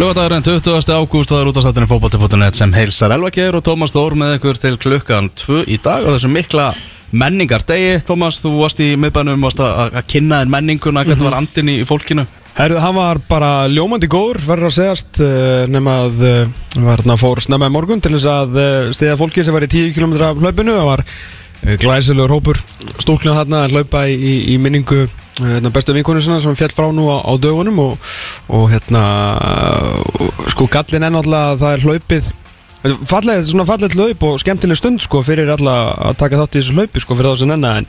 Lögadagurinn 20. ágúst og það er út á stættinu fókbalti.net sem heilsar Elva Geir og Tómas Þór með ykkur til klukkan 2 í dag og þessum mikla menningar degi Tómas, þú varst í miðbænum varst að, að kynna þér menninguna hvernig var andin í, í fólkinu? Herðu, hann var bara ljómandi góður, verður að segjast uh, nema að uh, var hérna fór snemma í morgun til þess að uh, stiða fólki sem var í 10 km af hlaupinu. Það var glæsilegur hópur stúlknað þarna að hlaupa í, í, í minningu uh, hérna, bestu vinkonu sinna sem fjall frá nú á, á dögunum og, og hérna uh, sko gallin er náttúrulega að það er hlaupið falleg, svona falleg hlaup og skemmtileg stund sko fyrir alla að taka þátt í þessu hlaupi sko fyrir þá sem enna en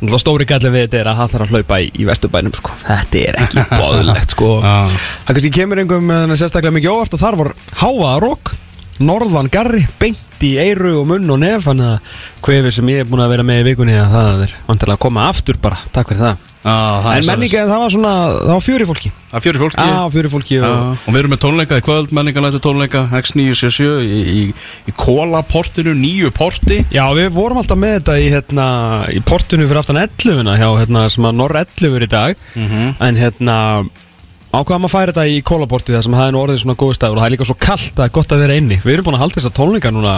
Náttúrulega stóri gallin við þetta er að hann þarf að hlaupa í, í vesturbænum sko. Þetta er ekki bóðlegt sko. Það kannski kemur einhverjum með þennan sérstaklega mikið óvart og þar var háa rók, norðan garri, beint í eiru og munn og nef Þannig að hvefið sem ég er búin að vera með í vikunni að það er vantilega að koma aftur bara, takk fyrir það. Já, það En menninga, það var svona, það var fjöri fólki. Það er fjöri fólki. Já, fjöri fólki og, og við erum með tónleika í kvöld, menningarlæti tónleika X977 í, í, í kólaportinu, nýju porti. Já, við vorum alltaf með þetta í, hérna, í portinu fyrir aftan 11 hjá, hérna, sem að Norr 11 er í dag. Mhm. En hérna ákvaðum að færa þetta í kólaporti þar sem það er nú orðið svona góð stafur og það er líka svo kallt að það er gott að vera inni Við erum búin að halda þessa tónleika núna,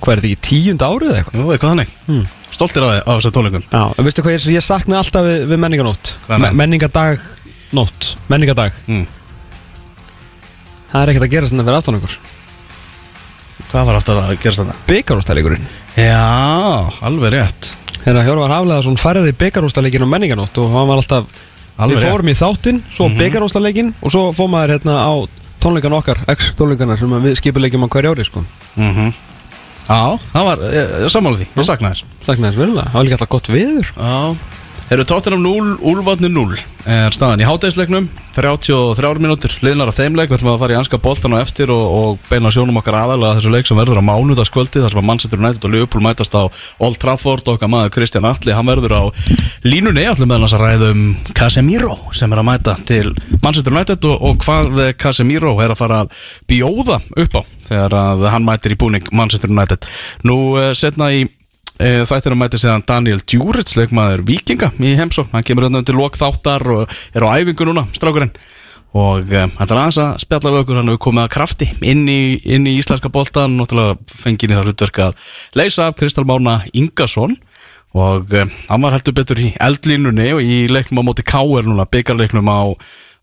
hvað er þetta ekki, tíund árið eða eitthvað? Jú, eitthvað þannig Hmm. Stoltir af, á þessu tónleikum Já, en veistu hvað ég, ég sakna alltaf við, við menninganótt það? Menningadag nótt, menningadag mm. Það er ekkert að gera svona fyrir aftan okkur Hvað var aftur að gerast þetta? Byggarústæleikurinn Já, alveg rétt Þegar Alveg Við fórum í þáttinn, svo mm -hmm. og svo fórum maður hérna á tónleikan okkar, ex-tónleikana sem við skipuleikjum á hverju ári sko. Mm Já, það var, ég, ég sammála því, ég sakna þess. Þakna þess verulega, það var líka alltaf gott viður Já Eru tóttinam 0, Úlfarni 0 er staðan í hátæðisleiknum 33 mínútur, liðnar af þeim leik. Við ætlum að fara í anska boltan og eftir og, og beina sjónum okkar aðalega þessu leik sem verður á mánudagskvöldi þar sem að Manchester United og Liverpool mætast á Old Trafford. Okkar maður Kristján Atli hann verður á línunni. Ætlum meðan að ræða um Casemiro sem er að mæta til Manchester United og, og hvað Casemiro er að fara að bjóða upp á þegar að hann mætir í búning Manchester United nú uh, setna í E, Þættir að mæti séðan Daniel Djuric leikmaður Víkinga í heimsó hann kemur hérna til lok þáttar og er á æfingu núna, strákurinn. Og e, þetta er aðeins að spjalla við okkur hann hefur komið að krafti inn í, inn í íslenska boltan, náttúrulega fengið í það hlutverk að leysa af Kristal Mána Ingason. Og e, hann var heldur betur í eldlínunni og í leiknum á móti K.R. núna, byggarleiknum á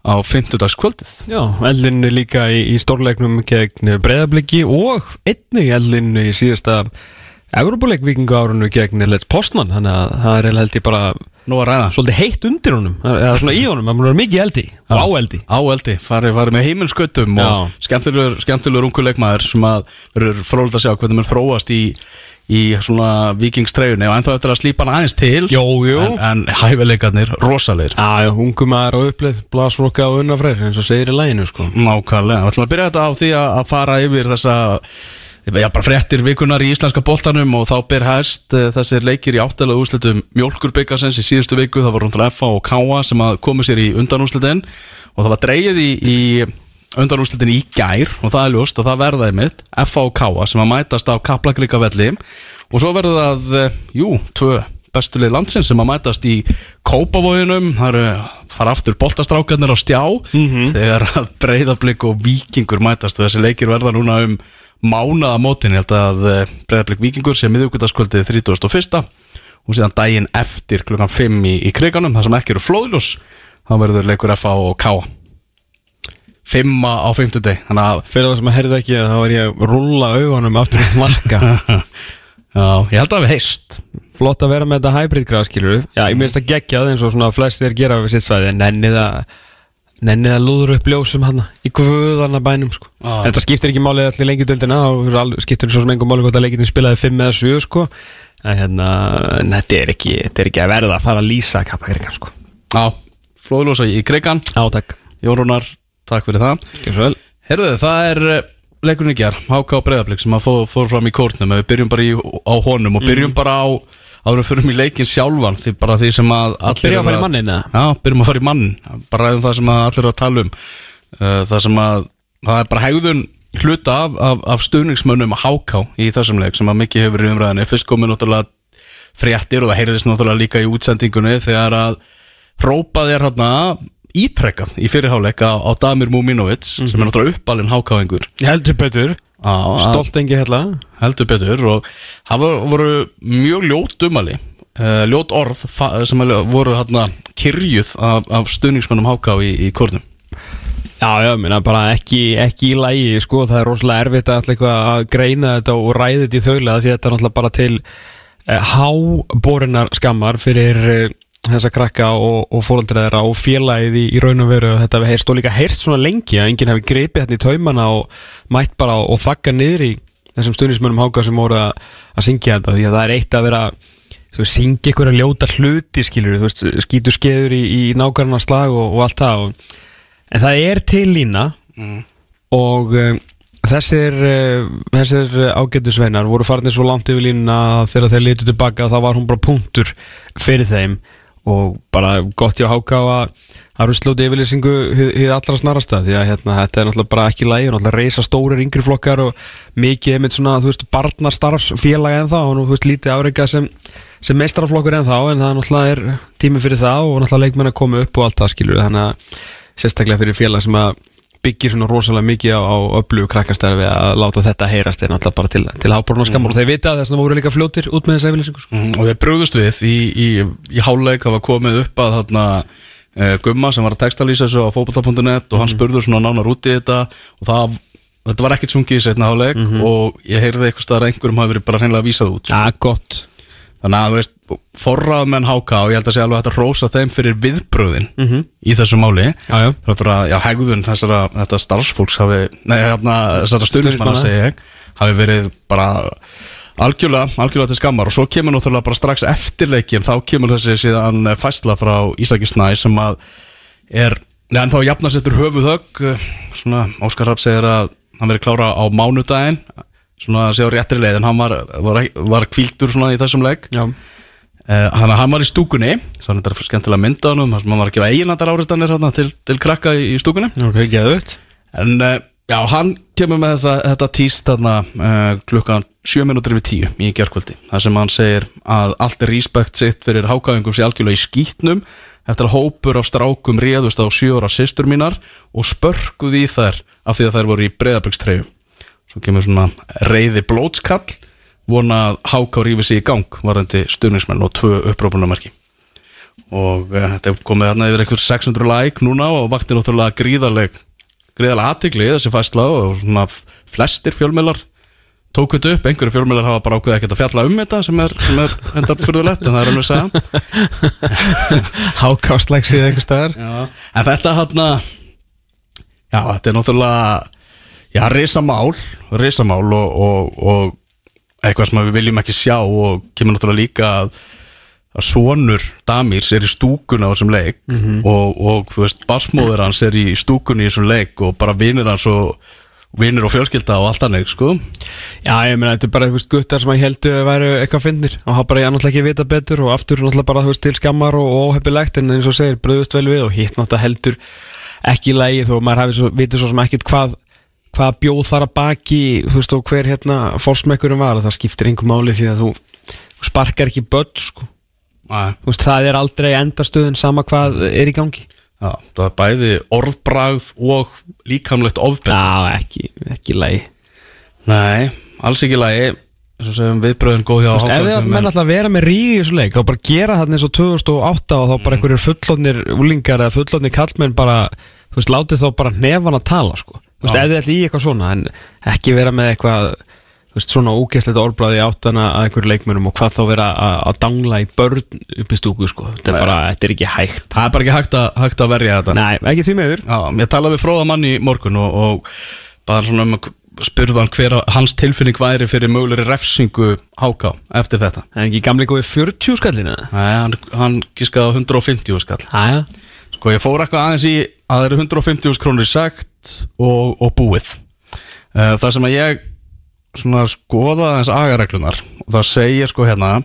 á 50 kvöldið Já, eldinu líka í, í stórleiknum gegn breyðabliki og einnig eldinu í síðasta Európuleik vikingu árunu gegn Let's Postman þannig að það er held ég bara svolítið heitt undir honum eða svona í honum, það er mikið eldi og áeldi Á eldi, farið fari með heimilsköttum og skemmtilegur, skemmtilegur unguleikmaður sem að verður frólægt að sjá hvernig mann þróast í, í svona vikingstreyjunni og ennþá eftir að slípa hann aðeins til. Jú, jú. en, en hæfileikarnir rosalegir. Ungum maður og uppleið blasroka og unnafræð eins og segir í læginu sko. Nákvæmlega, við ætlum að byrja þetta á því að fara yfir þessa Já, bara fréttir vikunar í íslenska boltanum og þá ber hæst uh, þessir leikir í áttalega úrslitum mjólkurbyggasens í síðustu viku, það var rúndar FA og KA sem komu sér í undanúrslitin og það var dreigið í, í undanúrslitin í gær og það er ljóst og það verðaði mitt FA og KA sem að mætast á Kaplakrika velli og svo verður það, uh, jú, tvö bestulegi landsins sem að mætast í Kópavóginum, það eru fara aftur boltastrákarnir á stjá þegar að breyðablík og vikingur mætast og þessi leikir verða núna um mánaða mótin, ég held að breyðablík vikingur sé miðugutaskvöldið 31. og síðan daginn eftir klukkan 5 í, í kriganum, það sem ekki eru flóðljós þá verður leikur FA og K 5 á 50 deg þannig að Fyrir það sem að heyrði ekki þá var ég að rulla augunum aftur í marka. Já, ég held að við heist Flott að vera með þetta hybrid græð skilur Já, ég minnst að geggjað eins og svona flestir gera við sitt svæði en nennið að nennið að lúður upp ljósum hann í guðana bænum sko. Já. Þetta skiptir ekki málið allir lengjadöldina og skiptir svo sem engum málið hvort að lengjadöldin spilaði 5 eða 7 sko. en hérna, þetta er ekki þetta er ekki að verða að fara að lýsa kaplakrikan sko. Já, flóðljósa í krigan Átak Jórunar, takk fyrir það Herðu, það er eh, leikurinn í ger Háka og Breiðablík sem að fór, fram í kórnum við byrjum bara í, á honum og byrjum bara á áður en fyrir í leikin sjálfan því bara því sem að allir Byrja að fara í manninn eða? Já, byrjum að fara í mann bara um það sem að allir eru að tala um. Uh, það sem að það er bara hegðun hluta af, af, af stuðningsmönnum háká í þessum leik sem að mikið hefur í umræðinni fyrst komið náttúrulega fréttir og það heyrðist náttúrulega líka í útsendingunni þegar að hrópað er hérna ítrekkað í fyrirháleik á, Damir Múminovic sem er náttúrulega uppalinn hákáingur Heldur betur Stolt engi hella heldur betur. Og það voru, mjög ljót umali uh, ljót orð sem voru hérna kyrjuð af, af stuðningsmennum háká í, í kórnum. Já, já, minna bara ekki, ekki í lægi sko, það er rosalega erfitt að, að greina þetta og ræða þetta í þaula því þetta er náttúrulega bara til eh, háborinnar skammar fyrir eh, þessa krakka og, og fóröldra þeirra og félagið í, í raun og veru og þetta hefur heyrst og líka heyrst svona lengi að enginn hefur gripið þetta í taumana og mætt bara og þakka niður í þessum stuðnismönnum háka sem voru að, að syngja þetta því að það er eitt að vera þú veist, syngja ykkur að ljóta hluti skilur, þú veist, skýtur skeður í, í nákvæmna slag og, og allt það og, en það er til lína og um, þessir, uh, þessir ágættu sveinar voru farnir svo langt yfir línuna þegar þeir litu tilbaka þá var hún bara punktur fyrir þeim og bara gott ég að háka á að að ruslóti yfirlýsingu hið allra snarasta því að hérna, þetta er náttúrulega bara ekki lægi og náttúrulega reysa stórir yngri flokkar og mikið einmitt svona, þú veist, barnastarfsfélag en þá og nú, þú veist, lítið áreikað sem, sem meistaraflokkur en þá en það náttúrulega er tími fyrir það og náttúrulega leikmenn að koma upp og allt það skilur þannig að sérstaklega fyrir félag sem að byggir svona rosalega mikið á, á öflugu krakkastarfi að láta þetta heyrast er náttúrulega bara til, til háborna skammar. Og þeir vita að þess að voru líka fljótir út með þessa yfirlýsingu sko. mm, og þeir brugðust við í, í, í háleik það var komið upp að þarna uh, Gumma sem var að textalýsa þessu á fótbolta.net og hann spurður svona nánar út í þetta og það, þetta var ekkit sungið í setna háleik og ég heyrði eitthvað staðar að einhverjum hafi verið bara hreinlega vísað út Ja, gott þannig að þú veist, forraðmenn háka og ég held að sé alveg að rósa þeim fyrir viðbröðin Mhm. í þessu máli. Þáttur að, já, hegðun þessara, þetta starfsfólks hafi, nei, hérna, þessara stuðnismanna segi ég, hafi verið bara algjörlega, algjörlega til skammar. Og svo kemur náttúrulega bara strax eftir leikin þá kemur þessi síðan fæsla frá Ísaki Snæ sem að er, neðan þá jafnast eftir höfuð högg, svona Óskar Rapp segir að hann verið klára á mánudaginn svona að sé á réttri leið en hann var, var, var kvíldur svona í þessum leik. Uh, hann, hann var í stúkunni svo hann er þetta skemmtilega mynda hann sem hann var að gefa eiginandar hérna, til, til krakka í, stúkunni. Ok, geðut en uh, já, hann kemur með þetta, þetta þarna uh, klukkan 7 minútur yfir 10 í gerkvöldi þar sem hann segir að allt er respekt sitt fyrir hákáðingum sér algjörlega í skýtnum eftir að hópur af strákum réðust á 7 ára systur mínar og spörkuð í þær af því að þær voru í breyðabrikstreyju svo kemur svona reyði blótskall vona að háká rífi sig í gang varandi stuðningsmenn og tvö upprópunamerki og uh, þetta er komið þarna yfir einhver 600 like núna og vakti náttúrulega gríðaleg gríðalega aðtigli þessi fæsla og svona flestir fjölmiðlar tók þetta upp, einhverju fjölmiðlar hafa bara ákveðið ekkert að fjalla um þetta sem er, sem er hendar fyrðulegt en það er alveg að segja. Hákástlæksið eitthvað staðar. Já. En þetta hann Já, þetta er náttúrulega Já, risamál Risamál og, og, og eitthvað sem við viljum ekki sjá og kemur náttúrulega líka að, að sonur Damirs er í stúkunni á þessum leik og, og þú veist, barsmóður hans er í stúkunni í þessum leik og bara vinir hans og vinir og fjölskylda og allt annað, sko. Já, ég meina, þetta er bara, þú veist, guttar sem að ég heldu að væru eitthvað finnir og hafa bara ég náttúrulega ekki vita betur og aftur náttúrulega bara, þú veist, til skammar og óheppilegt en eins og segir, bröðust vel við og hitt náttúrulega heldur ekki í lægi þó maður hafi svo, vitið svo sem ekkit hvað hvað bjóð þar að baki, þú veist, og hver hérna fórsmekkurinn var? Það skiptir einhver máli því að þú, þú sparkar ekki börn, sko, veist, það er aldrei endastöðun sama hvað er í gangi. Já, það er bæði orðbragð og líkamlegt ofbeldi. Já, ekki, ekki lægi Nei, alls ekki lagi. Eins og segjum viðbröðin góð hjá veist, ef þið Hákon, menn alltaf að vera með rígi í þessu leik þá bara gera það eins og 2008 og þá bara einhverjir fullónir úlingar eða fullónir kallmenn bara, þú veist, látið þá bara nefan að tala, sko Þú veist, ef þið ætli í eitthvað svona en ekki vera með eitthvað þú veist, svona ógeðslegt orðbræði áttana að einhverju leikmennum og hvað þá vera að, dangla í börn upp í stúku, sko. Þetta er bara, þetta er ekki hægt. Það er bara ekki hægt að, hægt að verja þetta. Nei, ekki því meður Já, ég talaði við fróða mann í morgun og, og bara svona um að spurði hann hver hans tilfinning væri fyrir mögulegri refsingu háká eftir þetta. En ekki gamli góði 40 skallina Nei, hann, hann gískaði á 150 skall Æja ég fór eitthvað aðeins í að það eru 150 krónur sagt og, og búið Eh, Það sem að ég skoða aðeins agareglunar og það segir sko hérna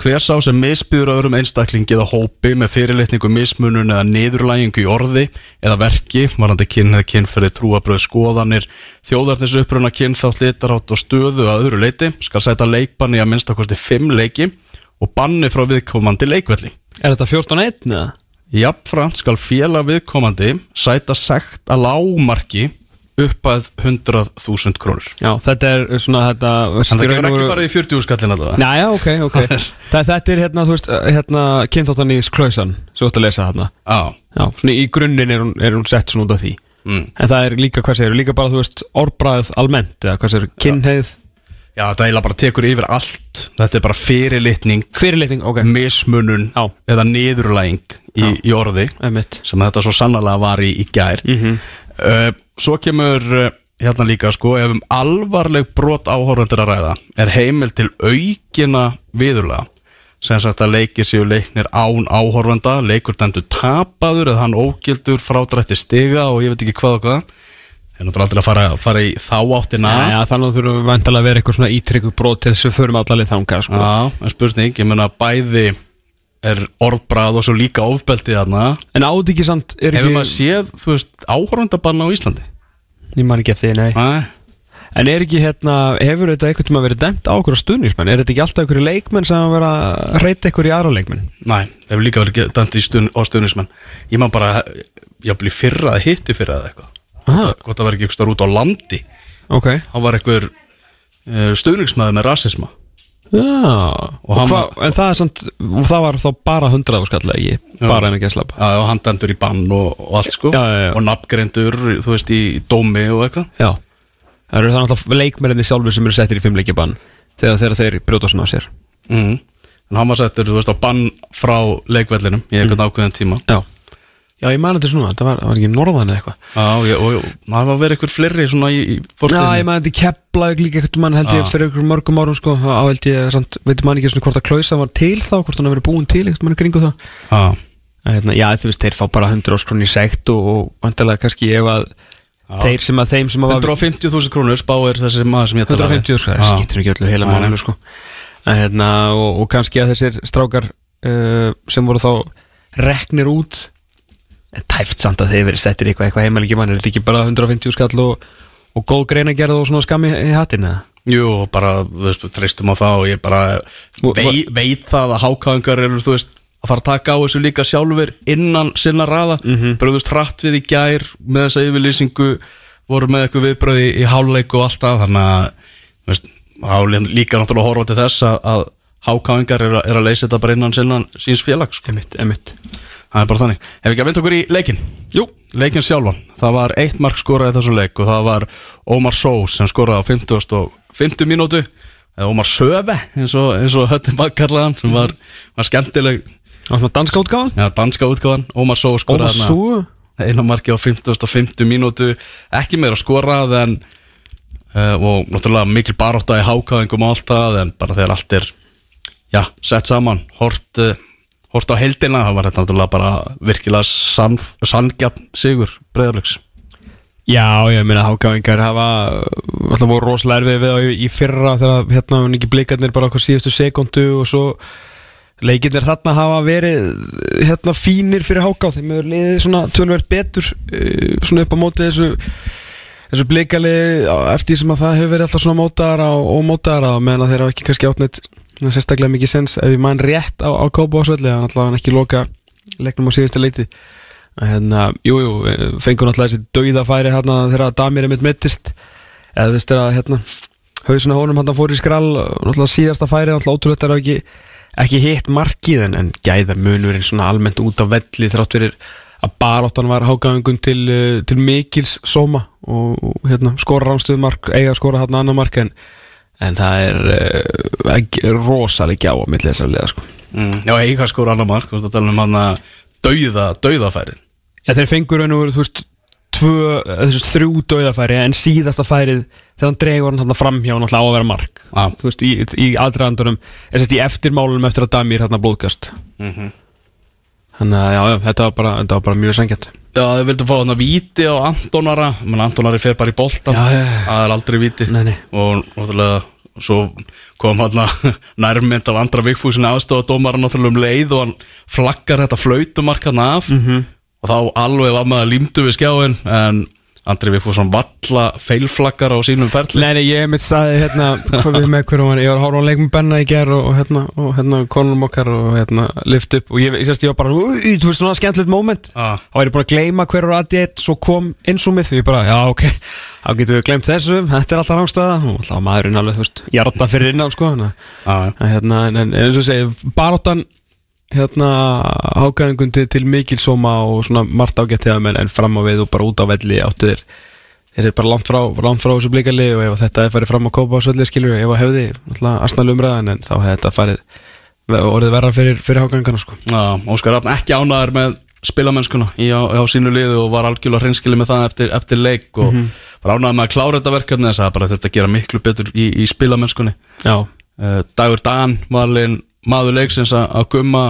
hver sá sem misbyður öðrum einstaklingi eða hópi með fyrirlitningu mismunun eða niðurlægingu í orði eða verki, varandi kyn eða kynferði trúabröð skoðanir, þjóðarnis uppruna kynþátt litarátt og stöðu að öðru leiti, skal sæta leikbanni að minnstakosti 5 leiki og banni frá viðkomandi leikvelli Er þetta 14-1 eða? Jafnframt skal félag viðkomandi sæta sekt að lágmarki upp að 100.000 krónur. Já, þetta er svona þetta En það gefur ekki farið í 40 skallin að það Já, já, ok, ok. Það, Þetta er hérna, þú veist, hérna kynþáttanís klausan, svo ætti að lesa hérna Já, Já, svona í grunninn er er hún sett svona út af því. Mm. En það er líka, hvað segir, líka bara, þú veist, orðbræð almennt, eða hvað segir, kynheið Já, þetta eiginlega bara tekur yfir allt. Þetta er bara fyrirlitning, Fyrirlitning, ok, mismunun Já. eða niðurlæging í, í orði emitt sem þetta svo sannlega var í, í gær. Uh, Svo kemur uh, hérna líka sko ef um alvarleg brot áhorfandir að ræða er heimil til aukina viðurlega sem sagt að leikir séu leiknir án áhorfanda leikur dæmdu tapaður eða hann ógildur frádrætti stiga og ég veit ekki hvað og hvað Það er náttúrulega aldrei að fara, fara í þá áttina Já, já, þannig að þurfum við vantilega að vera eitthvað svona ítrykku brot til þess að við förum allalið þangar, sko en spurning, ég meina bæði er orðbrað og svo líka ofbeldið þarna En átt ekki samt, Hefur ekki maður séð, þú veist, áhorfandabanna á Íslandi? Ég man ekki eftir því, nei Nei En er ekki hérna, hefur þetta einhvern tíma verið dæmt á okkur stuðnismenn? Er þetta ekki alltaf einhverju leikmenn sem að vera að reyta einhverju í aðra leikmenn? Nei, það hefur líka verið í stun, á stuðnismenn Ég man bara, ég bli fyrra eða hitti fyrra eða eitthvað. Hvort það var ekki eitthvað út á landi. Ok. Hann var eitthvað uh, stuðningsmaður með rasisma. Og hann hva, en það er samt, og það var þá bara 100 áskall ekki, bara en ekki að slappa og hann dæmdur í bann og, og allt sko. Já, já, já. Og nafngreindur, þú veist, í dómi og eitthvað. Það eru það náttúrulega leikmennir sjálfur sem eru settir í fimmleikjabann þegar, þegar þeir brjóta svona á sér. Mm. En hann var settur, þú veist, á bann frá leikvellinum Í einhvern ákveðin tíma. Já, já ég man þetta svona, það var, það var ekki norðan eða eitthvað Já, ég, og, það var verið eitthvað fleiri svona í, í Já, fórstöðinni ég man þetta keplaði líka eitthvað mann held ég Já. fyrir einhverjum mörgum árum sko, á held ég, samt, veit man ekki svona hvort að klausa var til þá, hvort hann hafi verið búin til eitthvað mann kringu það Já, Að, hérna, Já, þú veist, þeir fá bara 100 áskrón í sekt og, og vantilega kannski ef að þeir sem að þeim sem að var 150.000 krónur spáir þessi maður sem ég talaði 150 sko, það Já. skiptir ekki öllu heila nei. málinu sko. að, hérna, og, og kannski að þessir strákar uh, sem voru þá reknir út en tæft samt að þeir verið settir eitthvað, eitthvað heimalegi mann er þetta ekki bara 150 skall og, og góð greina gerð og svona skam í, í hattin eða? Jú, bara, þú veist, treystum á það og ég bara Og- vei, veit það að hákáðingar eru, þú veist að fara að taka á þessu líka sjálfur innan sinna raða, mm. -hmm. bröðust hratt við í gær með þessa yfirlýsingu voru með eitthvað viðbröði í háleik og allt það, þannig að veist, er líka náttúrulega horfa til þess að, eru, að- eru að leysa þetta bara innan sinna síns félags sko. Emitt, emitt Það er bara þannig. Ef ekki að vinda okkur í leikin Jú, leikin sjálfan. Það var eitt mark skoraði í þessu leik og það var Ómar Sós sem skoraði á 50, og 50 mínútu. Eða Ómar Söve eins og, og höttum bakkarlaðan sem var, var skemmtileg. Og svona danska útgáðan ja, danska útgáðan Ómar Sós skoraði þarna svo eina marki á 50 og 50 mínútu. Ekki meira skorað en uh, og náttúrulega mikil barótta í hákáðingum og allt það en bara þegar allt er já, sett saman hort, uh, hort á heldina það var þetta náttúrulega bara virkilega sann, sanngjarn sigur breyðarleiks Já, ég meina hákáingar hafa alltaf voru rosalega erfið við á í, í fyrra þegar hérna var ekki blikarnir bara okkur síðustu sekundu og svo leikirnir þarna hafa verið hérna fínir fyrir háká. Þeim hefur liðið svona tölverð betur uh, svona upp á móti þessu þessu blikali eftir því sem að það hefur verið alltaf svona mótaðara og, og mótaðara meðan þeir hafa ekki kannski átneitt sérstaklega mikið sens ef ég mann rétt á, á Kópásvelli þannig að hann ekki loka leiknum á síðustu leiti hérna, jú, jú, fengur náttúrulega þessi dauðafæri hérna þegar Damir er mitt mittist eða þú veist að hérna hausuna honum hann fór í skrall náttúrulega síðasta færi, náttúrulega ótrúlega er ekki ekki hitt markið en, en gæða munurinn svona almennt út á velli þrátt fyrir að baráttan var hágæðingun til, uh, til mikils sóma og, hérna, skora rámstöðumark eiga skora hérna annar mark en, en það er uh, ekki- rosalega gjá á milli þessar liða sko. mm. Já, eiga skor annar mark þú veist að tala um hann að dauða, dauðafærin Ja, þeir fengur raun og veru, þú veist, tvö, eða þú veist, þrjú döðafæri en síðasta færið þegar hann dregur hann hann framhjá náttúrulega á að vera mark Já. þú veist, í, í sérst í eftirmálunum eftir að Damir hann blóðgast mm þannig að já, já, þetta var bara, þetta var bara mjög sengjant Já, þau vildu fá hann að víti á Antonara menn Antonari fer bara í Já, já, já. það er aldrei víti Nei, nei. og náttúrulega svo kom hann nærmynd af andra vikfúsinu aðstofa dómar náttúrulega um leið og hann flaggar þetta flautumark hann af Mhm. og þá alveg var maður límdu við skjáin en Andri Vigfússon valla feilflaggar á sínum ferli Nei, nei, ég mitt saði hérna hvað við með hverjum var, ég var að horfa á leikum Benna í ger og, og hérna, og hérna konum okkar og hérna lift upp og ég, ég, sérst, ég var bara, úi, þú veist, svona skemmtilegt moment Ah. og ég er bara að gleyma hver var aðið eitt svo kom insúmið því ég bara, já, ok þá getum við gleymt þessu, þetta er alltaf rángstöða og alltaf maðurinn alveg, þú veist, jarða fyrir innan sko, þannig að Já, já. En hérna, en eins og segi, baróttan hérna hágæðingundi til mikil sóma og svona margt ágætt hefða menn en fram á við og bara út á velli áttu þeir þeir eru bara langt frá, langt frá þessu blíkali og ef þetta er farið fram á kópa á svelli skilur ef það hefði alltaf asnal umræðan en þá hefði þetta farið orðið verra fyrir, fyrir hágæðingana sko. Já, Óskar Rafn ekki ánæður með spilamennskuna í á, á sínu liðu og var algjörlega hreinskili með það eftir, eftir leik og var ánæður með að klára þetta verkefni þess að bara þurfti að gera miklu betur í, í spilamennskunni. Já, uh, Dagur Dan alveg maður leiksins að, gumma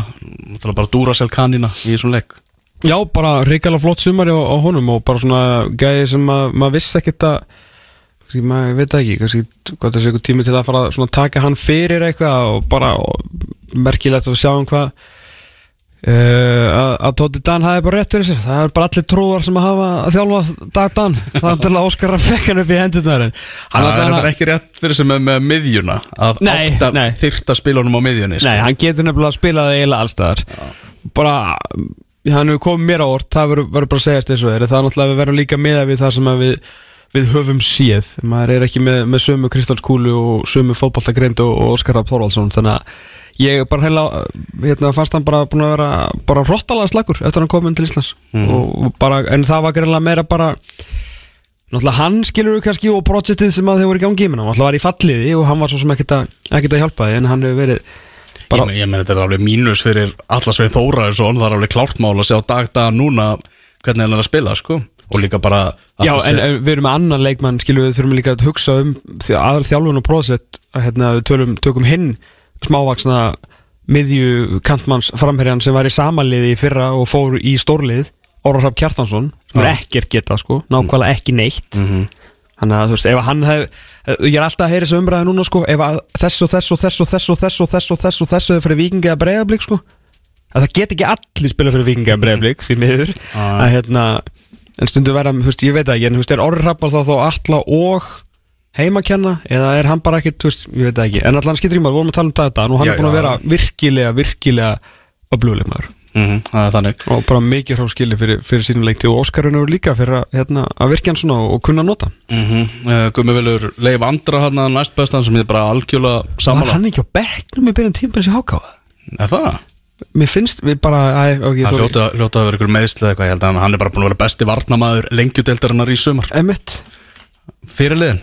bara Duracell kanina í þessum leik. Já, bara reykjala flott sumari á, á honum og bara svona gæði sem að, maður vissi ekkert að maður veit ekki, kannski hvað þessi tími til að fara að taka hann fyrir eitthvað og bara og, merkilegt að við sjáum hvað uh, að, Tóti Dan hafi bara rétt fyrir sér. Það er bara allir trúar sem að hafa að þjálfa Dag Dan, það er til að Óskar að fekka hann upp í hendurnar en Hann hann er þetta ekki rétt fyrir sem með, með miðjuna að átta þyrta spilunum á miðjunni sko. Nei, hann getur nefnilega að spila það eiginlega allstaðar Bara, hann hefur komið mér á orð Það verður bara að segjast þessu er. Það er náttúrulega að við verðum líka miða við það sem við Við höfum séð, maður er ekki með, með sömu kristalskúlu og sömu fótballtagreind og, og Óskar Að ég bara heila hérna, fannst hann bara búin að vera bara rottalega slagur eftir að hann komið til Íslands. Og, og bara, en það var greinlega meira bara náttúrulega hann skilur við kannski og projektið sem að þau voru í gangi menn hann náttúrulega var í falliði og hann var svo sem ekkert að, ekkert að hjálpa því en hann hefur verið bara, Ég, men- ég meni þetta er alveg mínus fyrir Allasvein Þóraðarsson, það er alveg klárt mál að sjá dag dag núna hvernig hann er að spila sko. Og líka bara Já, en, en við erum með annan leikmann skilur við þurfum líka að hugsa um því aðra þjálfun og prósett að hérna, við tölum, tökum hinn smávaksna miðju kantmanns framherjan sem var í samaliði í fyrra og fór í stórlið Órafraf Kjartansson sem er ekkert geta sko, nákvæmlega ekki neitt Mhm. þannig að þú veist, ef hann hef ég er alltaf að heyra þessu umræði núna sko ef að þess og þess og þess og þess og þess og þess og þess og þess og fyrir vikingi að breyðablík sko að það get ekki allir spila fyrir vikingi að breyðablík því miður Já. að hérna en stundu vera, þú veist, ég veit það ekki en þú veist, er hrappar þá þá alla og heimakenna eða er hann bara veist, ég veit ekki. En allan skiptir í maður, við vorum að tala um þetta og hann Já, er búin að vera virkilega, virkilega öflugleik maður. Mhm, það er þannig. Og bara mikið hrá skili fyrir, fyrir sínum leikti og Óskarinn eru líka fyrir að, hérna, að virkja hann svona og kunna nota. Mm -hmm. Gummi Vilur Leif Andra hann að næst bestan sem ég bara algjörlega Var sammála hann ekki á bekknum í byrjun tímpins í hákáða? Er það? Mér finnst, við bara, æ, ok, Það hljóta, hljóta að vera ykkur meðsli eða eitthvað Ég held að hann er bara búin að vera besti varnamaður lengjudeldarinnar í Emmett Fyrirliðin,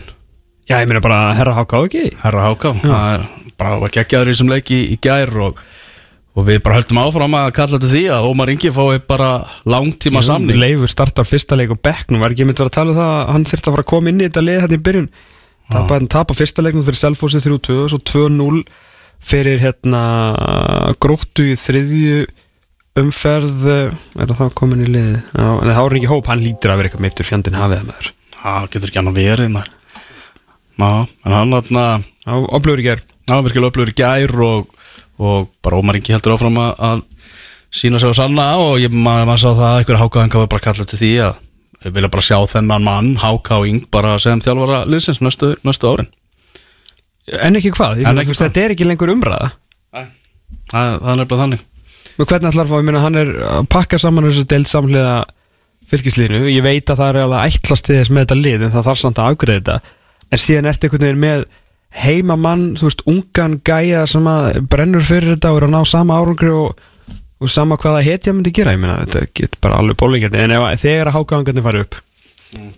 Já, ég meina bara herra hákáða ekki? Herra Háká Það er bara var geggjaður í þessum leiki í, gær og, og við bara höldum áfram að kalla þetta því að Ómar Ingi fái bara langtíma samning. Leifur startar fyrsta leik á bekknum Var ekki mynd að vera að tala um það að hann þurfti að fara að koma inn í þetta leið hérna í byrjun? Tapa, hann tapa fyrsta leiknum fyrir Selfossi 3-2 og svo 2-0 fyrir hérna gróttu í þriðju umferð. Er það komin í Já, en það ekki hóp, hann lítur að vera eitthvað meittur fjandinn hafið það maður. Það getur ekki hann að verið maður Ná, en hann þarna Já, oplöfur í ger Já, virkilega upplifur í gær og, og bara Ómar Ingi heldur áfram að, að sína sig á sanna og ég maður mað sá það að einhver hákáðinga var bara kallað til því að við vilja bara sjá þennan mann, hákáðing bara sem þjálfara liðsins næstu, næstu árin. En ekki hvað, En ekki hvað? þetta er ekki lengur umræða. Það, það er nefnilega þannig. Men hvernig ætlar að fá, ég meina hann er að pakka saman þessu deild samhliða fylgislínu, ég veit að það er alveg ætlast til þess með þetta lið en það þarf samt að afgreða þetta en síðan ertu einhvern veginn með heimamann, þú veist, ungan gæja sem að brennur fyrir þetta og er að ná sama árangri og, og sama hvaða hetja myndi gera, ég meina, þetta getur bara alveg bólingjandi, en ef, þegar að hákaðangarnir fari upp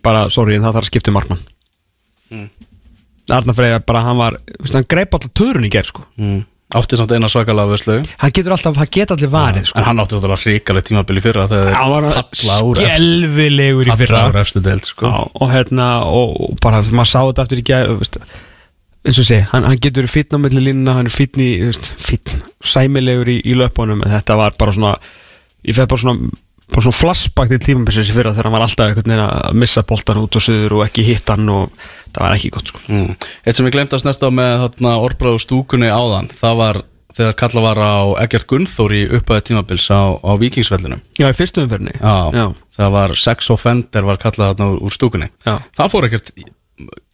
bara, sorry, en það þarf að skipta um markmann. Mm. Arnar Freyja, bara hann var, hann greip alltaf törun í gerð, sko. Mm. Átti samt eina svakalega vöslu hann getur alltaf, hann geta allir varið, sko. En hann átti þetta ríkalegt tímabili fyrra hann var skelvilegur í fyrra. úr efstu deild sko. Já, og hérna og, bara maður sá þetta aftur í gæð eins og sé, hann, hann getur fítn á milli línuna, hann er fítn í fítn, sæmilegur í, í löpunum þetta var bara svona ég fæði bara svona, bara svona flashback til tímabissins í fyrra þegar hann var alltaf einhvern veginn að missa boltan út og suður og ekki hitt hann og það var ekki gott sko. Mm. Eitt sem ég glemt að snerta á með þarna orðbráðu stúkunni áðan það var þegar kalla var á Egert Gunnþór í upphæði tímabils á, á Víkingsvellinum. Já, í fyrstu umferðinni. Já, Já. það var sex offender var kallað þarna úr- stúkunni. Já. Það fór ekkert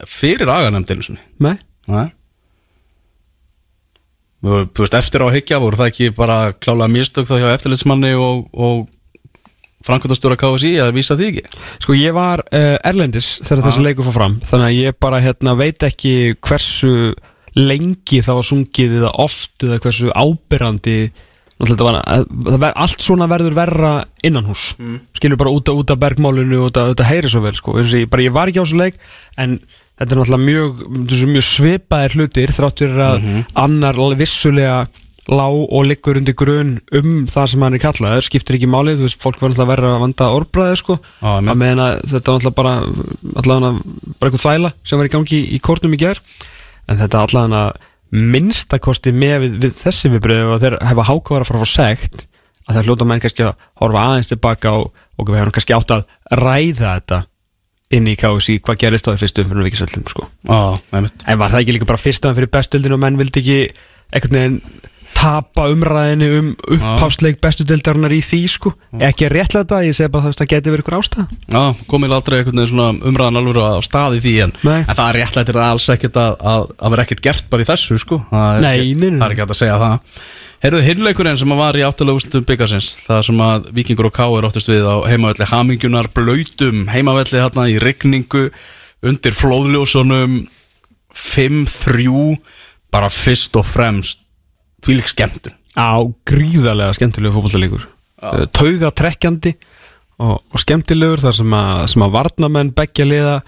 fyrir aganemdinu sinni. Nei. Nei. Þú veist, eftir á að hyggja voru það ekki bara klálega mistök þá hjá eftirlitsmanni og, og framkvæmdastjóra KSI að vísa því ekki? Sko ég var uh, erlendis þegar þessi leikur fór fram. Þannig að ég bara hérna, veit ekki hversu lengi það var sungið eða oft eða hversu ábyrrandi var, að- það ver, allt svona verður verra innan hús mm. skilur bara út, af- út af bergmálinu og þetta heyri svo vel sko. Ég, bara, ég var ekki á þessu leik en þetta er náttúrulega mjög, þessu mjög svipaðir hlutir þráttur að annar alveg vissulega lág og liggur undir grun um það sem hann er kallaður skiptir ekki málið, þú veist, fólk var náttúrulega að vera að vanda orðbræði sko, að meðan að þetta var náttúrulega bara allavega bara eitthvað þvæla sem var í gangi í kórnum í ger en þetta allavega minnstakosti með við, við þessi viðbröðu og þeir hefa hákáðar að fara að fá sekt að það hljóta menn kannski að horfa aðeins tilbaka og, og við hefum kannski átt að ræða þetta inn í KSI hvað gerist á því fyrstu umfyrir vikisvöldum sko. En var það ekki líka bara fyrsta umfyrir bestöldin og menn vildi ekki einhvern veginn tapa umræðinu um upphafsleik bestudildarinnar í því sko. Ekki að réttlega ég segi bara að það geti verið ykkur ástæða. Já, komið aldrei einhvern veginn svona umræðan alveg á staði því en, en það er réttlættir alls ekkert að, að, að vera ekkert gert bara í þessu sko. Það er, Nei, ekki, nei, nei. það er ekki að segja það. Heyrðu hinleikurinn sem var í áttalega úrslutum byggarsins það sem að Víkingur og Káir óttist við á heimavelli hamingjunar blöytum heimavelli hérna í rigningu undir flóðljósunum 5-3 bara fyrst og fremst tvílik skemmtun. Á gríðarlega skemmtilegu fótballleikur tauga trekkjandi og, og skemmtilegur þar sem að, sem að varnamenn beggja liða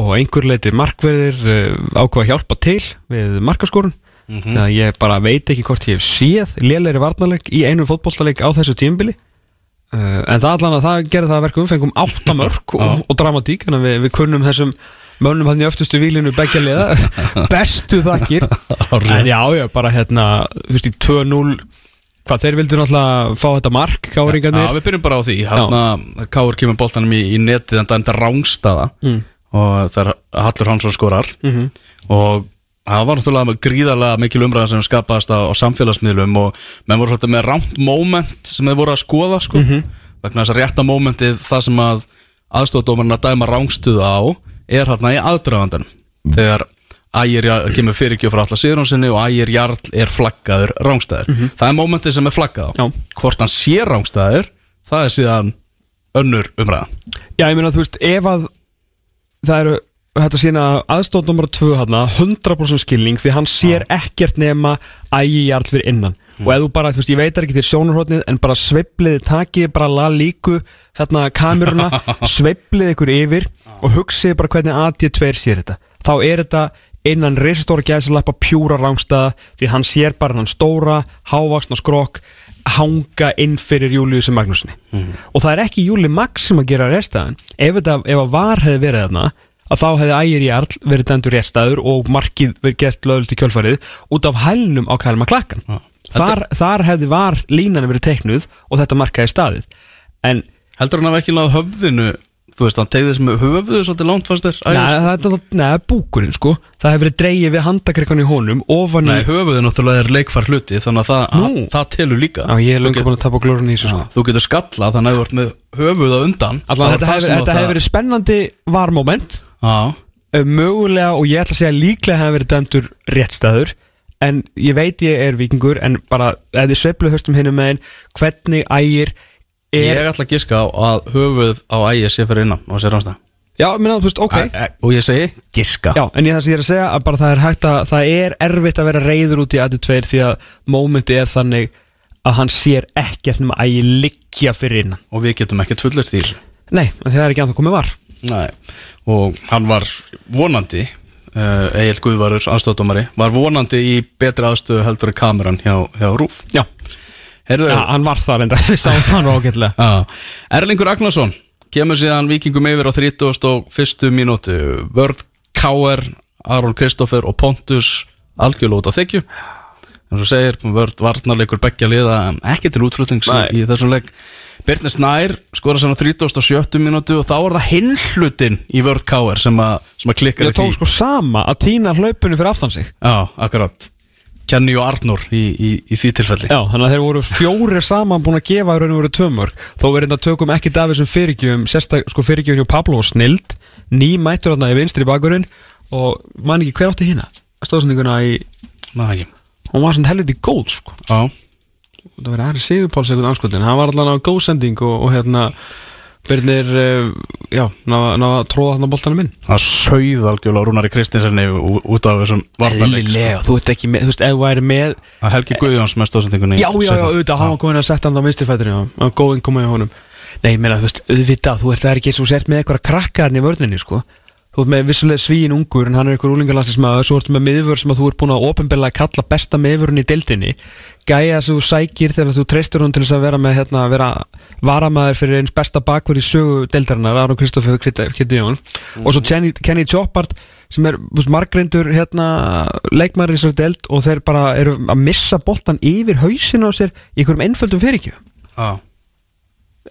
og einhver leiti markverðir uh, ákvað að hjálpa til við markaskorun. Mm -hmm. ég bara veit ekki hvort ég hef séð lélegri varnarleik í einu fótballleik á þessu tímbili uh, en það allan að það gerði það að verka umfengum áttamörk og, og dramatík að við, við kunnum þessum mönnum hann í öftustu vílinu beggja liða. Bestu þakkir. En já, já, bara hérna þú veist í 2-0 hvað þeir vildu náttúrulega fá þetta mark Já, káringarnir við byrjum bara á því. Hérna, Káur kemur boltanum í, í netið en dæmta rángstaða Mm. og það er Hallur Hansson skorar. Mhm. og það var náttúrulega gríðarlega mikil umræða sem skapaðist á, á samfélagsmiðlum og menn voru svolítið með rámt moment sem þeir voru að skoða sko, Mhm. vegna þess að rétta momentið það sem að aðstofdómarinn að dæma rángstuða á er hérna í aðdrafandanum þegar Ægir kemur fyrirgjöf frá alla Sigurðarsinni og Ægir Jarl er flaggaður rángstæður það er momentið sem er flaggað á. Já. hvort hann sé rángstæður það er síðan önnur umræða. Já, ég meina þú veist, ef að það eru þetta sína aðstóð nummer 2 hérna 100% skilning því hann sér ekkert nema ægi jarl fyrir innan og ef þú bara, þú veist, ég veit ekki til sjónarhóttnið en bara sveifliði takið bara la líku hérna kameruna sveifliði ykkur yfir og hugsið bara hvernig AT2 sér þetta. Þá er þetta innan risastóra gæðsalappa pjúra rángstæða því hann sér bara hann stóra, hávaksna skrokk hanga inn fyrir Júliusi Magnúsinni og það er ekki Júli Max sem að gera restaðan ef, þetta, ef að var hefði verið þarna að þá hefði ægir Jarl verið dæmdur restaður og markið verið gert lögult í kjölfarið út af hælnum á Kælma Klakkan Já. þar, þar hefði var línan verið teiknuð og þetta markaði staðið en heldur hann að ekki náðu höfðinu þú veist, hann tegði þess með höfðu svolítið langt fannst þér Nei, það er það búkurinn sko. Það hefur verið dreigið við handakreikan í honum ofan í Nei, höfuðu náttúrulega er leikfar hluti þannig að það, að, það telur líka. Já, ég er get- búin að tapa glórun í þessu sko. Þú getur skallað þannig að þú ert með höfuð á undan. Allan, Það þetta það hefur hefur að- verið spennandi varmoment. Eh, mögulega og ég ætla að segja líklega hefur verið dæmdur réttstæður en ég veit ég er vikingur en bara ef þið sveiflu höstum hinnum megin hvernig ægir Ég er ætla að giska á að höfuð á ægi sé fyrir innan og sé ránstæð já, minna, þú veist, ok. Og ég segi? Giska. Já, en ég það sem ég er að segja að bara það er hægt að það er erfitt að vera reyður út í aðið tveir því að mómenti er þannig að hann sér ekkert nema ægi liggja fyrir innan. Og við getum ekkert fullir því þessu. nei, en það er ekki anþá komið var. Nei, og hann var vonandi uh, Egil Guðvarur, aðstofdómari Var vonandi í betri aðstöðu heldur en kameran hjá, hjá Rúf já, Heyrðu, já hann var það enda við sáum það nú ágætlega. Já, Erlingur Agnarsson kemur síðan vikingum yfir á 31. mínútu. Vörð Káer, Aron Kristoffer og Pontus algjörlega út á þykju en svo segir Vörð varnarleikur beggja liða ekki til útflutnings Nei. í, þessum leik. Birnir Snær skora sem á 37. mínútu og þá er það hinn hlutin í Vörð Káer sem að, sem að klikkar ég tók sko sama að týna hlaupinu fyrir aftan sig. Já, akkurat Kenny og Arnur í, í, í því tilfelli. Já, þannig að þeir voru fjóri saman búin að gefa raun og veru tömörk Þó við reynda tökum ekki Davidsson fyrirgjöfum Sérstak, sko fyrirgjöfum hjá Pablo og Snild. Ný mættur þarna í vinstri bakverðin Og man ekki hver átti hérna Stóðsendinguna í, Ná, ekki. Hún var svona helviti góð sko. Já, Það var Ari Sigurpáls einhvern anskotin Hann var allan á góð sending og, og hérna Byrnir, uh, já, náða ná að tróða þarna boltanum inn. Það sauð algjörlega Rúnari Kristinsenni út af þessum varnarleik. Sko. Eðlilega, þú ert ekki með, þú veist, ef þú væri með að Helgi Guðjóns með stóðsendingunni Já, já, já, auðvitað, hann var komin að setja hann á vinstirfættur Já, hann var góð innkomið í honum. Nei, ég meina, þú veist, auðvitað, þú ert það er ekki eins og sért með eitthvað krakka hann í vörninni, sko. Þú ert með vissulega svíin ungur en hann er eitthvað úlingarlandsismæður Svo ertu með miðvör sem að þú ert búin að ofinbeglega kalla besta miðvörun í deildinni. Gæja sem þú sækir þegar þú treystur hún til þess að vera með, hérna, vera varamæður fyrir eins besta bakvör í sögu deildarinnar Aron Kristoffer Kitty Jón Og svo Kenny, Kenny Choppard sem er margreindur hérna, leikmæður í þessari deild og þeir bara eru að missa boltan yfir hausin á sér í einhverjum einföldum fyrirkjöfum Já,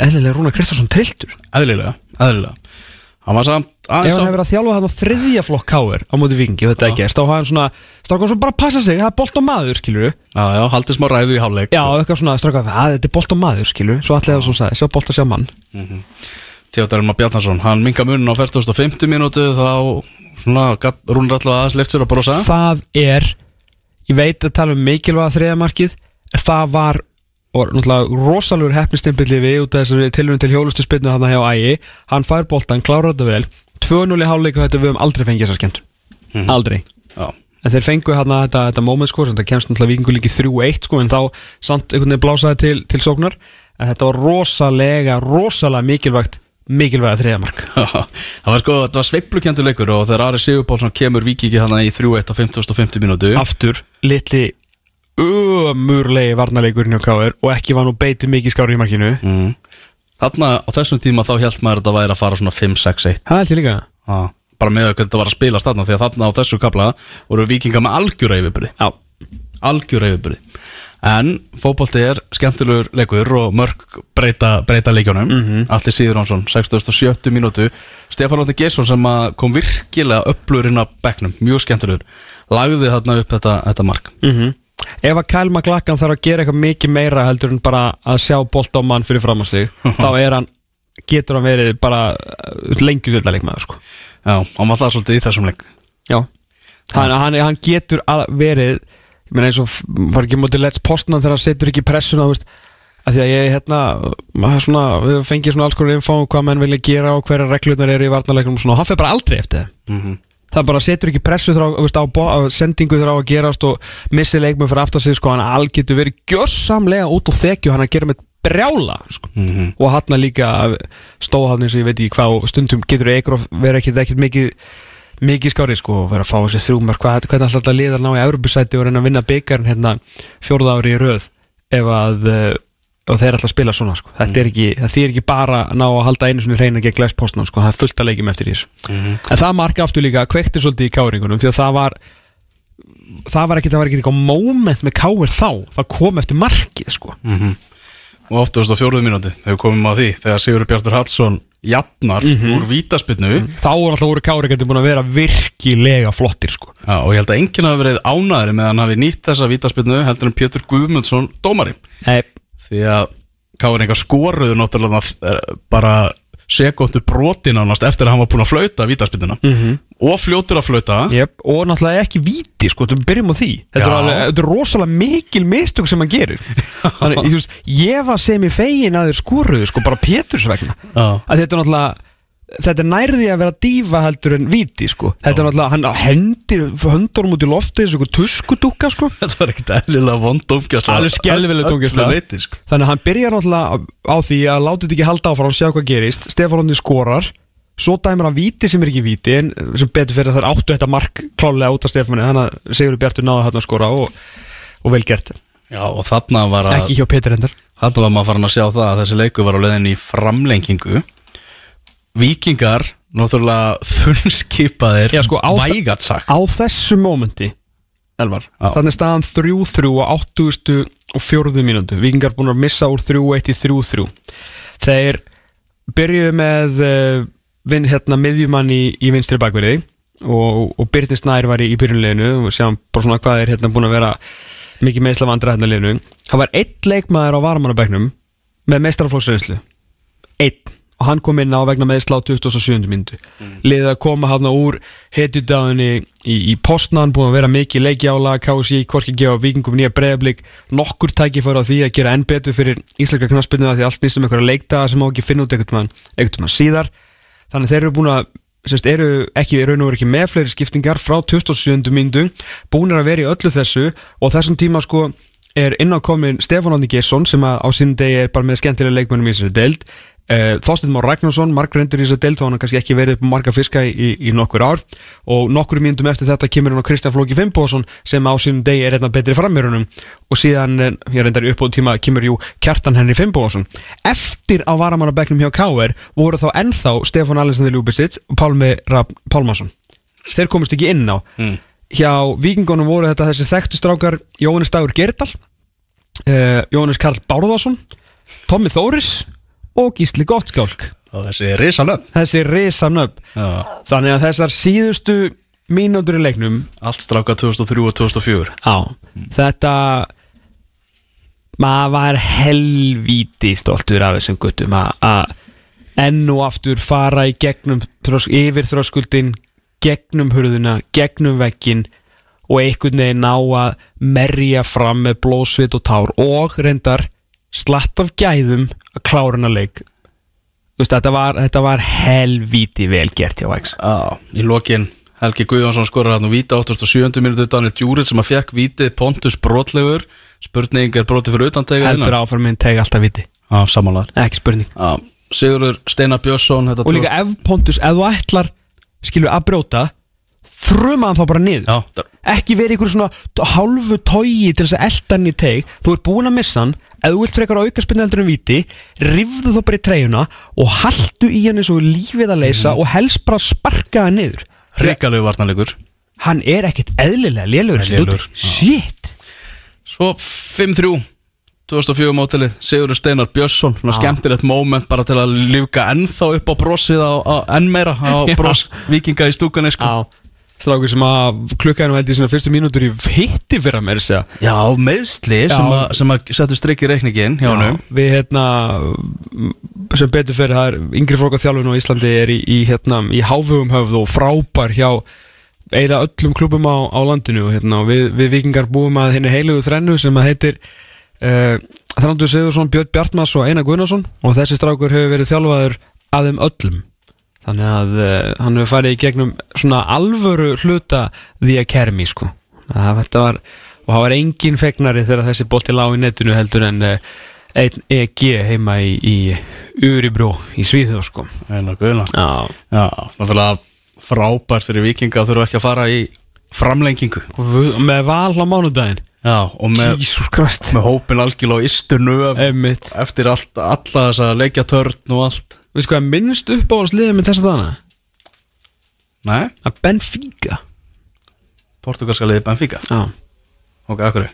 eðlilega Rúnar Kristjánsson trilltur. Eðlilega, eðlilega Hann var samt ef aðeins hann hefur verið að þjálfa á þriðja flokk káir á móti vikingi, ég veit það ekki þá hafa hann svona, strákar svo bara passa sig það er bolt og maður, skilur Já, já, haldið smá ræðu í hálfleik. Já, eitthvað svona, strákar, að þetta er bolt og maður, skilur svo allir það svo sagði, sjá bolt og sjá mann. Theodor Elmar Bjarnason, hann minga munin á 4050 mínútu þá svona, gat- Rúnar alltaf aðeins leift sér að brosa. Það er ég veit að tala um mikilvæga þriðamarkið það var og náttúrulega rosalur hefnistimpilli við út af þessari tilhörun til hjólustu spilnu hann hjá ægi, hann fær boltan, klárar þetta vel. 2-0 í hálfleik og þetta við höfum aldrei fengið þessa skemmt aldrei. Já, En þeir fengu hérna þetta, þetta moment sko, þetta kemst náttúrulega vikingu líki 3-1 sko, en þá samt einhvern veginn blásaði til, til sóknar. En þetta var rosalega, rosalega mikilvægt mikilvæga þriðamark það var sko, þetta var sveiplukjöndu leikur og þegar Ari Sigurpálsson kemur vikingi hann í 3-1 á 5050 mínútu. Aftur, litli ömurlegi varnarleikurinn hjá K.R. og ekki var nú beiti mikið skári í markinu. Mm. Þarna á þessum tíma þá held maður að þetta væri að fara svona 5-6-1 Það er til líka. Já, bara með að þetta var að spila þarna því að þarna á þessu kapla voru vikinga með algjöra yfirbyrði Já, algjöra yfirbyrði en fótbolti er skemmtilegur leikur og mörg breyta, breyta leikjónum mm -hmm. Alli Sigurjónsson, 67 mínútu. Stefán Ótti Gesson sem kom virkilega upplur inn á bekknum mjög skemmtilegur, lagði þarna upp þetta, þetta mark. Mm Ef að Kyle McLachlan þarf að gera eitthvað mikið meira heldur en bara að sjá mann fyrir fram á sig þá er hann, getur hann verið bara lengjum völdaleikmaður sko. Já, hann var það svolítið í þessum leik. Já. Hann, hann, hann getur verið Ég meina eins og var ekki mútið let's postna þegar hann setur ekki pressuna þú veist, að því að ég hérna svona, við fengið svona alls konar info um hvað menn vilja gera og hverja reglurnar eru í varnarleikunum og hann fer bara aldrei eftir það. Mm -hmm. Það bara setur ekki pressu þrá, veist, á, á sendingu þrá að gerast og missi leikmenn fyrir aftar sig sko, hann getur verið gjössamlega út og þekju hann að gera með brjála sko. Mhm. og hann líka stóð hann eins og ég veit ekki hvað og stundum getur Eikrof verið ekkit, ekkit mikið mikið skári sko og vera að fá þessi þrjúmar hvað, hvernig alltaf liðar ná í Evropasæti og reyna að vinna byggarn hérna fjórða ári í röð ef að uh, og þeir alltaf spila svona sko. Þetta er ekki, það þýr ekki bara að ná að halda einu svona reyna gegn glæspostnum sko, það er fullt að leikjum eftir því þessu en það marka aftur líka kveikti svolítið í káringunum því að það var það var ekki, það var ekki eitthvað moment með káir þá, það kom eftir markið sko. Og 84. mínúti þegar komum á því þegar Sigur Bjartur Hallsson jafnar úr vítaspinnu þá var alltaf voru káringarnir búin að vera virkilega flottir sko. Já, og ég held að enginn hafi verið ánæðri með að hann hafi nýtt þessa vítaspinnu heldur en Pétur Guðmundsson dómari. Nei, því að Káringar skoruðu náttúrulega bara sekundu broti nánast eftir að hann var búinn að flauta vítaspinnuna -hmm. og fljótur að flauta. Yep, og náttúrulega ekki víti sko, við byrjum á því. Þetta er, alveg, þetta er rosalega mikil mistök sem hann gerir. Þannig, veist, ég var sem í fegin að þeir skoruðu sko, bara Péturs vegna. Já. að þetta er náttúrulega þetta er nærði að vera dífa heldur en víti sko. þetta er náttúrulega, hann hendir höndurum út í lofti þessu eitthvað tuskudúka sko. þetta var ekkert eðlilega vond dómgjörsla Alveg skelfileg dómgæsla. leiti, sko. þannig að hann byrjar náttúrulega á því að láta þetta ekki halda áfram sjá hvað gerist, Stefán Róndi skorar svo dæmir hann víti sem er ekki víti en sem betur fyrir að það áttu þetta mark klálega út af Stefáni, þannig að Sigur Bjartur náði hann að skora og, og vel gert Já, og þarna var að ekki hjá Petur endar þarna var maður farin að sjá það að þessi leiku var á leiðin í framlengingu Víkingar náttúrulega þunnskipaðir Já, sko, á- vægat sagt á þessu mómenti Elvar, Já. þannig staðan 3-3 á 80 og 4 mínútu. Víkingar búin að missa úr 3-1 í 3-3 þeir byrjuðu með uh, vin, hérna, miðjumann í, í vinstri bakverði og, og Byrni Snær var í, í byrjunleginu og sjáum bara svona hvað er hérna búin að vera mikið meðsla vandra hérna liðinu. Það var einn leikmaður á varamannabæknum með meistaraflokksreynslu. Einn og hann kom inn á vegna meðsla á 27. myndu mm. liðið að koma hann úr hetjudáðinni í, í postnan búin að vera mikið leikjála KSI, Korki gefa vikingum nýja breiðablík nokkur tæki fór á því að gera enn betur fyrir íslenska knaspinu því allt nýstum einhverja leikdaga sem má ekki finna út einhvern veginn síðar þannig þeir eru búin að Sérst, eru ekki, raun og veru ekki með fleiri skiptingar frá 27. myndu búinir að vera í öllu þessu og þessum tíma sko er innákomin Stefán Átni Gesson sem á sínum degi er bara með skemmtilega leikmennum í þessari deild Uh, Þorstein Már Ragnarsson, marg reyndur í þess að delta og hann kannski ekki verið upp marga fiska í, í, í nokkur ár og nokkur myndum eftir þetta kemur hann á Kristján Flóki Fimboðsson sem á sínum degi er einna betri framjörunum og síðan, ég reyndar upp á tíma, kemur jú Kjartan Henry Fimboðsson Eftir á varamannabæknum hjá K.R. voru þá ennþá Stefán Alessandri Ljúbisits og Pálmi Rapp Pálmarsson Þeir komist ekki inn á mm. Hjá vikingunum voru þetta þessi þekktu strákar Jóhannes Dagur Gerdal uh, Jóhannes Karl Bárðarsson Tommi Þóris og Gísli Gottskálk. Og þessi risanöpp þessi risanöpp þannig að þessar síðustu mínútur í leiknum allt strafka 2003 og 2004 á, þetta maður var helvíti stoltur af þessum guttum að enn og aftur fara í gegnum yfir þróskuldin gegnum hurðuna, gegnum vekkin og einhvern veginn ná að merja fram með blósvit og tár og reyndar slatt af gæðum að klára hana leik. Veist, þetta, var, þetta var helvíti vel gert hjá X ah, í lokin Helgi Guðjónsson skorur hann og víta 87. minúti Daniel Djúrið sem að fekk vítið Pontus brotlegur. Spurning er brotið fyrir utantega heldur áfram minn teg alltaf viti samanlar ekki spurning. Ah, Sigurður Steinar Björnsson og líka ef Pontus, ef þú ætlar skilur að brjóta fruma hann þá bara niður. Já, ekki verið ykkur svona hálfu tógi til þess að elda hann í teg þú ert búin að missa hann. Ef þú vilt frekar auka spilni heldur en viti rifðu þú bara í treyjuna og haldu í hann eins og lífið að leysa mm. og helst bara sparka það niður. Ríkalegu varnalegur Hann er ekkit eðlilega lélur Shit! Svo 5-3 2004 mótilið Sigurður Steinar Björnsson. Svona ah. skemmtilegt moment bara til að lífka ennþá upp á brossið á, á enn meira á bross vikinga í stúkunni sko. Strákur sem að klukkaðinu held í svona fyrstu mínútur í hitti fyrir að mér segja. Já, meðsli Já. sem að, sem að setja strikk í reikningin hjá hann Við hérna, sem betur fyrir það er yngri fólk á þjálfun og Íslandi er í, í, hérna, í háfugum höfð og frábær hjá eða öllum klubum á, á landinu og hérna, við, við vikingar búum að henni heilugu þrennu sem að heitir uh, Þrandur Sigursson, Björn Bjartmas og Einar Gunnarsson og þessi strákur hefur verið þjálfaður að þeim öllum þannig að uh, hann hefur farið í gegnum svona alvöru hluta The Academy sko. Það var, og það var engin fegnari þegar þessi bótti lág í netinu heldur en uh, einn EG heima í, í Uribró í Svíþjóð sko. Eina guðla Já, Já náttúrulega frábært fyrir vikinga að þurfa ekki að fara í framlengingu. Með val á mánudagin Já, og með, með hópin algjörlega í isturnu eftir allt, alla þessa leikjatörn og allt Við sko að minnst uppáhaldsliðið með þess að dana Nei. Að Benfica. Portugalska liðið Benfica? Já. Ok, akkur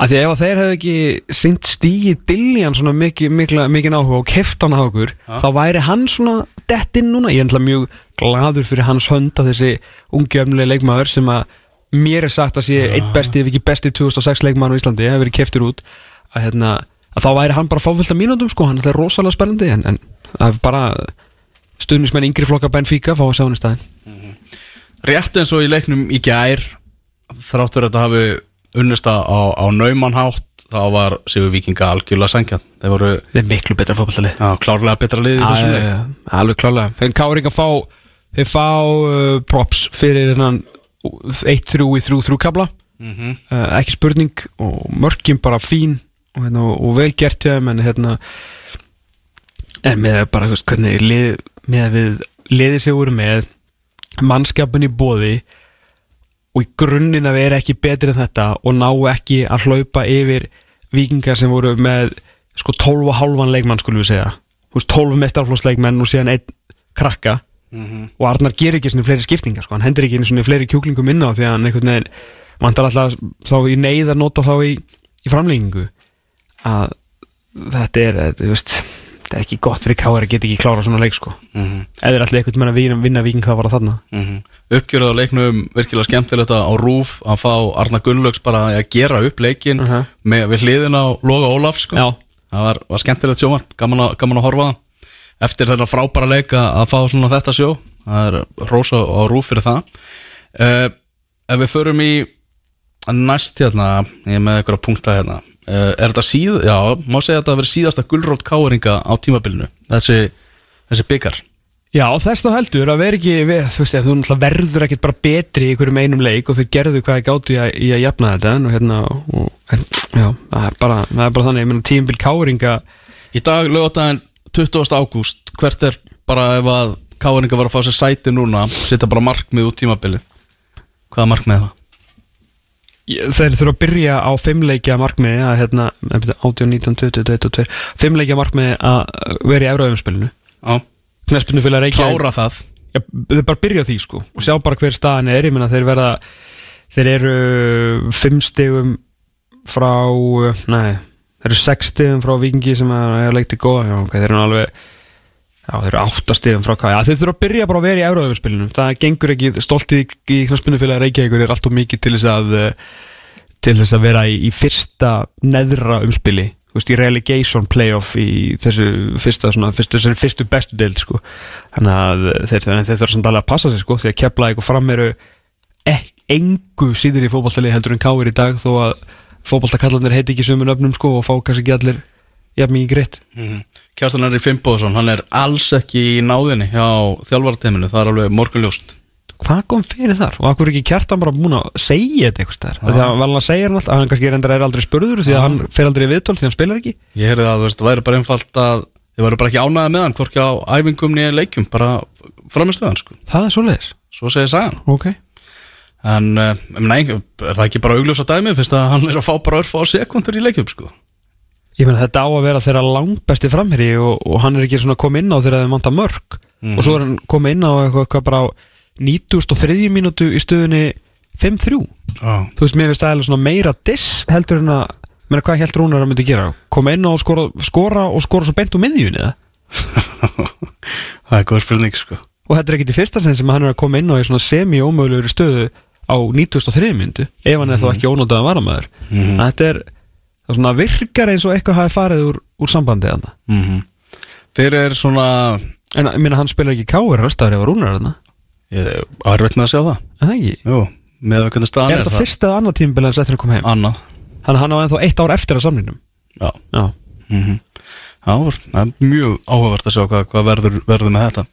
Af því að ef þeir hefðu ekki syngt stígi Dillian svona mikið mikil áhuga og keft hann á okkur þá væri hann svona dettinn núna. Ég er ennlega mjög gladur fyrir hans hönd að þessi ungjöfnileg leikmaður sem að mér er sagt að sé ja. eitt besti ef ekki besti 2006 leikmaður á Íslandi hefur verið keftur út að, hérna, að þá væri hann bara fáfyllt af mínútum sko, hann er rosalega spennandi en, en er bara stuðnismenn yngri flokka Benfica fá að sjá hann í staðin mm -hmm. Rétt eins og í leiknum í gær þráttur að þetta hafi unnista á, á naumannhátt þá var Sigur Vikinga algjörlega sangjan þeir voru þeir miklu betra fólkvallið klárlega betra lið ja, ja, ja, alveg klárlega. Þeir káringa fá þeir fá uh, props fyrir þennan 1-3 í 3-3 kabla mm -hmm. uh, ekki spurning og mörgjum bara fín og, hérna, og vel gert hjá þeim en hérna en með bara veist, hvernig lið, með við liðið sig úr með mannskapin í bóði og í grunninn að vera ekki betri en þetta og ná ekki að hlaupa yfir vikingar sem voru með sko 12,5 leikmann skulum við segja. 12 mestarflósleikmenn og síðan einn krakka. Mm -hmm. og Arnar ger ekki svona fleiri skiptingar sko, hann hendur ekki svona fleiri kjúklingum inn á því að hann einhvern veginn vantar alltaf þá í neyðar nota þá í, í framleggingu að þetta er, þú veist þetta er ekki gott fyrir Káar að geta ekki klára svona leik sko Mhm. ef þeir allir einhvern veginn að vinna, vinna viking þá var það þarna Mm Uppgjörð á leiknum virkilega skemmtilegt á rúf að fá Arna Gunnlaugs bara að gera upp leikin Mhm. með, við hliðin á Loga Ólaf sko. Já. það var, var skemmtilegt sjómar gaman, að- gaman að horfa það eftir þetta frábæra leik að fá svona þetta sjó það er rosa á rúf fyrir það uh, ef við förum í næst hérna ég er með eitthvað punkta hérna uh, er þetta síð, já, má segja að þetta vera síðasta gulrót káeringa á tímabilinu þessi, þessi byggar Já, þess þá heldur að vera ekki við, þú veist, þú verður ekkert bara betri í einhverjum einum leik og þau gerðu hvað ég gáttu í að, í að jafna þetta en, hérna, og, en, já, það er bara, það er bara þannig, ég meina tímbil káringa Í dag lögadaginn 20. ágúst hvert er bara ef að káeringa var að fá sér sæti núna setja bara markmið út tímabilið hvaða markmið það? Þeir þurfa að byrja á fimmleikja markmiði að hérna, 18, 19, 20, 22 fimmleikja markmiði að vera í Euróðumspilinu Já, Knespinu fyrir að reykja klára það. Já, þeir bara byrja því sko og sjá bara hver staðan er, ég meina þeir verða þeir eru fimm stegum frá nei, þeir eru sex stegum frá vikingi sem er að leikti góða, já ok, þeir eru alveg já, þeir eru átta stegum frá hvað, þeir þurfa að byrja bara að vera í euróðumspilinu, það gengur ekki stoltið í, í knarspinu fyrir að reykja ykkur er alltaf mikið til þess að eh, til þess að vera í, í fyrsta neðra umspili. Þú veist, í relegation playoff í þessu fyrsta, svona, fyrstu, fyrstu bestu deild sko. þannig að þeir, þeir, þeir þurfa samt alveg að passa sig sko, því að kepla ykkur fram eru e engu síður í fótballtali heldur en káir í dag þó að fótballtakallanir heiti ekki sömu nöfnum sko, og fá kannski ekki allir jafn mikið greitt. Mm. Kjartan Henri Fimboðsson, hann er alls ekki í náðinni hjá þjálfarateiminu, það er alveg morgunljóst. Hvað kom fyrir þar? Og akkur er ekki kjartan bara búin að segja þetta eitthvað því að hann alveg að segja hann alltaf hann kannski reyndar er aldrei spurður því að hann fer aldrei í viðtöl því hann spilar ekki. Ég heyrði að það væri bara einfalt að þið væri bara ekki ánæða með hann, hvorki á æfingum nýja leikjum, bara framistöðan sko. það er svo leiðis Svo segir sagan. Ok. En, uh, nei, er það ekki bara augljósa dæmi fyrst að hann er að fá bara örfa á sekundur í leikjum sko. Ég meina þetta á að vera þeirra langbesti framherri og, og hann er ekki svona komið inn á þegar þeim vantar mörg og svo er hann komið inn á eitthvað, eitthvað bara á 93. mínútu í stöðunni 5-3 ah. Þú veist, mér finnst það svona meira diss heldur en að meina hvað held Rúnar að myndi gera koma inn á og skora, skora og skora svo beint úr miðjunni eða? Það er góð spurning sko. og þetta er ekki til fyrsta sinn sem hann er að koma inn á semi-ómögulegur stöðu á 93. mínútu ef hann er þá ekki ónótað að vara maður Mhm. þetta er það svona virkar eins og eitthvað hafi farið úr, úr sambandi þarna. Mm -hmm. Þeir eru svona En ég meina hann spilar ekki káir röstaður ef Rúnar er þarna? Ég var veit með að sjá það. Er það ekki? Jú, með að hvernig staðan Er er, þetta fyrsta eða annað tímabil hans eftir að koma heim? Annað. Þannig að hann á ennþá eitt ár eftir að samninum Já, Já. Mm Já það er mjög áhugavert að sjá hvað, hvað verður, verður með þetta.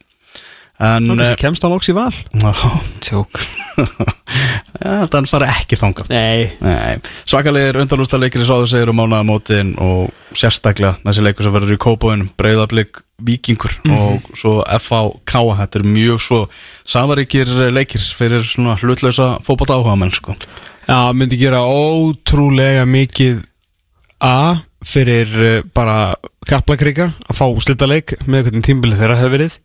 En Nú eh, kemst hann lóks í val. Já, Tjók Þannig fara ekki þangað. Nei. Nei, svakalegir undanlústa leikir í sáðu segir um mánaðamótin og sérstaklega þessi leikur sem verður í kópóinum breyðablík vikingur og svo Káa, þetta er mjög svo safaríkir leikir fyrir svona hlutlausa fótbolta áhuga menn sko. Já, myndi gera ótrúlega mikið A fyrir uh, bara kaplakrika að fá slitaleik með hvernig tímabilið þeirra hefur verið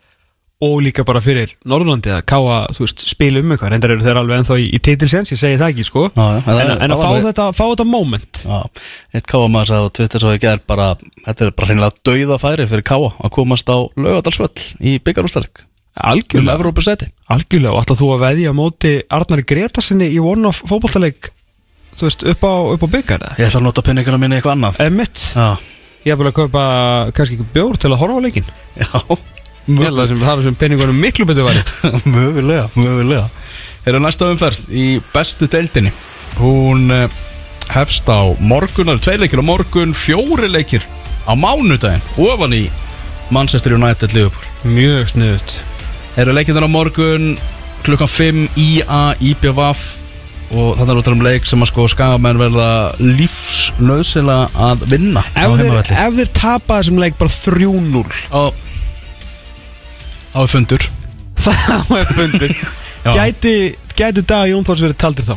og líka bara fyrir Norrlandi að káa, þú veist, spila um eitthvað. Reyndar eru þeir alveg ennþá í, í titilsens, ég segi það ekki sko. Já, en, en það að fá alveg- þetta, fá þetta moment. Já, eitt Káa maður sagði á Twitter svo ég ger bara, þetta er bara hreinlega dauða færi fyrir Káa að komast á laugadalsvöll í byggarústarik um algjörlega, Evrópusæti. Algjörlega og ætla þú að veðja á móti Arnari Gretarsinni í one-off fótballtaleik þú veist, upp á, á byggar? Ég ætla að nota peningana minni í eitthvað annað. Ég hef bara að kaupa kannski bjór til að horfa á leikin já Að sem það er sem peningunum miklu betur væri mögulega, mögulega. Erum næsta umferð í bestu deildinni. Hún uh, hefst á morgun, það eru tveir leikir á morgun Fjóri leikir á mánudaginn Ofan í Manchester United Liverpool. Mjög sniðut Eru leikirnir á morgun klukkan 5 IA IBVF og þannig er út um leik sem að sko skagamenn verða lífsnöðsila að vinna á ef þeir, ef þeir tapa þessum leik bara 3-0 og á fundur Það er fundur. Gæti, gætu dag Jón Þórs verið taldir þá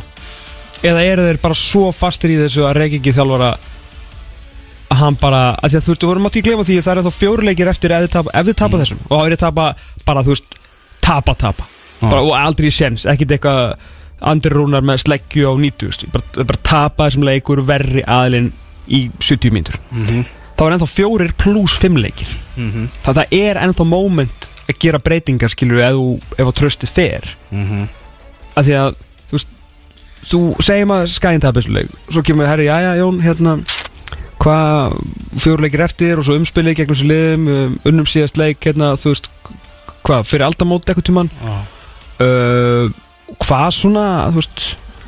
Eða eru þeir bara svo fastir í þessu að ekki þjálfara að hann bara, að því að þú veist, þú vorum átti að glefa því að það er þá fjóruleikir eftir ef þið tapa, ef þið Mm. tapa þessum og það er þið tapa bara, þú veist, tapa, tapa Já. bara, og aldrei í séns, ekkit eitthvað andri rúnar með sleggju á 90 veist, bara, bara tapa þessum leikur verri aðilinn í 70 mínútur Mhm. þá er ennþá fjórir pluss fimm leikir Mhm. það, það er ennþá moment að gera breytingar skilur ef, þú- að tröstið fer. Mhm. að því að þú, veist, þú segjum að skæðin tapisleik svo kemur við, herri, jæja Jón hérna, hvað fjóruleikir eftir og svo umspilið gegnum sér liðum um, unnum síðast leik hérna, þú veist, hvað, fyrir aldamót eitthvað tíman Já. uh, hvað svona, þú veist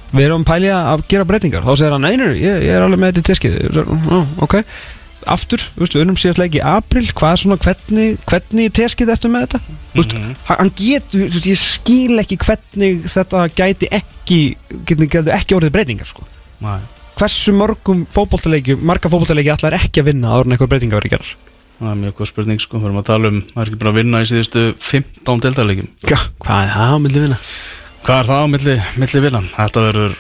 við erum pælið að gera breytingar. Þá segir hann, nei, ég, ég er alveg með þetta í teskið. Ó, ok, aftur við unnum síðast leik í april hvað er svona, hvernig, hvernig teskið ertu með þetta veist, Mhm. hann getur, ég skil ekki hvernig þetta gæti ekki gæti ekki orðið breytingar, sko Nei. hversu mörgum fótboltaleiki marga fótboltaleiki allar ekki að vinna áður en eitthvað breytingar verið gerar Það er mjög góð spurning sko, við erum að tala um Það er ekki búin að vinna í síðustu 15 deltalegjum Já, hvað er það á milli vinna? Hvað er það á milli, milli vinnan? Þetta verður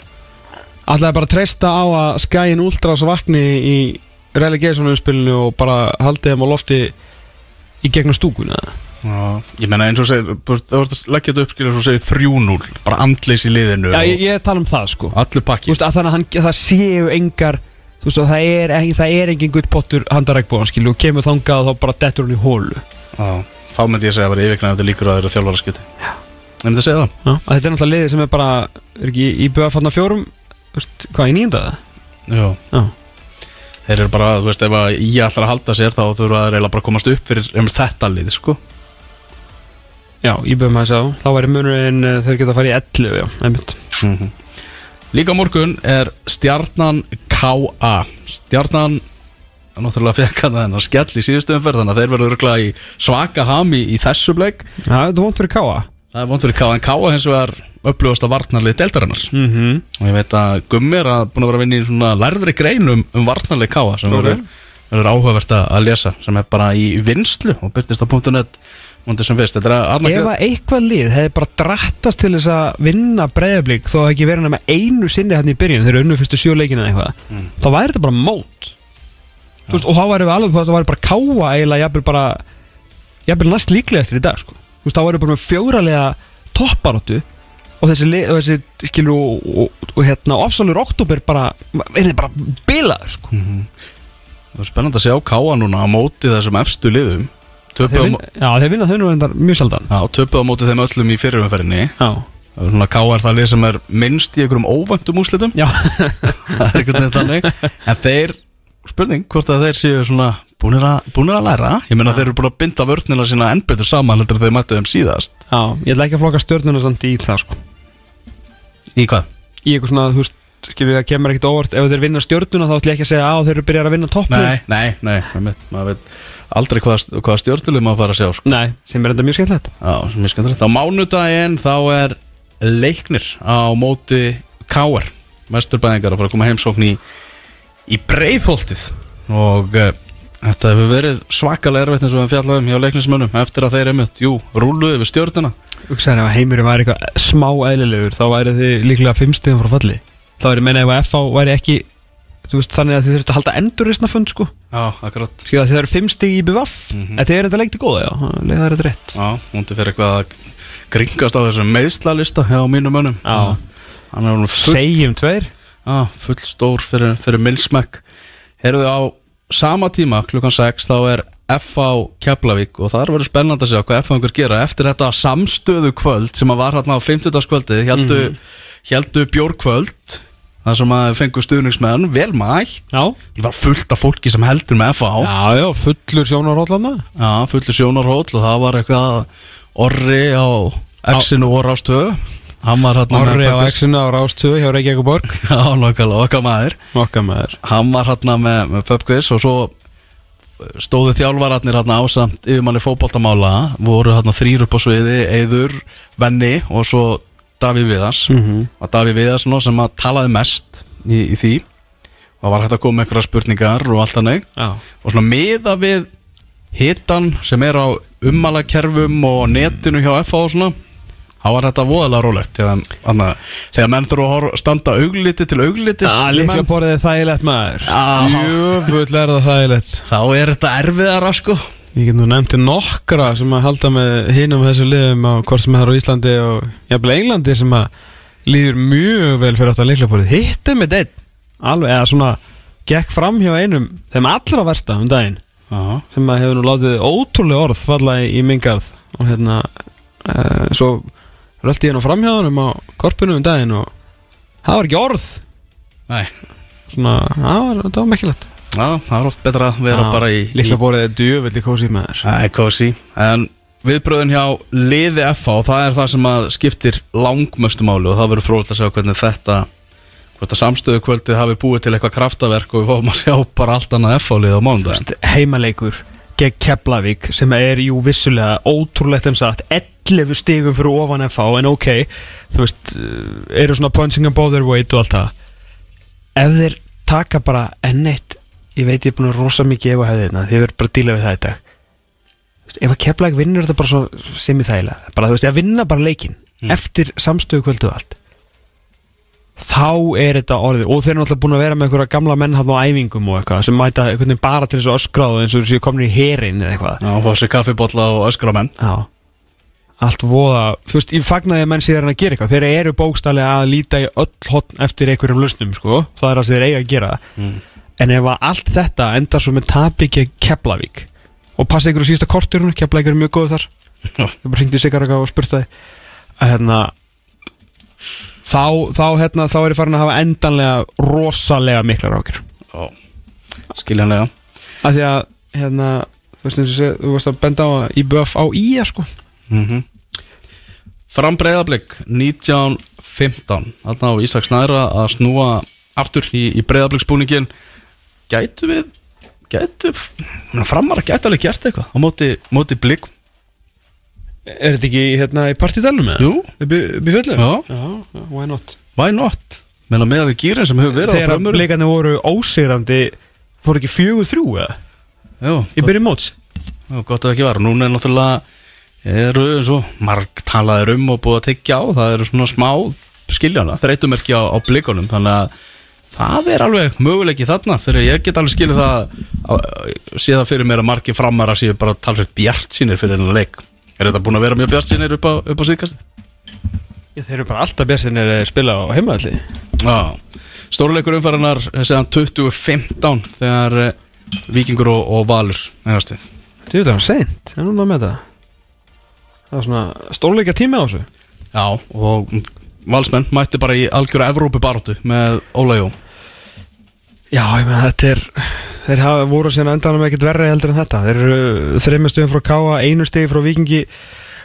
Alltaf bara að treysta á að skæin últras vakni í relegation umspilinu og bara haldið þeim á lofti í gegnum stúkuna. Já, ég menna eins og segir Það voru að leggja þetta upp skilja svo segir 3-0 Bara andleys í liðinu Já, og ég, ég tala um það sko. Allur Þú pakki veist að þannig að hann, það séu engar Þú veist að það er, það er engin guttpottur handarækbóðan skilu og kemur þangað og þá bara dettur hann í hólu Já, þá myndi ég segja að vera yfirknæði Þetta líkur að það eru Já. Ég myndi að segja það. Já, að þetta er náttúrulega liðið sem er bara er ekki í BF hann fjórum þú veist, hvað, í nýjöndaða? Já. Já. Þeir eru bara, þú veist, ef að ég ætlar að halda sér þá þurfa þeir eiginlega bara að komast upp fyrir um þetta lið, sko. Já, í BF maður sá, þá væri munurinn eh, þeir geta að fara í 11, já, einmitt. Mhm. Líka á morgun er stjarnan K.A. Stjarnan náttúrulega fekk hann þennan skell í síðustu umferð þannig að þeir verður svaka hami í þessu bleik. Já, þetta er vont fyrir káa það er vont fyrir K.A. en K.A. hins vegar uppljóðast að varnarlið deltarinnar mm -hmm. og ég veit að Gummi er að búin að vera að vinna í svona lærðri greinum um varnarlið K.A. sem verður, verður áhugavert að lesa sem er bara í vinslu og byrtist á .net múndið sem fyrst er Ef að eitthvað lið hefði bara drattast til þess að vinna breyðablík þó að ekki verið nema einu sinni hann í byrjun þegar unnu fyrstu sjó leikina eða eitthvað Mm. þá væri þetta bara mót Þú veist, og þá væri við alveg það væri bara káa eiginlega jafnvel næst líklegastir í dag sko. Þú veist, þá væri bara með fjóralega topparóttu og þessi, og þessi skilur og, og, og hérna ofsalur oktober bara er þið bara bilaður sko. það er spennandi að sjá K.A. núna á móti þessum efstu liðum þeir, vinna, já, þeir vinna þau nú reyndar mjög sjaldan Já, töpuð á móti þeim öllum í fyrirumferðinni Já, Það er það lið sem er minnst í einhverjum óvæntum úrslitum já. Það er einhvern veginn þannig En þeir, spurning, hvort að þeir séu svona búnir að, búnir að læra Ég meina þeir eru búin að binda vörnina sína enn betur saman heldur en þeir mættu þeim síðast já ég ætla ekki að flokka stjörnuna samt í það sko. Í hvað? í eitthvað svona, þú veist, skilur það kemur ekkert óvart ef þeir vinna stjórnuna þá ætlum ég ekki að segja að þeir eru byrjar að vinna toppni Nei, nei, nei, nei maður veit aldrei hvað, hvað stjórnulið maður fara að sjá sko. Nei, sem er enda mjög skemmtilegt Já, mjög skemmtilegt Á mánudaginn þá er leiknir á móti K.R. Vesturbæðingar að fara að koma heimsókn í, í breiðholtið. Og uh, þetta hefur verið svakalega erfitt eins og við fjallaðum hjá leiknismönnum eftir að þeir einmitt, jú, rúluðu við stjórnuna Hugsaði ef að heimurinn væri eitthvað smá eðlilegur þá væri þið líklega fimm stigum frá falli. Þá væri meina ef að FH væri ekki veist, þannig að þið þurftu að halda endurreisna fund sko. Já, akkurat. Að þið eru fimm stig í BVF Mhm. en þið eru þetta leikti góða, já, er þetta rétt. Já, múndi fyrir eitthvað að gringast á þessum meðslalista hjá mínum mönnum. Er Segjum tveir já, full stór fyrir, fyrir milsmekk Herðu á sama tíma klukkan 6 þá er FH Keflavík og það er verið spennandi að sjá hvað FH einhver gera. Eftir þetta samstöðu kvöld sem að var hérna á 50. kvöldið heldu, mm heldu bjórkvöld þar sem að fengu stuðningsmenn vel mætt. Já, Það var fullt af fólki sem heldur með FH já, já fullur sjónarhóllana Já, fullu sjónarhóll og það var eitthvað orri á X-inu og Rástöðu Hann var hérna Orri á. X-inu á Rástöðu hjá Reykjavík Borg Já, nokkala, okkar maður. Okkar maður. Hann var hérna með, með pubquiz og svo stóðu þjálfararnir hérna ásamt yfirmanni fótboltamála voru hérna þrýr upp á sviði Eður, Venni og svo Davíð Viðars. Mm -hmm. og Davíð Viðars nú sem að talaði mest í, í því. Og var hægt að koma einhverja spurningar og allt þannig. Já, og svona miða við hitan sem er á ummalakerfum og netinu hjá FH og svona þá var þetta voðalega rólegt þegar, menn þurfa að standa augliti til auglitis. Já, líklega. borðið er þægilegt maður. Já. Djöfull er það þægilegt. Þá er þetta erfiðara sko. Ég get nú nefndi nokkra sem að halda með hinum þessu liðum á hvort sem er á Íslandi og jafnvel Englandi sem að líður mjög vel fyrir átt að leiklega borðið. Hittum með einn. Alveg, eða svona gekk fram hjá einum þeim allra versta um daginn. Já, sem að hefur nú látið ótrúlega orð falla í, mingarð og hérna uh, svo röldi ég nú fram hjá honum á korpinu um daginn og það var ekki orð. Nei. Svona, það var, það var mekkilegt Já, það er oft betra að vera bara í, í Lilla borðið er djöfelli kósið með þér. Það er kósi En viðbröðin hjá liði FH og það er það sem að skiptir langmöstu máli og það verður fróðilegt að sjá hvernig þetta hvort að samstöðu kvöldið hafi búið til eitthvað kraftaverk og við fáum að sjá bara allt annað FH-lið á mánudaginn. Heimaleikur gegn Keflavík sem er jú vissulega ótrúlegt en sagt 11 stigum fyrir ofan FH en ok, þú veist uh, eru svona punching above their weight og allt það. Ef þeir taka bara enn eitt ég veit ég er búin að rosa mikið ef að hefði þetta þið verður bara að díla við það veist, ef að Keflavík vinnur þetta bara sem í þægilega bara þú veist, að vinna bara leikin eftir samstöðu kvöldu og allt þá er þetta orðið og þeir eru náttúrulega búin að vera með einhverja gamla menn hann á æfingum og eitthvað sem mæta bara til þess að öskráðu eins og þessu komin í herin eða eitthvað. Já, fá sér kaffibotla og öskra menn. Já. Allt voða, þú veist, ég fagnaði að menn sér hann að gera eitthvað. Þeir eru bókstallega að líta í öll hotn eftir einhverjum lausnum, sko. Það er að þeir eiga að gera. Mm. En ef að allt þetta endar svo með tap ekki Keflavík Og passa ykkur að þá, þá, hérna, þá er ég farin að hafa endanlega rosalega miklar ákjör Já, skiljanlega. Af því að hérna, þú veist eins og sé, þú veist að benda á að IBF á IA sko. Mm Fram breyðablík 1915 Þarna á Ísak Snæra að snúa aftur í, í breyðablíksbúningin Gætu við Gætu Framar gætu alveg gert eitthvað á móti, móti blík Er þetta ekki hérna í partidælum eða? Jú, í fullu? Já. já, why not? why not Menna með að við gýrin sem hefur verið á Þegar framur leikarnir voru ósigrandi fóru ekki fjögur þrjú eða? Já, Í byrjun móts? Já, gott að ekki var Núna er náttúrulega eru eins og marg talaður um og búið að tekja á það eru svona smá skiljana þreytumerki á, á blikunum þannig að það er alveg möguleiki þarna fyrir ég get alveg skilið það að sé það fyrir mér að margi framar að séu bara talsveit bjart sínir fyrir hennar leik er þetta búin að vera mjög bjart sínir upp á, á síðkast? Já, þeir eru bara alltaf björnsinir að spila á heimaðalli Já, stóruleikur umfæranar segðan 2015 þegar eh, Víkingur og, og Valur við Þú veit það var seint, en núna með það. Það var svona stórleika tími á þessu. Já, og valsmenn mætti bara í algjöra Evrópu baráttu með Óla Jó Já, ég meina þetta er Þeir hafa voru síðan endanum ekkert verri heldur en þetta. Þeir eru þreymur stöðum frá Káa Einu stöði frá Víkingi.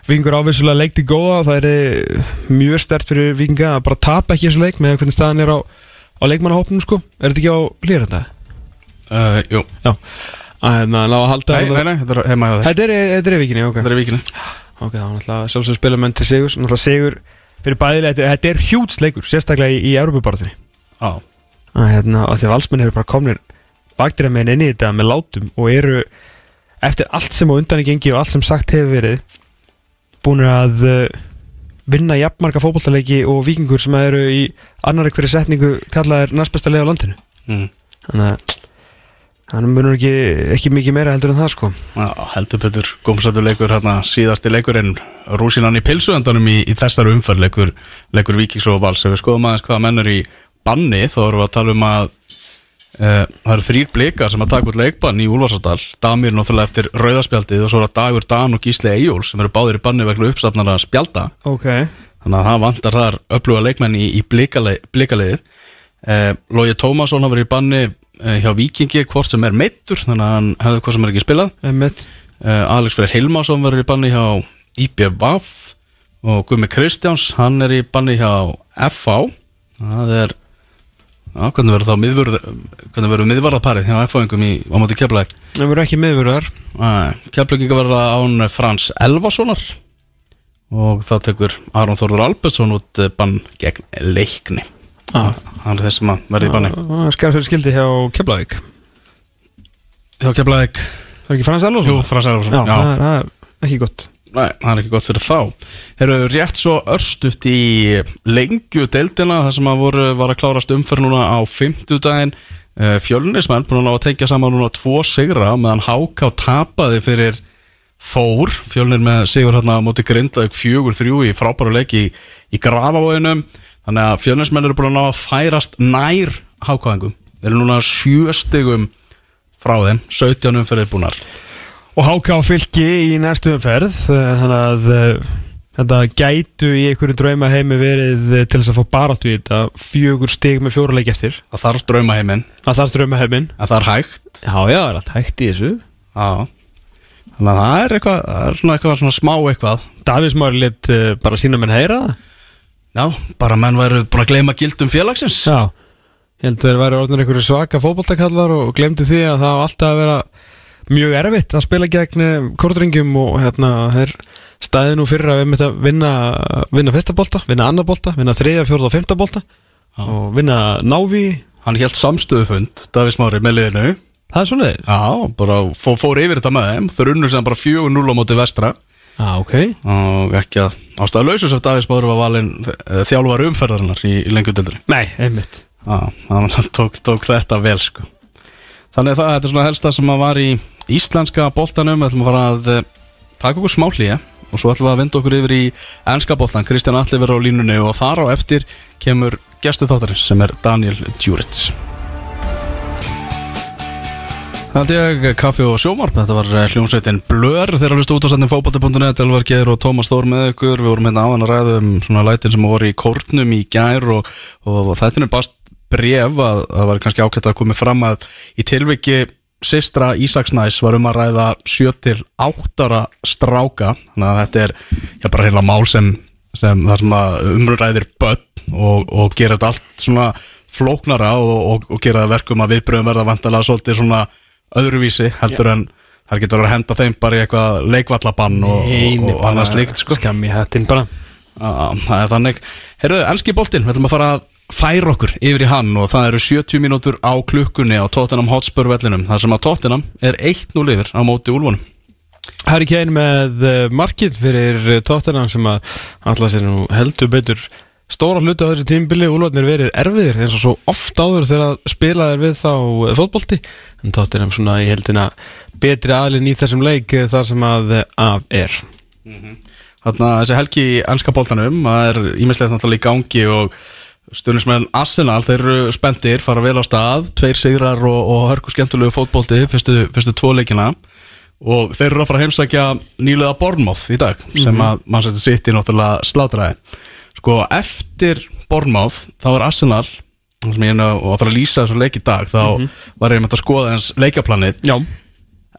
Víkingur ávissulega leik til góða Það er mjög stert fyrir Víkinga að bara tapa ekki þessu leik með hvernig staðan er á, á leikmannahópnum sko. Er þetta ekki á lýranda? uh, Jú, Já. Að hérna, ná að halda nei, nei, nei, þetta er heima hjá þeir Þetta er, þetta er í Víkinni, ok. Þetta er víkinu Ok, þá er náttúrulega sjálfsög spila menn til Sigurs. Náttúrulega Sigur fyrir bæðilega Þetta, þetta er hjúts leikur, sérstaklega í, í Európa-baratunni Já, að hérna, því valsmenn eru bara komnir baktir að meina inn í þetta með látum og eru eftir allt sem á undan í gengi og allt sem sagt hefur verið búin að uh, vinna jafnmarka fótballtaleiki og vikingur sem eru í annari hverju setningu kallaðir næstbesta leið á landinu. Mm. þannig að hann munur ekki, ekki mikið meira heldur en það sko. Já, heldur betur gómsættur leikur hérna síðasti leikurinn rúsinan í pilsuendanum í, í þessar umferð leikur, leikur Víkings og Vals. Ef við skoðum aðeins hvaða menn eru í banni þá erum við að tala um að e, það eru þrýr blikar sem að taka út leikbann í Úlfarsadal Damir náttúrulega eftir rauðaspjaldið og svo er það Dagur Dan og Gísli Eyjól sem eru báðir í banni vegna uppsafnara spjalda. Ok. Þannig að það vantar þar öfluga leikmenn í, í blikaliðið eh, Lógi Tómasson hafa verið í banni eh, hjá Víkingi hvort sem er meittur þannig að hann hefði hvað sem er ekki spilað. Alex Freyr Hilmarsson verið í banni hjá IBVF og Gumi Kristjáns hann er í banni hjá FH það er Já, hvernig verður þá miðvörð hvernig verður miðvarðarparið hjá F-fáingum í á móti keflæk það verður ekki miðurðar keflækinga verða án Frans Elvasonar og það tekur Aron Þórður Albertsson út eh, bann gegn leikni. Ah. hann er þess sem að verði í banni. Skar fyrir skildi hjá Keflavík. Hjá keflæk það er ekki Frans Elvarsson? Jú, Frans Elvarsson Já, Já, Það, er, það er ekki gott Nei, það er ekki gott fyrir þá. Herru, rétt svo örstuft í lengju deildina þar sem að voru, var að klárast umferð núna á 50 daginn Fjölnismenn búin að tekja saman núna tvo sigra meðan Háká tapaði fyrir Þór, fjölnir með sigur hérna á móti fjögur þrjú í frábæru leik í, í Grafavóinum þannig að fjölnismenn eru búin að ná að færast nær Hákáðingum Við erum núna sjöstigum frá þeim. 17 umferðir búnar Og háká fylki í næstu umferð eh, Þannig að eh, þetta gætu í einhverju drauma heimi verið eh, til þess að fá baráttu í þetta Fjögur stig með fjóra leik eftir. Það þarf draumaheiminn. Það þarf drauma heimin En það er hægt. Já, já, það er allt hægt í þessu. Já. Þannig að það er eitthvað, það er svona eitthvað svona smá eitthvað. Davís Mári lit bara sína menn heyra það. Já, bara menn væru búin að gleyma gildum félagsins. Já. Ég held að þeir væri orðin einhverju svaka fótballtakallar og glemdi því að það á alltaf að vera mjög erfitt að spila gegn kortringjum og hérna þeir staði nú fyrir að við myndum að vinna vinna fyrsta bolta, vinna annar bolta, vinna þriðja, fjórða og femta bolta og vinna návi. Hann held samstöðufund, Davís Mári, með liðinu. Það er svona þeir Já, bara fór, fór yfir þetta með þeim. Þau runnur sem bara 4-0 á móti vestra. Já, ok. Og ekki að ástæða lausu sem Davís Mári var valinn eh, þjálfari umferðarinnar í, í lengjudeldri Nei, einmitt. Já, hann tók, tók þetta vel sko. Þannig að það, þetta er svona helsta sem að var í íslenska boltanum Við ætlum að fara að eh, taka okkur smá hlýja Og svo ætlum við að vinda okkur yfir í enska boltan Kristján Alli verður á línunni og þar á eftir kemur gestu þáttarins sem er Daniel Djurits. Það held ég kaffi og sjómarp, þetta var eh, hljómsveitin Blör þegar að hlusta út á sendin fókbalti.net Elvar Geir og Tómas Þór með ykkur. Við vorum hérna áðan að ræða um svona lætin sem voru í kórnum í gær og, og þetta er bara bref að það var kannski ákveðt að komið fram að í tilviki sistra Ísaksnæs var um að ræða 7-8 ára stráka. Þannig að þetta er já, bara heila mál sem, sem þar sem að umræðir börn og, og gera þetta allt svona flóknara og, og, og gera það verkum að viðbröðum verða vantilega svolítið svona öðruvísi heldur en það getur að henda þeim bara í eitthvað leikvallabann og, og, annað slíkt sko. Skammi hættin bara. Já, það er þannig. Herruðu, ennski boltinn, við ætlum að fara að færa okkur yfir í hann og það eru 70 mínútur á klukkunni á Tottenham Hotspur vellinum þar sem að Tottenham er 1-0 yfir á móti úlfunum. Harry Kane með eh, markið fyrir Tottenham sem að alltaf sér nú heldur betur stóra hluti á þessu tímbili úlvarnir verið erfiðir eins og svo oft áður þegar spilaðir við þá eh, fótbolti. En Tottenham svona í heldina betri aðlinn í þessum leik eh, þar sem að af er. Þannig að þessi helgi í ennska boltanum það er ímestlega náttúrulega í gangi og stundismenn Arsenal þeir eru spendir, fara vel á stað. Tveir sigrar og, og hörku skemmtulegu fótbolti fyrstu, fyrstu tvo leikina. Og þeir eru að fara að heimsækja nýlega Bournemouth í dag sem að mann setja sitt í náttúrulega slátræði sko eftir Bournemouth þá er Arsenal sem ég er að fara að lýsa þessu leik í dag þá var ég með að skoða eins leikaplanið Já,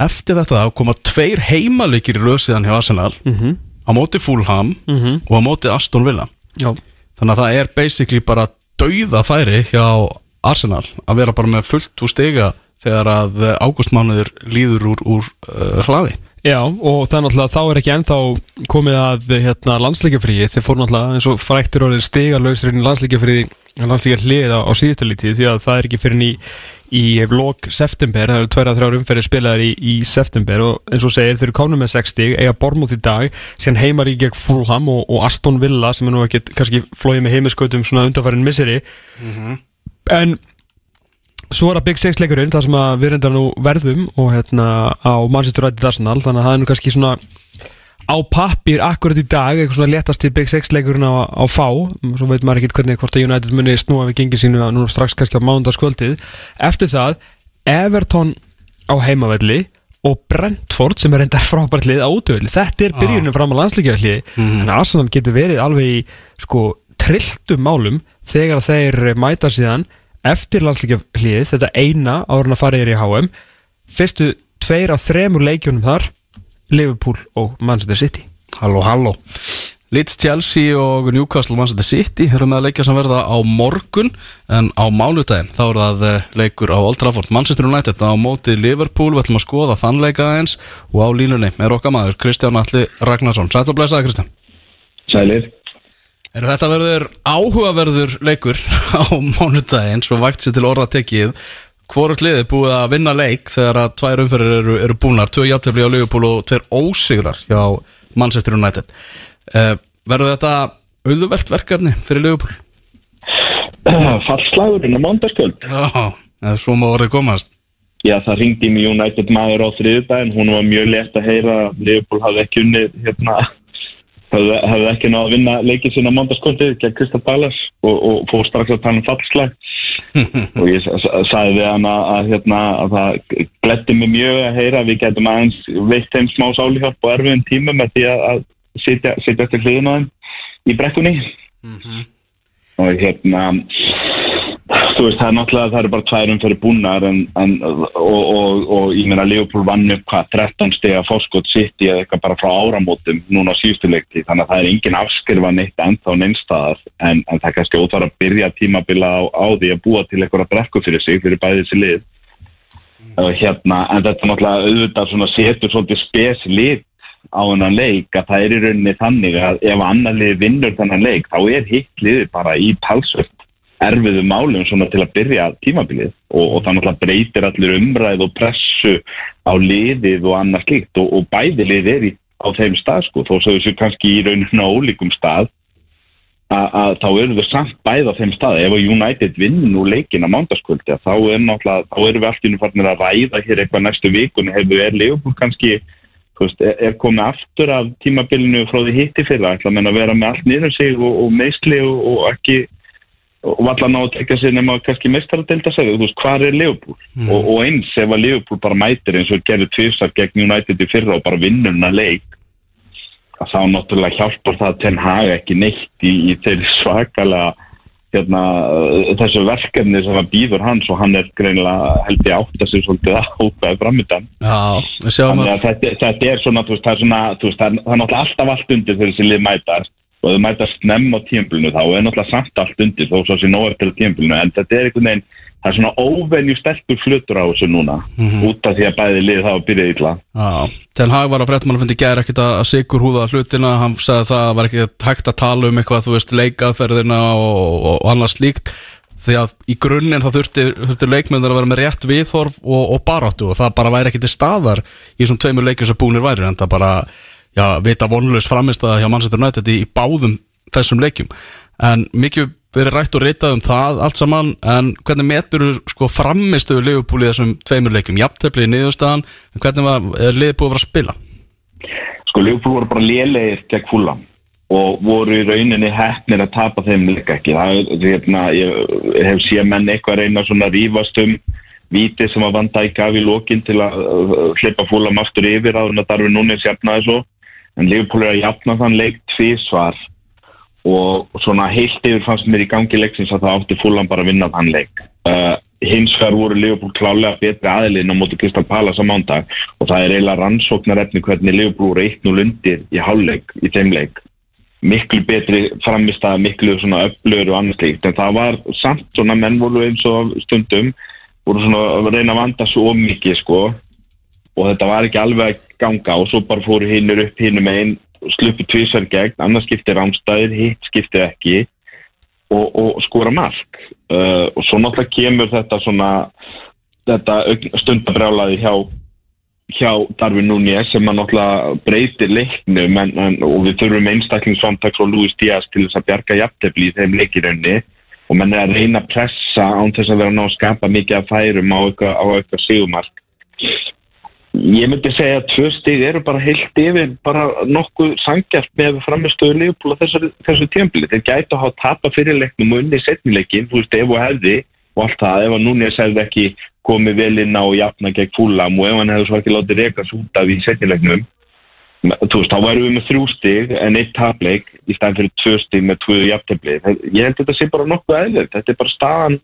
eftir þetta koma tveir heimaleikir í röðsíðan hjá Arsenal. Mhm. á móti Fulham Mhm. og á móti Aston Villa. Já þannig að það er basically bara dauða færi hjá Arsenal að vera bara með fullt úr stiga þegar að ágústmánuður líður úr, úr uh, hlaði. Já, og það er náttúrulega, þá er ekki ennþá komið að hérna, landsleikjafríi þeir fór náttúrulega eins og fræktur orðið stigalögsir inn í landsleikjafríi landsleikjarlið á, á síðustu lítið því að það er ekki fyrir í, í lok september, það eru tverja þrjár umferðir spilaðar í, í september og eins og segir þeir eru kánum með 60, eiga Bormúð í dag síðan heimar í gegn Fulham og, og Aston Villa sem er nú ekki kannski flóið með heimiskautum svona undarfærin misseri. En Svo er það Big Six leikurinn þar sem að við reyndar nú verðum og hérna á Manchester United Arsenal þannig að það er nú kannski svona á pappir akkurat í dag eitthvað svona léttast til Big Six leikurinn á, á fá. Svo veit maður ekkert hvernig hvort að United muni snúa við gengið sínu nú strax kannski á mánundaskvöldið eftir það Everton á heimavelli og Brentford sem er reyndar frábært lið á útövelli þetta er byrjunum fram á landslíkjarlið þannig að Arsenal getur verið alveg í sko trilltum málum þegar þeir mæta síðan eftir landslíkjarlið þetta eina áður en að fara yfir í HM fyrstu tveir af þremur leikjunum þar Liverpool og Manchester City. Halló, halló. Leeds Chelsea og Newcastle Manchester City eru með að leikja sem verða á morgun en á mánudaginn þá er það eh, leikur á Old Trafford. Manchester United á móti Liverpool við ætlum að skoða þann leika aðeins og á línunni er okkar maður Kristján Alli Ragnarsson. Sætt og blessaði Kristján. Sælir. Eru þetta verður áhugaverður leikur á mánudaginn svo vægt sér til orða tekið Hvorugt liðið búið að vinna leik þegar að tvær umferðir eru, eru búnar tvö játtöfli á Liverpool og tveir ósigrar hjá Manchester United uh, Verður þetta auðvelt verkefni fyrir Liverpool? Fallslagurinn á mándaskvöld. Já, eða svo má orðið komast Já, það ringdi mér United maður á þriðdægin. Hún var mjög létt að heyra að Liverpool hafði ekki unnið, hérna, hafði, hafði ekki náða að vinna leikið sinna á mándaskvöldið gegn Krista Ballas og, og fór strax að tala um fallslag. og ég sa- sa- sagði við hann að, hérna, að það gletti mig mjög að heyra að við getum aðeins veitt þeim smá sálihjálp og erfiðum tímum með því að, að sitja, sitja eftir hliðin á þeim í brekkunni og hérna þú veist það er náttúrulega það eru bara tværum fyrir búnar en, en, og, og, og ég meina Leopold vann upp hvað 13 steg að fórskot sitt í eða eitthvað bara frá áramótum núna á síðustu leikti þannig að það er engin afskrifa neitt ennþá neinstaðar en, en það kannski óþar að byrja tímabila á, á því að búa til eitthvað brekku fyrir sig fyrir bæðið þessi lið. Og hérna en þetta er náttúrulega auðvitað svona setur svolítið spes lit á þennan leik að það er í rauninni þannig að ef annar lið vinnur þennan leik þá er hitt liði bara í talsvöld erfiðu málum svona til að byrja tímabilið og, og það náttúrulega breytir allir umræð og pressu á liðið og annað slíkt og, og bæði lið er í, á þeim stað sko þó svo þessu kannski í rauninu á ólíkum stað að, að þá eru þau samt bæði á þeim stað. Ef að United vinn úr leikin á mándaskvöldi þá er erum við allt innum farinir að ræða hér eitthvað næstu vikun hefur er Leopold kannski veist, er, er komið aftur af tímabilinu frá því hitti fyrir að vera með allt niður um sig og, og meðsli og ekki og valla ná að tekja sér nema kannski mestaradelda segja, þú veist, hvað er Leopold og, og eins ef að Leopold bara mætir eins og gerði tvisar gegn United í fyrra og bara vinnur hennar leik að þá náttúrulega hjálpar það Ten Hag ekki neitt í, í þeirri svakalega hérna, þessu verkefni sem að býður hans og hann er greinilega held ég átt að sér svolítið á hvað er framöndan Þannig að þetta, þetta er svona, veist, það er svona, veist, það er náttúrulega alltaf allt undir þegar þessi lið mætast og þau mætast snemm á tímbilinu þá er náttúrulega samt allt undir þó svo sé nóg eftir á tímbilinu en þetta er einhvern veginn, það er svona óvenju sterkur flutur á þessu núna. Út af því að bæði lið það að byrja illa. Já, Ten Hag var að fréttmann fundi gæri ekkert að sigur húða hlutina. Hann sagði það að það var ekki hægt að tala um eitthvað, þú veist, leikaðferðina og, og, og annað slíkt. Því að í grunninn það þurfti, þurfti leikmyndir að vera með rétt viðhorf og, og baráttu og það bara væri ekki til staðar í þessum tveimur leikjum sem búinir væri en það bara, já, vita vonlust framist að hjá Manchester United í, í báðum þessum leikjum en mikið verið rætt og reytað um það allt saman en hvernig metur sko framistuðu í þessum tveimur leikjum jafntefli í niðurstaðan en hvernig var, er liðið búið að vera að spila? Sko, Liverpool voru bara lélegir gegn fúla og voru í rauninni hefnir að tapa þeim líka ekki. Það er, hérna, ég hef séð menn eitthvað reyna svona að rífast um víti sem að vanda ekki af í lokin til að hleypa fúlam aftur yfir að darfi núni sjafnaði svo en Liverpool er að jafna þann leik tvísvar og svona heilt yfir fannst mér í gangi leiksins að það átti fúlan bara að vinna þann leik. Uh, hins vegar voru Liverpool klálega betri aðilinn á móti Kristal Palace á mándag og það er eiginlega rannsóknarefni hvernig Liverpool voru 1-0 undir í hálfleik í þeim leik. Miklu betri framistæða, miklu svona öflur og annars líkt, en það var samt svona menn voru eins og stundum voru svona að reyna að vanda svo mikið sko. Og þetta var ekki alveg ganga og svo bara fóru hinnur upp hinnum einn sluppu tvísar gegn, annars skiptir rámstæðir, hitt skiptir ekki. Og, og skora mark. Uh, og svo náttúrulega kemur þetta svona þetta stundabrjálaði hjá hjá Darvin Núñez sem að náttúrulega breytir leiknum en, en, og við þurfum einstaklingsfamtak frá Luis Díaz til þess að bjarga jafntefli í þeim leikirönni og menn er að reyna að pressa án þess að vera að ná að skapa mikið af færum á eitthvað, sigumark Ég myndi segja að tvö stig eru bara heilt yfir bara nokkuð sangjart með framistöðu á þessu, þessu tímpili. Þeir gætu að hafa tapa fyrirleiknum og unni setnileikin, þú veist, ef og hefði og allt það, ef að núni hefði ekki komið vel inn á jafna gegn fúlam og ef hann hefði svo ekki látið rekast út af í setnileiknum, þú veist, þá væru við með þrjú stig en eitt tapleik í stæðan fyrir tvö stig með tvö jafntefli. Ég held að þetta sé bara nokkuð eðlert, þetta er bara staðan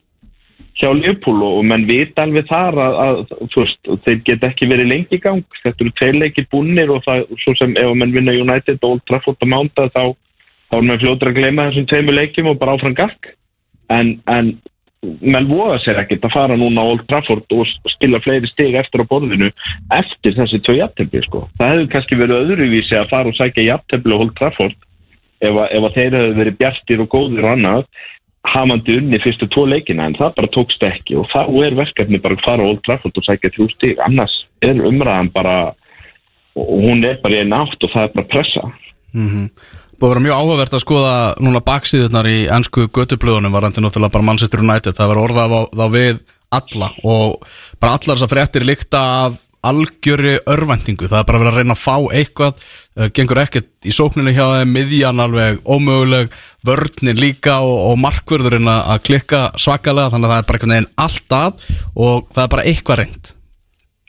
hjá Leopold og menn vita alveg þar að, að veist, þeir get ekki verið lengi í gang. Þetta eru tveir leikir búnir og það, svo sem ef menn vinna United og Old Trafford að mánda þá, þá er mann fljóður að gleyma þessum tveimur leikjum og bara áfram gakk. En, en menn voða sér ekkert að fara núna á Old Trafford og stila fleiri stig eftir á borðinu eftir þessi tvö jafntefni sko. það hefur kannski verið öðruvísi að fara og sækja jafntefni á Old Trafford ef, ef þeir hefur verið bjartir og góðir og annað hafandi unni fyrstu tvo leikina en það bara tókst ekki og þá er verkefni bara að fara á Old Trafford og sækja þrjú stík annars er umræðan bara og hún er bara í einn átt og það er bara pressa. Búið að vera mjög áhugavert að skoða núna baksíðunar í ennsku götublöðunum varandi náttúrulega bara Manchester United. Það var orðað á, þá við alla og bara allar þessar fréttir líkta af algjöri örvendingu, það er bara verið að reyna að fá eitthvað, uh, gengur ekkert í sókninu hjá þeim, miðjan alveg ómöguleg, vörnir líka og, og markvörðurinn að að klikka svakalega, þannig að það er bara einhvern veginn alltaf og það er bara eitthvað reynd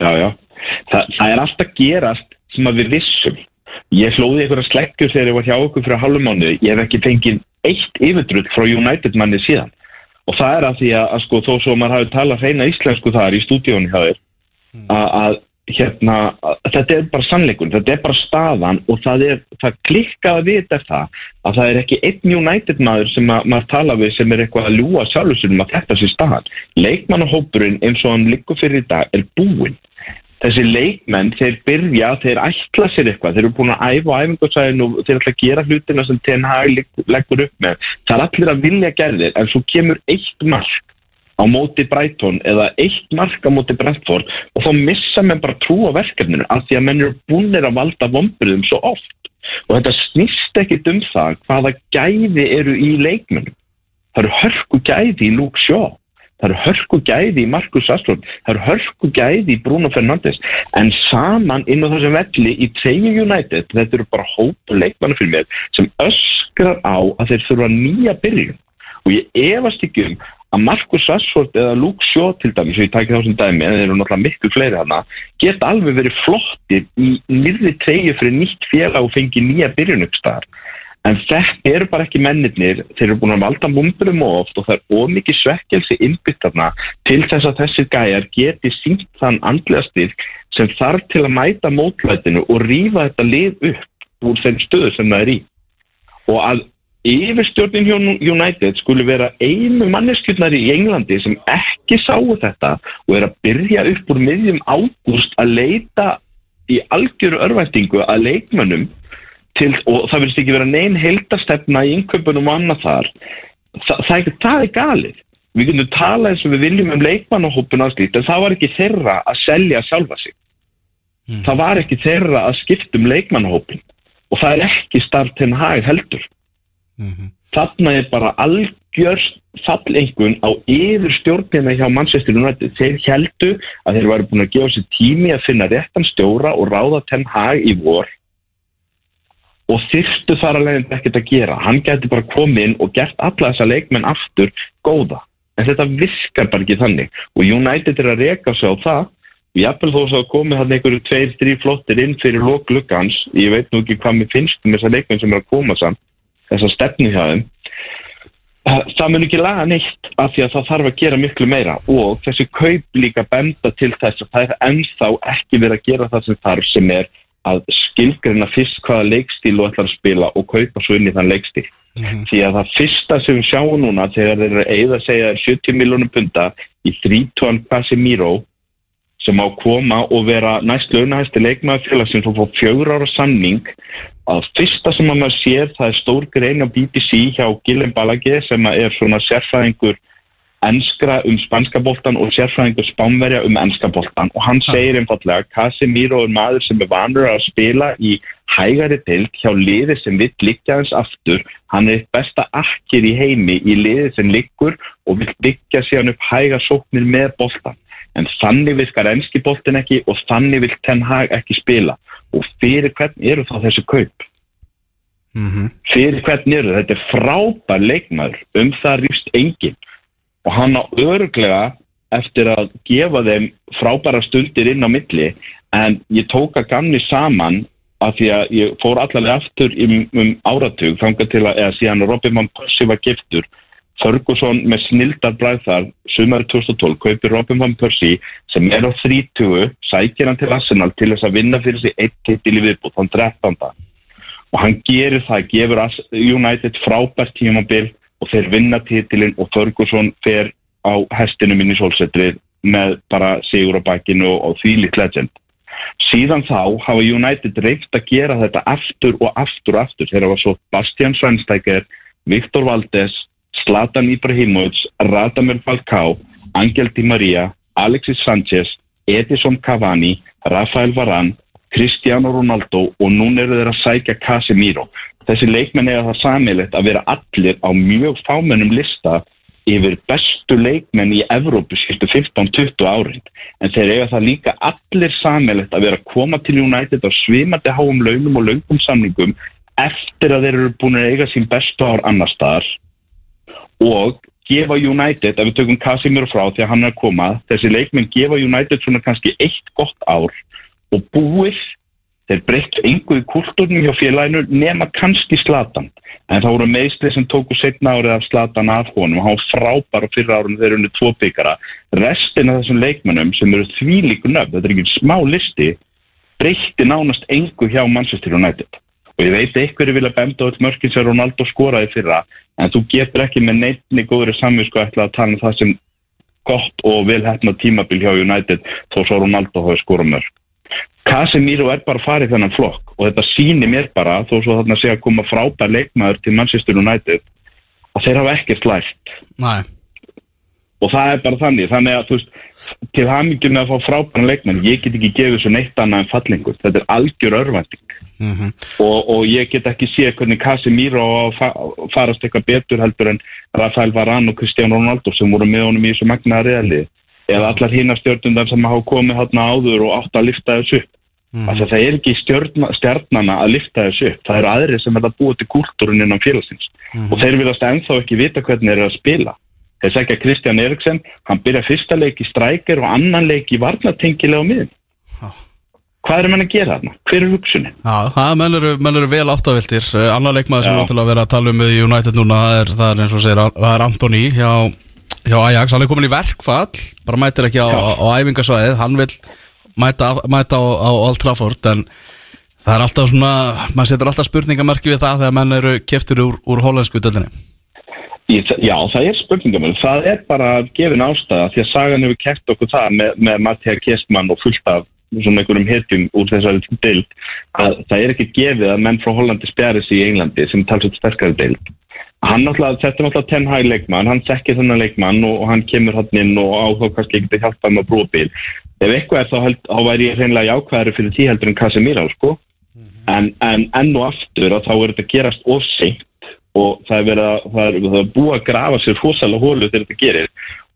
Já, já. Þa, það er alltaf gerast sem að við vissum. Ég hlóði einhverja sleggjur þegar ég var hjá okkur fyrir hálfum mánuði. Ég hef ekki fengið eitt yfirdrull frá United manni síðan. Og það er að því að, að sko, þó svo maður hafi talað hreina íslensku þar í stúdíónu hjá þér, að, að hérna, að, þetta er bara sannleikur, þetta er bara staðan og það er, það klikkaði við þetta það að það er ekki einn United maður sem að, maður tala við sem er eitthvað að ljúa sjálfsögnum að þetta sé staðan. Leikmannahópurinn eins og hann liggur fyrir í dag er búinn þessi leikmenn, þeir byrja, þeir ætla sér eitthvað, þeir eru búin að æfa á æfingarsæðinu og þeir ætla að gera hlutina sem TNH legg- leggur upp með. Það er allir að vilja gerðir, en svo kemur eitt mark á móti Brighton eða eitt mark á móti Brentford og þá missa menn bara trú á verkefninu af því að menn eru búinir að valda vombriðum svo oft. Og þetta snýst ekkit um það hvaða gæði eru í leikmennum. Það eru hörku gæði í Luke Shaw það eru hörku gæði í Marcus Rashford það eru hörku gæði í Bruno Fernandes. En saman inn á þessum velli í treyju United, þetta eru bara hópu leikmannu fyrir mér sem öskrar á að þeir þurfa nýja byrjun. Og ég efast ekki um að Marcus Rashford eða Luke Shaw til dæmis, og ég tæki þá sem dæmi en þeir eru náttúrulega miklu fleiri hana geta alveg verið flottir í nýrði treyju fyrir nýtt félag og fengi nýja byrjun uppstæðar En þetta eru bara ekki mennirnir, þeir eru búin að valda mumburum of oft og það er ómikið svekkelsi innbyttarna til þess að þessir gæjar geti sínt þann andlega styrk sem þarf til að mæta mótlætinu og rýfa þetta lið upp úr þeim stöðu sem það er í. Og að yfirstjórnin hjá United skuli vera einu manneskjörnari í Englandi sem ekki sáu þetta og er að byrja upp úr miðjum ágúst að leita í algjöru örvæntingu að leikmönnum til, og það verðist ekki vera neinn heldastefna í inköpunum og annað þar. Þa, það, er, það er galið. Við getum talað eins og við viljum um leikmannahópun slíkt en það var ekki þeirra að selja sjálfa sig. Það var ekki þeirra að skipta um leikmannahópun og það er ekki start henn hag heldur þarna er bara algjörst fallengun á yfir stjórnina hjá United. Þeir heldu að þeir væri búin að gefa sér tími að finna réttan stjóra og ráða tenn hag í vor og þyrstu þar að leiðin ekkert að gera. Hann gæti bara komið inn og gert alla þessa leikmenn aftur góða. En þetta virkar bara ekki þannig. Og United er að reka sig á það. Og jafnvel þó svo að komið hann einhverju tveir, þrý flottir inn fyrir loklukkans ég veit nú ekki hvað mér finnst um þessa leikmenn sem er að koma samt þessa stefni hjá þeim Eh, það mun ekki laga neitt af því að það þarf að gera miklu meira. Og þessi kaup líka benda til þess að það er ennþá ekki verið að gera það sem þarf sem er að skilgreina fyrst hvaða leikstíl þú ætlar að spila og kaupa svo inn í þann leikstíl. Því að það fyrsta sem við sjáum núna þegar þeir eru eigða að segja 70 miljónum punta í 30 Casemiro sem á koma og vera næst launahæsti leikmaður félagsins og fá fjögur ára samning að fyrsta sem að maður sér það er stór grein á BBC hjá Gillen Balagi sem er svona sérfræðingur enskra um spanska boltan og sérfræðingur spánverja um enska boltan og hann segir einfallega Casemiro er maður sem er vanur að spila í hægari dild hjá liði sem vill liggja hans aftur. Hann er eitt besta akkir í heimi í liði sem liggur og vill byggja síðan upp hæga sóknir með boltan en þannig virkar enski boltin ekki og þannig vil Ten Hag ekki spila. Og fyrir hvern eru þá þessi kaup? Fyrir hvern eru? Þetta er frábær leikmaður. Um það rýfst engin og hann á örglega eftir að gefa þeim frábæra stundir inn á milli. En ég tók að gamni saman af því að ég fór allavega aftur um, um áratug þangað til að, eða síðan Robin Van Persie var giftur Ferguson með snildar bræðar sumari 2012 kaupir Robin Van Persie sem er á 30 sækir hann til Arsenal til þess að vinna fyrir sig eitt titil í viðbútt, hann 13. og hann gerir það, gefur United frábært tímabil og þeir vinna titilinn og Ferguson fer á hestinum inn í sólsetrið með bara sigur á bakkinu og, og því lit legend síðan þá hafa United reynt að gera þetta aftur og aftur og aftur þegar það var svo Bastian Schweinsteiger Viktor Valdes Zlatan Ibrahimovic, Radamel Falcao Angel Di Maria Alexis Sanchez, Edison Cavani Rafael Varane Cristiano Ronaldo og núna eru þeir að sækja Casemiro. Þessi leikmenn eiga það samilegt að vera allir á mjög fámennum lista yfir bestu leikmenn í Evrópu sístu 15-20 árin en þeir eiga það líka allir sammeilegt að vera að koma til United á svimandi háum launum og laungum samlingum eftir að þeir eru búin að eiga sín bestu ár annar staðar og gefa United, ef við tökum Casimir frá því að hann er að koma, þessi leikmenn gefa United svona kannski eitt gott ár og búið þeir breyttu í kultúrnum hjá félaginu nema kannski Slatan en það voru meðslið sem tóku setna árið af Slatan af honum og hann á fyrra árunum þegar unni tvo byggara restin af þessum leikmennum sem eru þvílíku nöfn, þetta er ekki smá listi breytti nánast engu hjá Manchester United. Og ég veit einhverju vilja benda á öll mörkin sem Ronaldo skoraði fyrra en þú getur ekki með neittni góðri samvísku að tala um það sem gott og velhætna tímabil hjá United þó svo Ronaldo hafi skorað mörg Casemiro er bara farið þennan flokk og þetta sýnir mér bara þó svo þarna sé að koma frábær leikmaður til Manchester United að þeir hafa ekkert lært. Nei, og það er bara þannig, þannig að veist til hamingjum með að fá frábæran leikmann ég get ekki gefið svo neitt annað en fallingur. Þetta er algjör örvænting. Og, og ég get ekki séð hvernig Casemiro fa farast eitthvað betur heldur en Rafael Varane og Cristiano Ronaldo sem voru með honum í þessu magnaða reali eða allar hína stjórnundar sem hafa komið hérna áður og átt að lifta þessu upp. Mm. það er ekki stjórna, stjarnana að lifta þessu upp, það eru aðri sem er að búa til kúltúrun innan félagsins. Og þeir viljast ennþá ekki vita hvernig þeir eru að spila þeir segja Kristján Eriksen hann byrja fyrsta leik í strækir og annan leik í varnatengilega á miðin Já. hvað er mann að gera þarna? hver er hugsunin? Já, það menn eru, menn eru vel áttaviltir Annar leikmaður sem við ætlum að vera að tala um með United núna það er, það er eins og segir, það er Antoni hjá, hjá Ajax, hann er komin í verkfall bara mætir ekki á, á, á æfingasvæðið. Hann vil mæta, mæta á, á Old Trafford en það er alltaf svona, maður setur alltaf spurningamarki við það þegar menn eru keftir úr, úr hollensku döldinni Í- Já, það er spurningamöld. Það er bara gefin ástæða því að sagan hefur kert okkur það með, með Mattia Kestmann og fullt af svona einhverjum hitjum úr þessari dild að það er ekki gefið að menn frá Hollandi spjari sig í Englandi sem talsett sterkari dild. Hann náttúrulega, þetta er náttúrulega Ten Hag leikmann, hann þekkir þennan leikmann og, og hann kemur hann inn og á þá kannski ekki að hjálpa hann að brúa bíl. Ef eitthvað er þá, held, þá væri ég hreinlega jákvæðari fyrir tí heldur en Casemiro, sko. En, en enn og aftur að þá er þetta gerast of seint og það er verið að, það er, það er búið að grafa sér rosalega hólu þegar þetta gerir.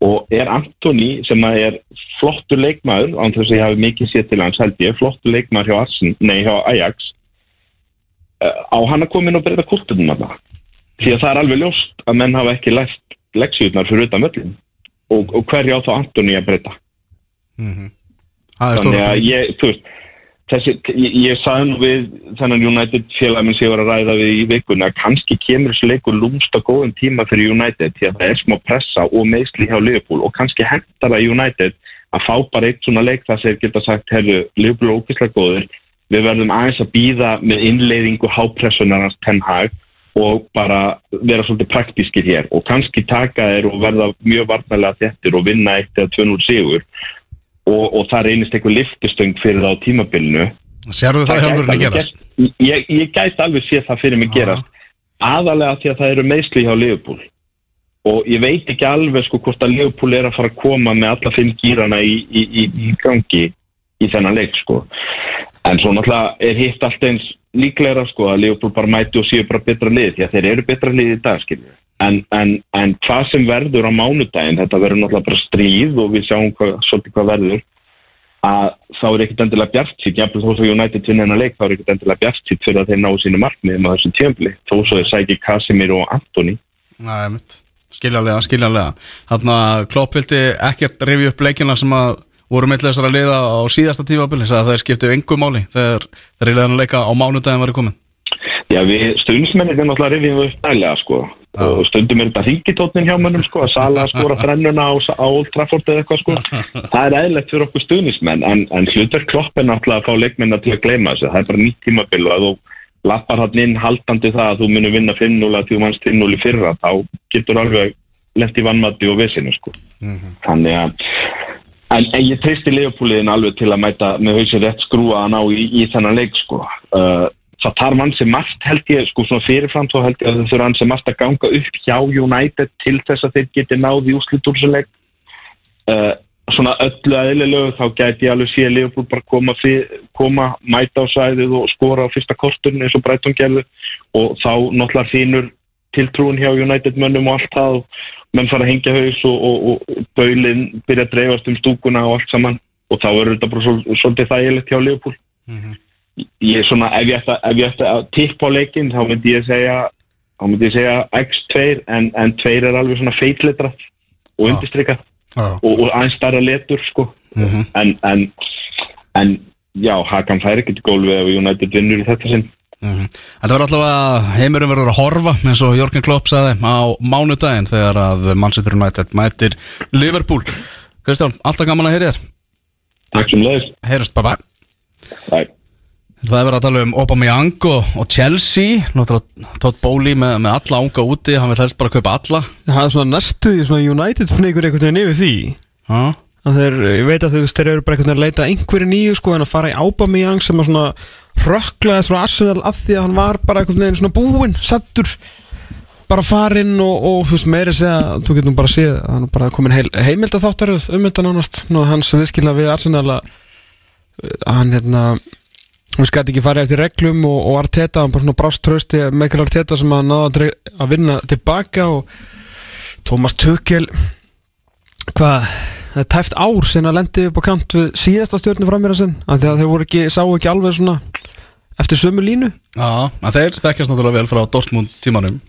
Og er Antoni sem að er flottur leikmaður, án þess að ég hafi mikið sér til hans held ég, flottur leikmaður hjá, Arsen, nei, hjá Ajax uh, á hann að koma inn og breyta kultunum að það því að það er alveg ljóst að menn hafa ekki lært leksjurnar fyrir utan möllin og, og hverja á þá Antoni að breyta? Það er þannig að ég, þú veist þessi, ég, ég sagði nú við þennan United félagminn sem ég var að ræða við í vikunni að kannski kemur þessu leikur lúmst á góðum tíma fyrir United því að það er smá pressa og meðsli hjá Liverpool og kannski hentar það United að fá bara eitt svona leik þar sem geta sagt, herru, Liverpool er ógeðslega góður. Við verðum aðeins að býða með innleiðingu hápressunar hans Ten Hag og bara vera svolítið praktískir hér og kannski taka þeir og verða mjög varnalega þettir og vinna eitt eða 2-0 sigur og, og það reynist eitthvað liftistöng fyrir það á tímabilinu. Sérðu það gæti hjálfurinn að gerast? gerst- ég, ég gæti alveg sé það fyrir mig Já. gerast. Aðalega því að það eru meðsli hjá Liverpool. Og ég veit ekki alveg sko hvort að Liverpool er að fara að koma með alla fimm gýrana í, í, í, í gangi í þennan leik sko. En svo náttúrulega er hitt allt eins líklegra sko að Liverpool bara mæti og séu bara betra lið því að þeir eru betra lið í dag skilju en, en, en hvað sem verður á mánudaginn þetta verður náttúrulega bara stríð og við sjáum hvað, svolítið hvað verður að þá er ekkert endilega bjart sýtt jafnvel þó svo United vinna hennar leik þá er ekkert endilega bjart sýtt fyrir að þeir ná sínu markmiðum á þessum tjömbli þó svo þeir sæki Casemir og Antoni Nei, mitt Skiljanlega, skiljanlega. Þannig að Klopp vildi ekkert rifja upp leikina sem að voru með þessara liða á síðasta tímabili að þeir skiptu engu máli þegar þeir reyðan að leika á mánudaginn var Já, við stundismennir er náttúrulega rifið upp dælega sko og stundum er þetta ringitótnin hjá mönnum sko að Sala skora þrennuna á, á Old Trafford eða eitthvað sko. Það er eðlegt fyrir okkur stundismenn en, en hlutur klopp er náttúrulega að fá leikmennar til að gleyma þessu, það er bara nýtt tímabil og að þú lappar hann inn haldandi það að þú munir vinna 5-0 að þú mannst 5-0 í fyrra þá getur alveg lent í vannmatti og vesinu sko. Þannig að En, en ég treysti Leopoldin alveg til að mæta með hausinn rétt skrúa að ná í, í þennan leik sko. Uh, það þarf hann sem margt held ég, sko svona fyrirfram þá held ég að það þurfa hann sem margt að ganga upp hjá United til þess að þeir geti náð í úslit úr þessu leik. Uh, svona öllu aðlilegu þá gæti ég alveg sé Leopold bara koma, fyr, koma mæta á svæðið og skora á fyrsta korturinn eins og Breitón gerðu og þá náttúrulega þínur tiltrúin hjá United mönnum og allt það og, menn fara að hengja haus og, og, og bölinn byrja að dreifast um stúkuna og allt saman. Og þá er þetta bara svol, svolítið þægilegt hjá Leopold ég er svona, ef ég ætti að- að tippa á leikinn þá myndi ég segja þá myndi ég segja X2 en, en 2 er alveg svona feitletra og undirstrykka Já. og, og aðeins stærra letur sko. En, en, en já, Hakan fær ekkert í gólfið ef United vinnur í þetta sinn. Mhm. Þetta verður allavega heimurinn verður að horfa eins og Jörgen Klopp sagði á mánudaginn þegar að Manchester United mætir Liverpool. Kristján, alltaf gaman að heyri þér. Takk sem leiðis Heyrust, bye bye Bye. Það er verið að tala um Aubameyang og, og Chelsea. Náttúrulega Todd Bowley með, með alla unga úti Hann vil helst bara kaupa alla. Það er svona næstu í svona United fnigur einhvern veginn yfir því. Að þeir, ég veit að þeir, eru bara einhvern veginn að leita að einhverju nýju sko en að fara í Aubameyang sem að svona rökklaðist frá Arsenal af því að hann var bara einhvern veginn svona búinn, sattur bara farinn og, og þú veist meiri segja, þú getur nú bara séð að hann er bara komin heil, heimild að þáttaröð um þetta nánast, nú hans viðskilna við Arsenal að, að hann hérna hann skæti ekki farið eftir reglum og, og Arteta, hann bara svona brást trösti Michael Arteta sem að náða að vinna tilbaka og Thomas Tuchel hvað, það er tæft ár sinna að lendi upp á kant við síðasta stjórnu frammeira sinn, af því að þeir voru ekki, sáu ekki alveg svona eftir sömu línu. Já en þeir þekkjast náttúrulega vel frá Dortmund tímanum.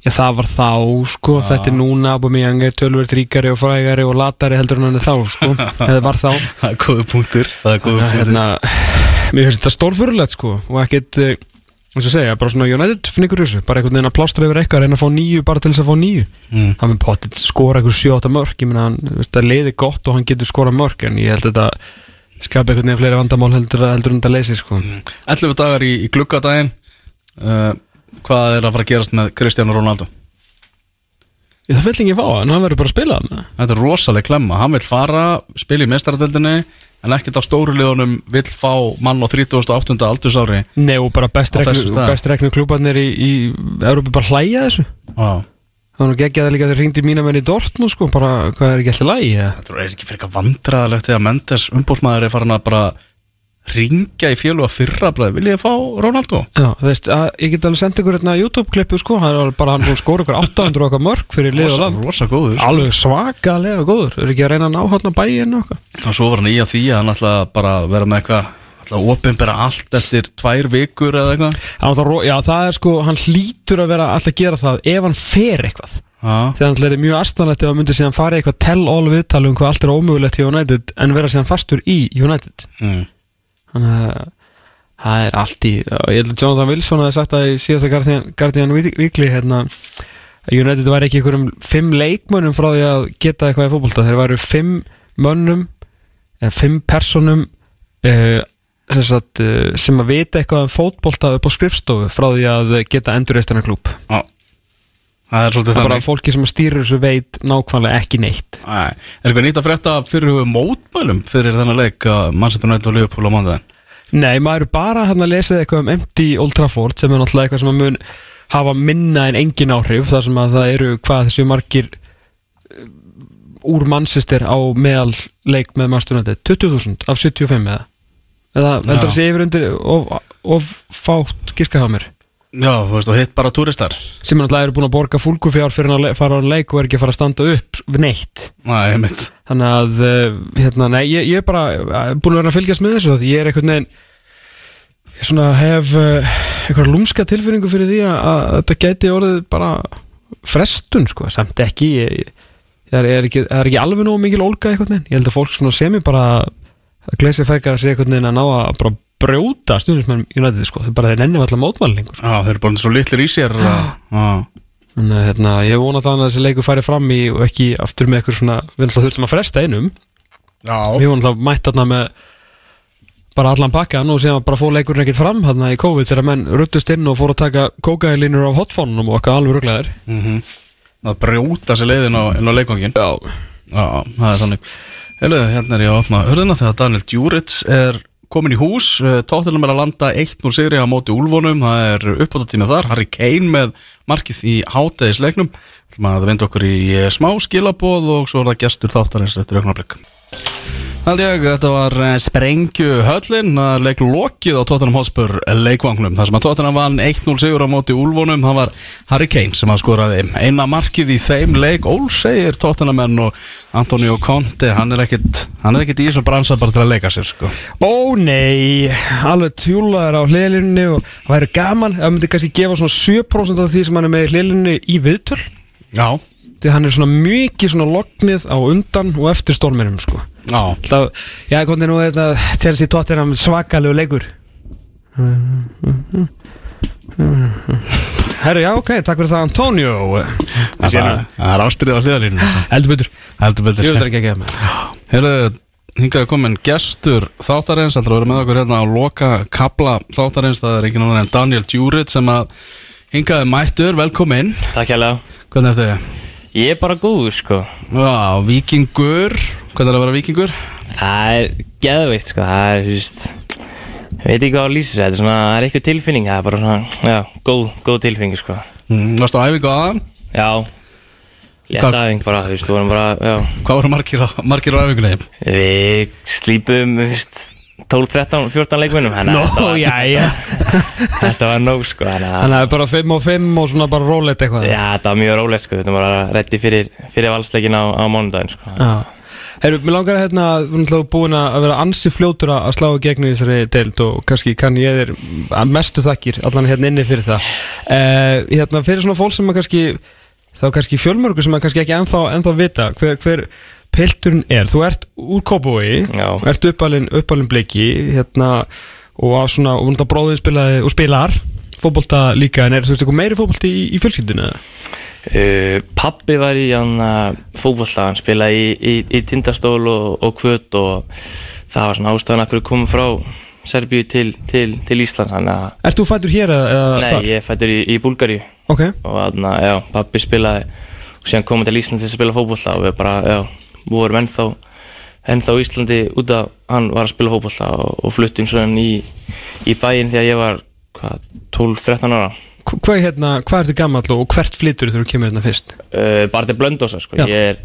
Já það var þá sko, þetta er núna Aubameyang er tölvert ríkari og frægari og latari heldur en hann er þá sko, þetta var þá. Það er góðu punktur Það er góðu punktur. hérna, mér finnst þetta stórfurulegt sko og ekkit, eh, eins og segja, bara svona United fnigur þessu, bara einhvern veginn að plástra yfir eitthvað reyna að fá nýju bara til þess að fá nýju Mm. hann með potið skora einhver 7-8 mörk ég meina hann, það leiði gott og hann getur skora mörk en ég held að þetta skapa einhvern veginn fleiri vandamál heldur, heldur en þetta leysi sko. 11 dagar í, í gluggadaginn uh, Hvað er að fara að gerast með Cristiano Ronaldo? ég, það vill ekki fá hann, hann verður bara að spila hann Þetta er rosaleg klemma, hann vil fara spila í mestaradeldinni en ekkert á stóru liðunum vil fá mann á 38. aldursári Nei og bara best reknu, klúbarnir í, í Európa bara hlæja þessu. Já, það var nú geggjað að líka þeir ringdi mína menn í Dortmund sko, bara hvað er ekki alltaf lægi þetta er ekki fyrir eitthvað vandræðalegt þegar Mendes umbúsmaður er farin að bara ringja í fjölu að fyrra bara, vil ég fá Ronaldo? Já, veist, að, ég get alveg sendið ykkur hérna YouTube-klippu sko, hann er bara hann búin að skóra ykkur 800 okkar mörg fyrir lið og land. rosa góður Alveg svakalega góður, eru ekki að reyna að ná hann á bæinn og svo var hann í að því að hann ætla bara að vera með eitthvað ætla að opinbera allt eftir tvær vikur eða eitthvað. Það- Já, það er sko, hann hlýtur að vera alltaf að gera það ef hann fer eitthvað. Já, Þegar hann er mjög astanlegt ef hann myndi síðan fara í eitthvað tell-all viðtal um hvað allt er ómögulegt í United en vera síðan fastur í United. Mm. Þannig að það er allt í Ég held að Jonathan Wilson hafi sagt það í síðasta Guardian, Guardian Weekly hérna, að United væri ekki einhverjum fimm leikmönnum frá því að geta eitthvað í fótbolta. Þeir væru fimm mönnum eða fimm personum uh, sem, sagt, uh, sem að vita eitthvað um fótbolta upp á skrifstofu frá því að geta endurreistina klúb Já, það er svolítið það er bara þannig. fólki sem stýrir þessu veit nákvæmlega ekki neitt. Æ, Er eitthvað nýtt að frétta fyrir hugu mótmælum fyrir þennan leik að Manchester United og Liverpool á mándaginn? Nei, maður er bara hann að lesa eitthvað um empty Old Trafford sem er náttúrulega eitthvað sem að mun hafa minna en engin áhrif þar sem að það eru hvað þessu margir uh, úr mannsistir á meðal leik með mannstunandi 20.000 af 75 eða? Eða Já. heldur þessi yfir undir of, of fátt giskahamir Já, þú veist, og hitt bara túristar. Sem er náttúrulega eru búin að borga fúlgufjár fyrir að fara á leik og er ekki að fara að standa upp neitt. Næ, einmitt. Þannig að uh, hérna, nei, ég, ég er bara uh, búin að vera að fylgjast með þessu ég er einhvern veginn ég svona hef uh, einhver lúmska tilfinningu fyrir því að, að þetta gæti orðið bara frestun sko, samt ekki ég, ég, það, er ekki er ekki alveg nógu mikil ólga einhvern veginn, ég held að fólk sem ég bara að gleysi fækka að segja einhvern veginn að ná að bara brjóta stundismenn United sko, þau bara þeir nenni allar mótmælingur sko. Já, þeir eru bara svo litlir í sér að- Þannig að hérna, ég vona þannig að þessi leikur færi fram í og ekki aftur með eitthvað svona við ætlum að þurfum að fresta einum. Já. Við vorum þá mætt þarna með bara allan pakkan og síðan bara fór leikurinn ekkert fram þarna í COVID þegar menn ruttust inn og fór að taka kókaðilínur af hotfónunum og eitthvað alveg rugglegaður mm Það brjóta sér leiðin á, inn á leikvangin Já. Já, það er þannig. Heilu, hérna er ég að opna hörðina þegar Daniel Djurits er komin í hús Tóttilum er að landa 1-0 sigri á móti úlfónum Það er uppbótatíma þar. Harry Kane með markið í hátæðisleiknum Það að vinda okkur í eh, smá skilaboð og svo er það gestur þáttarins eftir augnablik Hald ég, þetta var eh, sprengju höllin að leik lokið á Tottenham Hotspur leikvangnum. Þar sem að Tottenham vann 1-0 sigur á móti úlvonum það var Harry Kane sem að skoraði eina markið í þeim leik. Ól segir Tottenham menn og Antonio Conte hann er ekkit, hann er ekkit í þessum bransa bara til að leika sér sko. Ó nei, alveg tjúlaður á hliðlinni og það væri gaman Það myndi kannski gefa svona 7% af því sem hann er með í hliðlinni í viðtöl. Já, Því hann er svona mikið svona lognið á undan og eftir storminum sko já. Það, já, komði nú þetta Chelsea Tottenham svakalegu leikur. Herru, já, ok, takk fyrir það Antonio. Það er- það er ástrið á hliðalínu Heldur betur Heldur betur. Ég veit ekki ekki að með Herru, hingaði komin gestur þáttarins, ætlar að vera með okkur hérna á loka kabla þáttarins, það er engin annar en Daniel Djuric sem að hingaði mættur, velkomin Takk hérlega. Hvernig ertu? þið? Ég er bara góð sko Já, vikingur, hvernig er að vera vikingur? Það er geðveikt sko Það er, þú veist Ég veit ekki hvað að lýsa Þetta svona, það er eitthvað tilfinning Það er bara svona, já, góð, góð tilfinning sko Mm, varstu á æfingu aðan? Já Hvað- aðeins bara, þú veist, þú vorum bara, já Hvað voru margir á, margir á æfingunni? Við slípum, þú veist 12, 13, 14 leikmennum Þannig að þetta var- nóg sko Þannig að bara 5 og 5 og svona bara rólegt eitthvað. Já, þetta var mjög rólegt sko Þetta var bara reddi fyrir, fyrir valsleikin á, á mánudaginn sko. Já. Herru, mér langar að hérna, við erum náttúrulega búin að vera ansi fljótur að slá gegn í þessari deild og kannski kann ég þér mestu þakkir allan hérna inni fyrir það. Uh, Hérna, fyrir svona fólk sem að kannski þá kannski fjölmörgur sem að kannski ekki ennþá, ennþá vita hver, hver pilturinn er Þú ert úr Kópavogi, ert uppalinn, uppalinn bleiki hérna, og á svona, og náttúrulega bróðið spilaði og spilar fótbolta líka, en er þú veist eitthvað meiri fótbolti í, í fjölskyldinu? Uh, pappi var í hann fókvallta, hann spilaði í, í, í tindastól og, og kvöt og það var svona ástæðan að hverju komum frá Serbíu til, til, til að, Ert þú fættur hér eða, eða nei, þar? ég fættur í, í Búlgaríu Ok, og þannig að, pappi spilaði og síðan komum til Íslands til að spila fókvallta og við bara, já, vorum ennþá ennþá Íslandi út af hann var að spila fókvallta og, og fluttum svona í, í bæinn þegar ég var, hvað, 12-13 ára. Hva- Hvað hérna, hvað ertu gammal og hvert þegar þú kemur hérna fyrst? uh, bara til Blöndósa, sko, ég er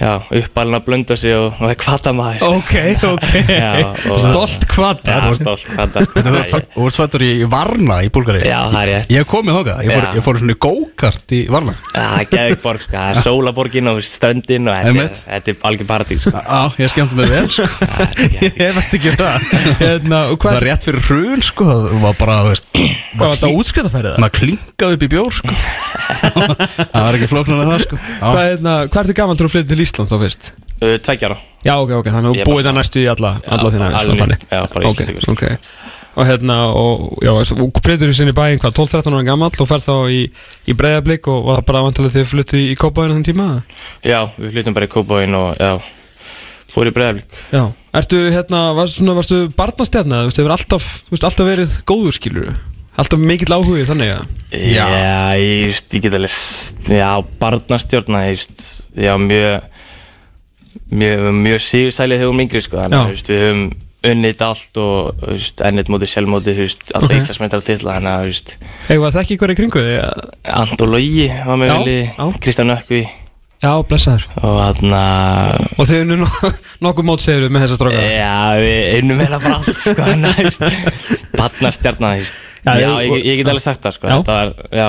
já, uppalinn að Blöndósi og, og er kvatamaður. Sko. Ok, ok. Já, og- Stolt kvata. Já, stolt kvata. Þú ert fættur í Varna í Búlgari Já, það er rétt. Ég hef komið þóka, ég fór, Já. ég fór svona í go-kart í Varna. Það er geðvikborg, sko, það er sólaborgin og ströndin og þetta er, þetta er algjör paradís, sko. Já, ég skemmti mig vel sko. Ég hef ekki það Hérna, og Það hvað, var rétt fyrir hrun sko. Það var bara, þú veist hvað var þetta útskriftafærið það? Maður klinkaði upp í bjór sko. Það var ekki flóknar en það sko. Hvað, Já, hérna, hvað Ísland þá fyrst? uh, Tveggjára Já, ok, ok, þannig að Ég búið það næstu í alla, alla þína já, bara Ok, Íslendingur, sko. ok. Og hérna, og já, og breytur í sinni bæinn hvað, 12-13 ára gammal og ferð þá í, í breyðablík og var það bara vantilega þegar þið flyttu í Kópavæðinu þenn tíma? Já, við flyttum bara í Kópavóin og, já, fór í bregðarblík Já, ertu hérna, varstu, svona, varstu barnastjarna, þú veist, hefur alltaf, alltaf verið góður skilur Alltaf mikill áhugið þannig að Já, ég, ég get alveg, já, barnastjórna, ég, já, mjög, mjög, mjög sigursælið þegar við yngri, sko, þannig að, við höfum unnið þetta allt og, ennit mótið, sjálfmótið, alltaf Ok. okay. Íslandsmeitar til, þannig að, Hefur það ekki hverju kringu þig? Anton Logi var með já. Kristján Ökvi. Já, blessaður. Og þarna, Og þið unnu nokkuð mót segir með þessa stráka? Já, við unnum heila bara allt, sko, þannig að, og- ég, ég get alveg sagt það, sko, þetta var, já,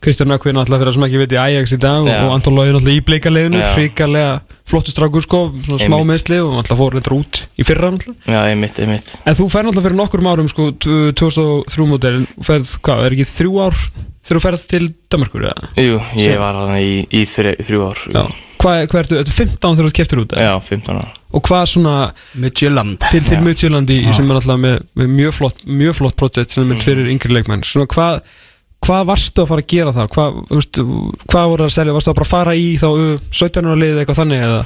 Kristján Ökvi náttúrulega fyrir að sem ekki veit í Ajax í dag og, Já. og Anton Lói náttúrulega í bleikaliðinu Já. Hrikalega flottu strákur sko Svona smá meðsli og náttúrulega fór reyndar út í fyrra náttúrulega. Já, einmitt, einmitt. En þú fer náttúrulega fyrir nokkur árum sko t- 2003 mótel Ferð, hvað, er ekki þrjú ár þegar þú ferð til Danmarkur eða? Jú, ég Sem- var þarna í, í þrjú, þrjú ár. Já. Hvað, hvað ertu, ertu 15 þegar þú keftir út eða? Já, 15 ára. Og hvað svona Midtjöland til, til Midtjölandi sem er náttúrulega með, með mjög flott mjög flott hvað varstu að fara að gera það hvað, veist, hvað voru að selja, varstu að bara fara í þá uh, 17 ára liðið eitthvað þannig eða?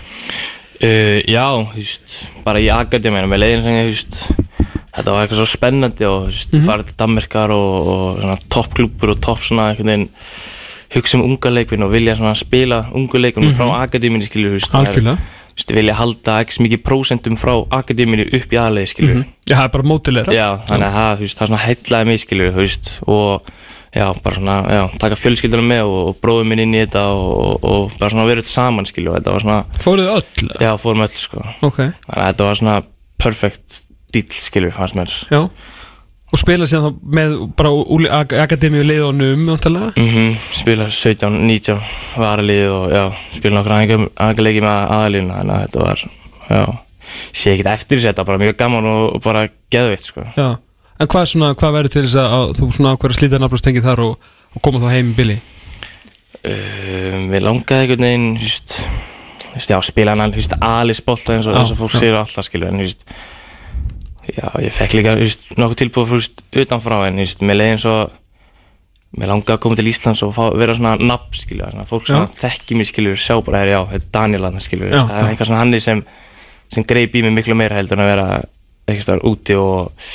Uh, Já, þú veist, bara í akademíinu með leiðin sem ég, þú veist. Þetta var eitthvað svo spennandi og veist, Mhm. fara til Danmarkar og, og toppklúpur og topp svona einhvern veginn hugsa um unga leikvinn og vilja svona spila unga leikvinn frá akademíinu skilur, þú veist. Það er- Mhm. Algjörlega. Veist, vilja halda ekki mikið prósentum frá akademíinu upp í aðleið skilur. Já, það er bara mótilegra Já, þannig að það, það svona heitlaði mig og já, bara svona, já, taka fjölskyldunum með og, og bróðum minn inn í þetta og, og, bara svona verið saman skilju og þetta var svona, Fóruð þið öll? já, fórum öll sko. Ok, þannig að þetta var svona perfect deal skilju, fannst mér. Já. Og spila síðan þá með bara ak akademíu leiðunum Mjóntalega mm spila 17, 19 varalið og já, spila nokkur aðeinleiki með aðalíðuna þannig að þetta var, já. Sé ekkert eftir þessu, þetta var bara mjög gaman og, bara geðveitt sko. Já En hvað, svona, hvað verður til þess að, að þú svona ákveður að slíta nafnastengið þar og, og koma þá heim í bili? um, Við langaði einhvern veginn just, just, Já, spila hann just, Alice bolta eins og, eins og fólk segir alltaf skilur en just, Já, ég fekk líka just, nokkuð tilbúið frá just, utanfrá en just, mér leiði eins og Mér langaði að koma til Íslands og fá, vera svona nafn skilur svona, Fólk svona þekki mig skilur sjá bara já, þetta er Daniel hann skilur Það er eitthvað svona hannig sem sem greip í mig miklu meira heldur en að vera eitthvað úti og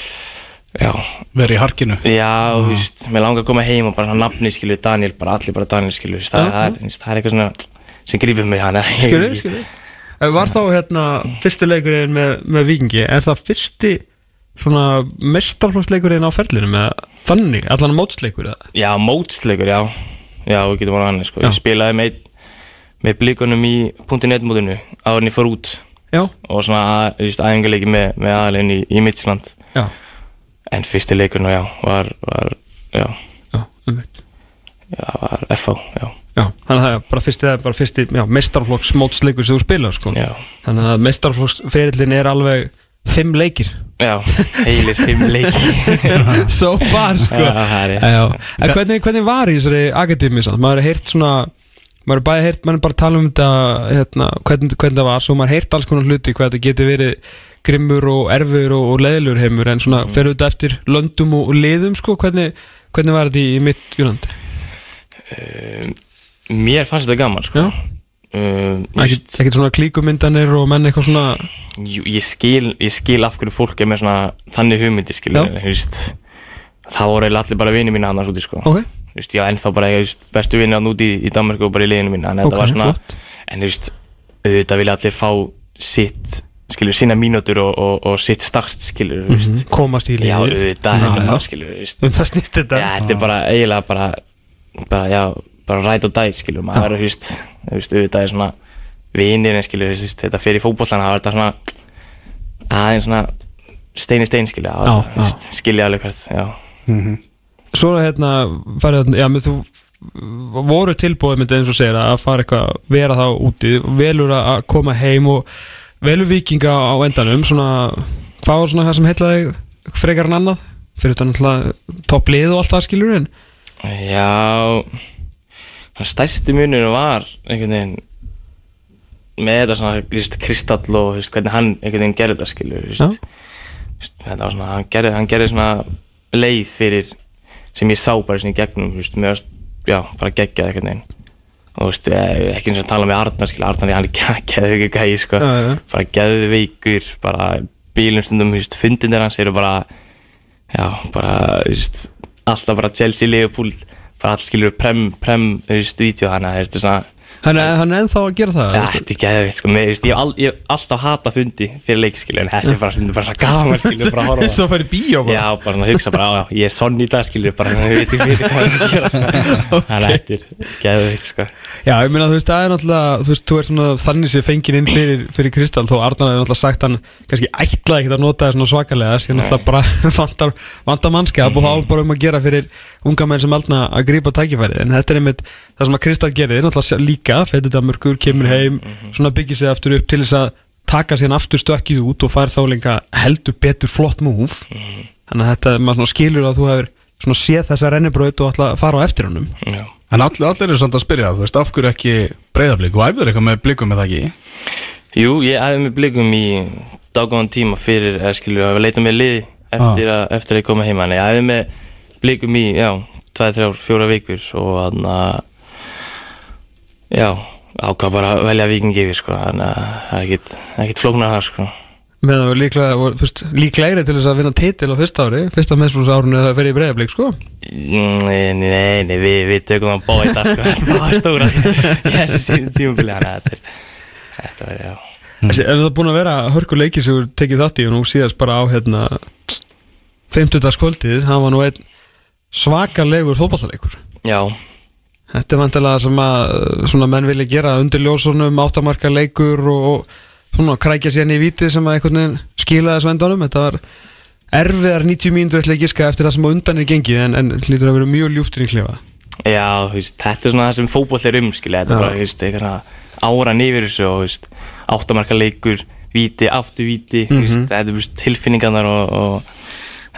Já, Verið í harkinu. Já, þú veist, mér langar að koma heim og bara hann nafni skilu Daniel, bara allir bara Daniel skilu það, það, er, þú veist, það er eitthvað svona sem grífur mig hann Skilur, skilur. Eh, Var þá hérna fyrsti leikurinn með, með Víkingi Er það fyrsti svona mestarflóksleikurinn á ferlinu með þannig, allan mótsleikur eða? Já, mótsleikur, já. Já, við getum voruð hann sko. Já. Ég spilaði með, með blikunum í .net mótinu áður en ég fór út. Já, og svona að- æfingarleiki með, með aðalinn í, í Midtjylland. Já, en fyrsti leikurinn, já, var, var já, já, já, var FH, já, Já, þannig að það er bara fyrsti, það er bara fyrsti mestarflokks mótsleikur sem þú spilar sko. Þannig að mestarflokksferillin er alveg fimm leikir. Já, heilir fimm leiki So far sko. Er sko. En hvernig, hvernig var í þessari akademi? Maður er heyrt svona Maður er er bara að tala um þetta hérna, hvernig, hvernig það var, svo maður heyrt alls konar hluti hvað þetta getur verið grimmur og erfur og, og leðilur heimur en svona fer þetta eftir löndum og, og liðum sko, hvernig, hvernig var þetta í, mitt Júland? um, Mér fannst þetta gaman, sko. Um, Ekkert ekkert svona klíkumyndanir og menn eitthvað svona jú, ég, skil, ég skil af hverju fólk er með svona þannig hugmyndi, Það voru allir bara vini mína annars úti, sko. Ok, Just, Já, ennþá bara ég, just, bestu vini hann úti í, í Danmark og bara í liðinu mína Þannig að Ok, þetta var svona flott. En just, auðvitað vilja allir fá sitt, skilur, sína mínútur og, og, og sitt start, skilur, mm Mhm. komast í liðið. Já, auðvitað, þetta bara, skilur, just, Um það snýst þetta. Já, þetta er bara eiginlega bara, bara, já, bara ræt og dæt, skilur, maður þú veist, þú veist, auðvitað er svona vinirinn, skilur, þú veist, þetta fer í fótbollan, það var þetta svona, aðeins svona, stein í stein, skilur, það var þetta, þú veist, skilja alveg hvert, já. Svo er hérna, þarna, já, með þú voru tilbúið myndi eins og segir að fara eitthvað, vera þá úti. Velur að koma heim og velur vikinga á endanum svona, hvað var svona það sem heitlaði frekar en annað, fyrir þetta náttúrulega topplið og allt það skilur en Já, það stærsti muninu var einhvern veginn með þetta svona, þú veist, Kristall og, þú veist, hvernig hann einhvern veginn gerði þetta, skilur, þú veist, þetta var svona, hann gerði, hann gerði svona leið fyrir, sem ég sá bara svona í gegnum, þú veist, með að, já, bara geggjað einhvern veginn og veist, eh, ekki eins og að tala með Arnar, skilur, Arnar, hann er geðveikur gæi, sko, Já, já. bara geðveikur, bara bílum stundum, þú veist, fundinir hans eru bara, já, bara, þú veist, alltaf bara Chelsea, Liverpool, bara allt skilur prem, prem, þú veist, vídeo hana, þú veist, svona, hann er, hann er ennþá að gera það þetta er geðveikt sko, veist, ég, hef alltaf hata fundi fyrir leikskilu en þetta er bara, stundum bara svo gaman skilu bara að horfa Svo færi bíó það. Já, bara svona að hugsa bara, á, já, ég er sonn í dag skilu bara, við veitum, við veitum hvað við erum að gera sko. Þannig að þetta er geðveikt sko. Já, ég meina þú veist, það er náttúrulega þú veist, þú ert svona þannig sem fengið inn fyrir, fyrir Kristall, þó Arnar hefur náttúrulega sagt hann kannski ætlaði ekkert að nota það svona svakalega sem þetta það sem að Kristall gerir náttúrulega líka, fætið Danmörkur, kemur heim svona byggir sig aftur upp til þess að taka síðan aftur stökkið út og fær þá líka heldur betur flott múf. Þannig að þetta, maður skilur að þú hefur svona séð þessa rennibraut og ætla að fara á eftir honum. Já, En allir, allir eru samt að spyrja, þú veist, af hverju ekki breyðablík og æfður eitthvað með blíkum með það ekki? Jú, ég æfði með blikum í daggóðan tíma fyrir, eða skilur, að leita með lið eftir, að, eftir að ég koma heima en ég æfði með blikum í, já, 2, 3, 4 vikur og þannig að já, ákvað bara að velja vikingi yfir sko, þannig að það er ekkit flóknar það sko. Með það var líklega, fyrst, líklegri til þess að vinna titil á fyrsta ári fyrsta meðsflóðsárunu það fer í breyðablík sko. Nei, nei, nei, við, við tökum að bóða þetta sko, þetta var stóra í þessu sínum tímubili, þannig að þetta er, var, já. Þessi, er það búin að vera hörku leiki sem þú tekið þátt í og nú síðast bara á hérna 50. kvöldið, það var nú einn svakalegur fótballleikur Já, Þetta er vantilega sem að svona menn vilja gera undir ljósunum, áttamarka leikur og svona krækja sér inn í vítið sem að einhvern veginn skilaði svendunum þetta var erfiðar 90 mínútur ætla að giska eftir það sem á undan er gengið en, en lítur að vera mjög ljúftur í klefa já, veist, þetta er svona það sem fótboll er um, skilja, þetta er bara, eitthvað áran yfir þessu og, áttamarka leikur, víti, aftur víti, þú veist, þetta er, tilfinningarnar og, og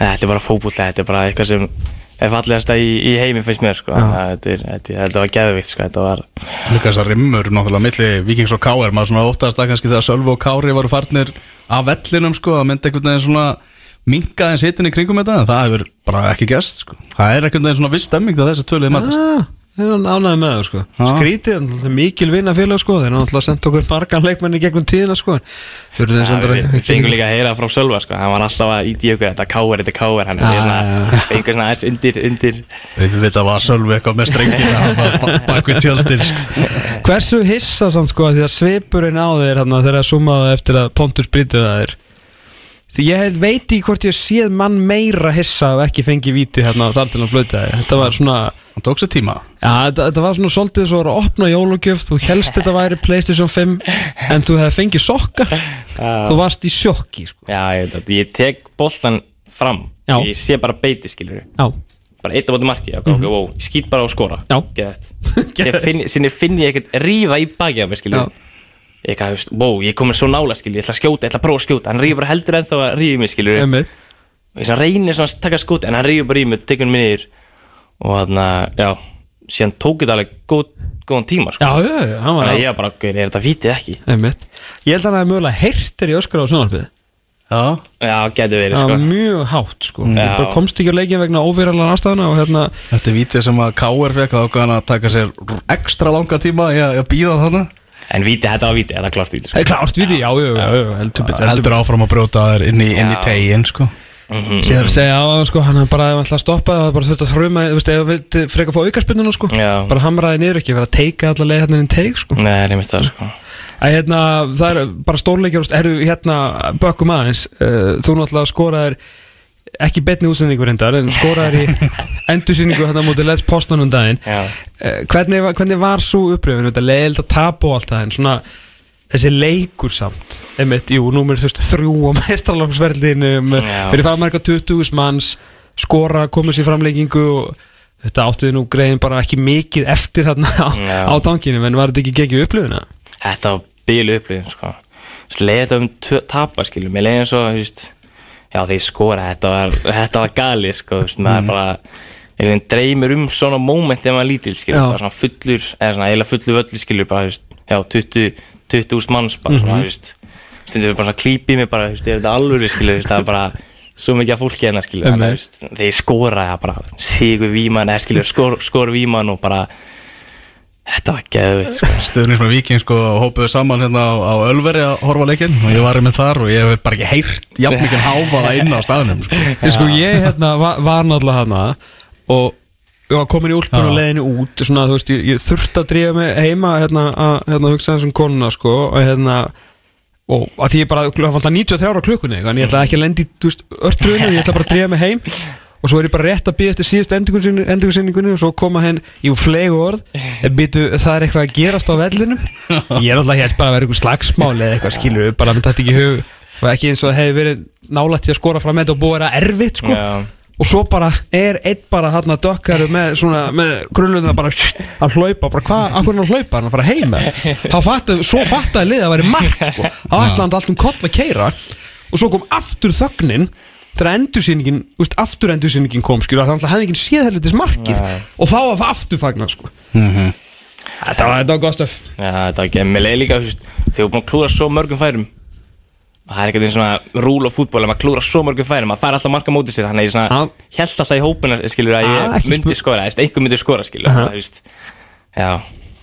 þetta er bara fótboll, þetta er bara eitthvað sem er fallegasta í, í heimi finnst mér, sko, þetta, er, þetta, þetta var geðvikt, sko, þetta var, Líka þessar rimmur náttúrulega milli Vikings og Káir maður svona óttast að kannski þegar Sölvu og Kári varu farnir af vellinum sko að myndi einhvern veginn svona minka þeim sitin í kringum þetta. En það hefur bara ekki gæst sko. það er einhvern veginn svona viss stemming þegar þessi töluði matast. Ah, Það er ánægði með það sko. Já. Skrítið, það er mikil vinna félag sko. Þeir eru náttúrulega sendt okkur margan leikmenni gegnum tíðina sko. Við, fengum líka að heyra frá Sölva sko, hann var alltaf að íti okkur þetta káver, þetta káver hann Já, er já, svona, aðeins undir, undir við veit að var Sölvu eitthvað með strengina bak við tjöldin sko. Hversu hissa samt sko Því að svipurinn á þeir hérna, Þegar að summaðu eftir að Pontus það er Því ég held- veit í hvort ég séð mann meira hissa og ekki fengi víti hérna þar til hann flautaði. Þetta var svona, hann tók sér tíma já, þetta, þetta var svona svolítið svo að opna jólugjöf, þú helst þetta væri Playstation 5 en þú hefði fengið sokka, þú varst í sjokki, sko. já, ég, ég tek boltan fram. Já. ég sé bara beiti skilur Já, bara eitt á bóti marki, ok, ok, wow, ég skýt bara á geðvægt Sér finn, ég ekkert rífa í baki á mig skilur Já. ég eitthvað, wow, ég komin svo nála skilur ég ætla að skjóta, ég ætla að prófa að skjóta. Hann rífur bara heldur ennþá að rífa í mig skilur emið. og ég reynir svona að taka skot en hann rífur bara í mig, tekur hann niður. Og hann, já, síðan tók þetta alveg góð, góðan tíma sko. Já, já, já, hann var þannig að ég bara, "Gaur, er þetta fítið ekki Einmitt. Ég held að hann hefði mögulega heyrtir í öskra á sjónarfið já, já, getur verið Það sko mjög hátt sko Ég Já. bara komst ekki á leikin vegna óvýralan ástæðuna og hérna þetta er vítið sem að Káir fekk þá hann að taka sér ekstra langa tíma í að, býða þannig en víti, þetta var víti, þetta var klart víti Það sko. er klárt við því, já, já, já, já heldur heldur heldur áfram að brjóta þær inn í, inn í Já. tegin sko. Betur Sér að segja á hann sko, hann bara ef hann ætla að stoppa það bara þurft að þrjuma, þú veist, ef við frekar að fá aukarspinnuna sko. Já. bara hamraði niður ekki, vera að teika alla leið hérna inn í teik sko. Nei, það mitt það sko. Æ, hérna, það er bara stórleikjar eru hérna, bökkum aðeins. Uh, þú náttúrulega skoraðir ekki betni útsendingur reyndar en skoraðir í endursýningu hérna mútið Les Postman um daginn. Uh, hvernig, var- hvernig var svo uppröfun þetta leiðild að tapa og allt það en svona þessi leikur samt einmitt, jú, númer þú veist, þrjú á mestralóksverðinum Já. fyrir frammarka 20 manns skora, komið sér framleikingu og þetta áttuði nú greiðin bara ekki mikið eftir hérna á, á tankinu en var þetta ekki geggjum upplöfuna? Þetta var bílu upplýðin sko Svo leiði þetta um tö- tapa skilur Mér leiði eins og, Já, þegar ég skora, þetta var, þetta var gali sko Þú veist, Mm. bara Einhvern veginn dreymir um svona moment ef maður er lítil skilur Já. Bara svona fullur, eða svona eiginlega fullur völlu skilur Bara, þú veist, já, 20 20 úrst manns bara svona, Mhm. veist Stundur bara svona klípi mig bara, veist, er þetta alvöru skilur Þú veist, það er bara svo mikið af fólki hérna skilur Þannig, Einmitt. þú veist, Þegar ég skora, það bara Sigur víman, eða skilur, skor, skor víman og bara Þetta var geðveitt sko Stöðnismenn Viking sko hópuðu saman hérna á, á Ölveri að horfa á leikinn og ég var með þar og ég hef bara ekki heyrt jafn mikið háfaða inn á staðnum sko. Ég sko, ég hérna var, var náttúrulega hana og ég var komin í úlpun og Já. leiðinu út svona, þú veist, ég, ég þurfti að drífa mig heima hérna, að hérna, hugsa þessum konuna sko, og hérna og að því ég bara, það var alltaf 93 ára klukkunni þannig ég ætla ekki að lendi, örtröðinu ég ætla bara að drífa mig heim. Og svo er ég bara rétt að býja eftir síðust endurkunnsynningunni og svo koma henn í flegu orð. En býtu, það er eitthvað að gerast á vellinum. Ég er alltaf hér bara að vera eitthvað slagsmáli eða eitthvað skilur bara með þetta ekki í hug. Og ekki eins og það hefði verið nálægt til að skora fram með þetta og búið að erfitt sko. Já. Og svo bara er einn bara hann að dökkaru með svona, með grunnluðina bara að hlaupa, bara hvað, akkur hann að hlaupa? Hann að fara heima, þá fattu svo fattaði liða að vera margt, sko. Þá ætla hann allt um koll að keira og svo kom aftur þögnin þegar endursýningin, veist, aftur endursýningin kom skilur, þannig að hann hefði ekki séð helvitis markið. Og þá var það aftur fagnar, sko þetta var, þetta var gott stöf. Já, þetta var ekki, en mér leiði líka, þú veist, þegar þú búin að klúra svo mörgum færum það er ekkert einn svona rúl á fútból að maður klúra svo mörgum færum, maður fær alltaf marka mótið sér þannig að ég svona, held alltaf í hópina, skilur, að ég ekki myndi skora, einhver myndi skora, skilur, Aha. þú veist, já,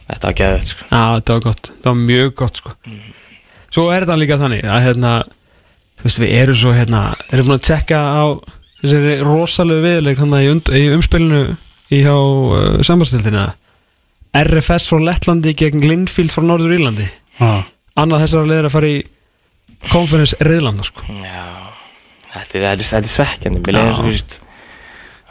þetta var geðvægt, sko. Já, þetta var gott, þetta var mjög gott sko. Svo er þetta líka þannig að hérna, þú veist, við erum svo hérna, erum búin að tjekka á þessari rosalegu viðleik hann í, und, í umspilinu í hjá uh, sambandstildina RFS frá Lettlandi gegn Linfield frá Norður Írlandi Já. annað þessara leður að fara í konferens Riðlanda sko. Já, þetta er, er, er svekkjandi, mér leiði eins og, þú veist,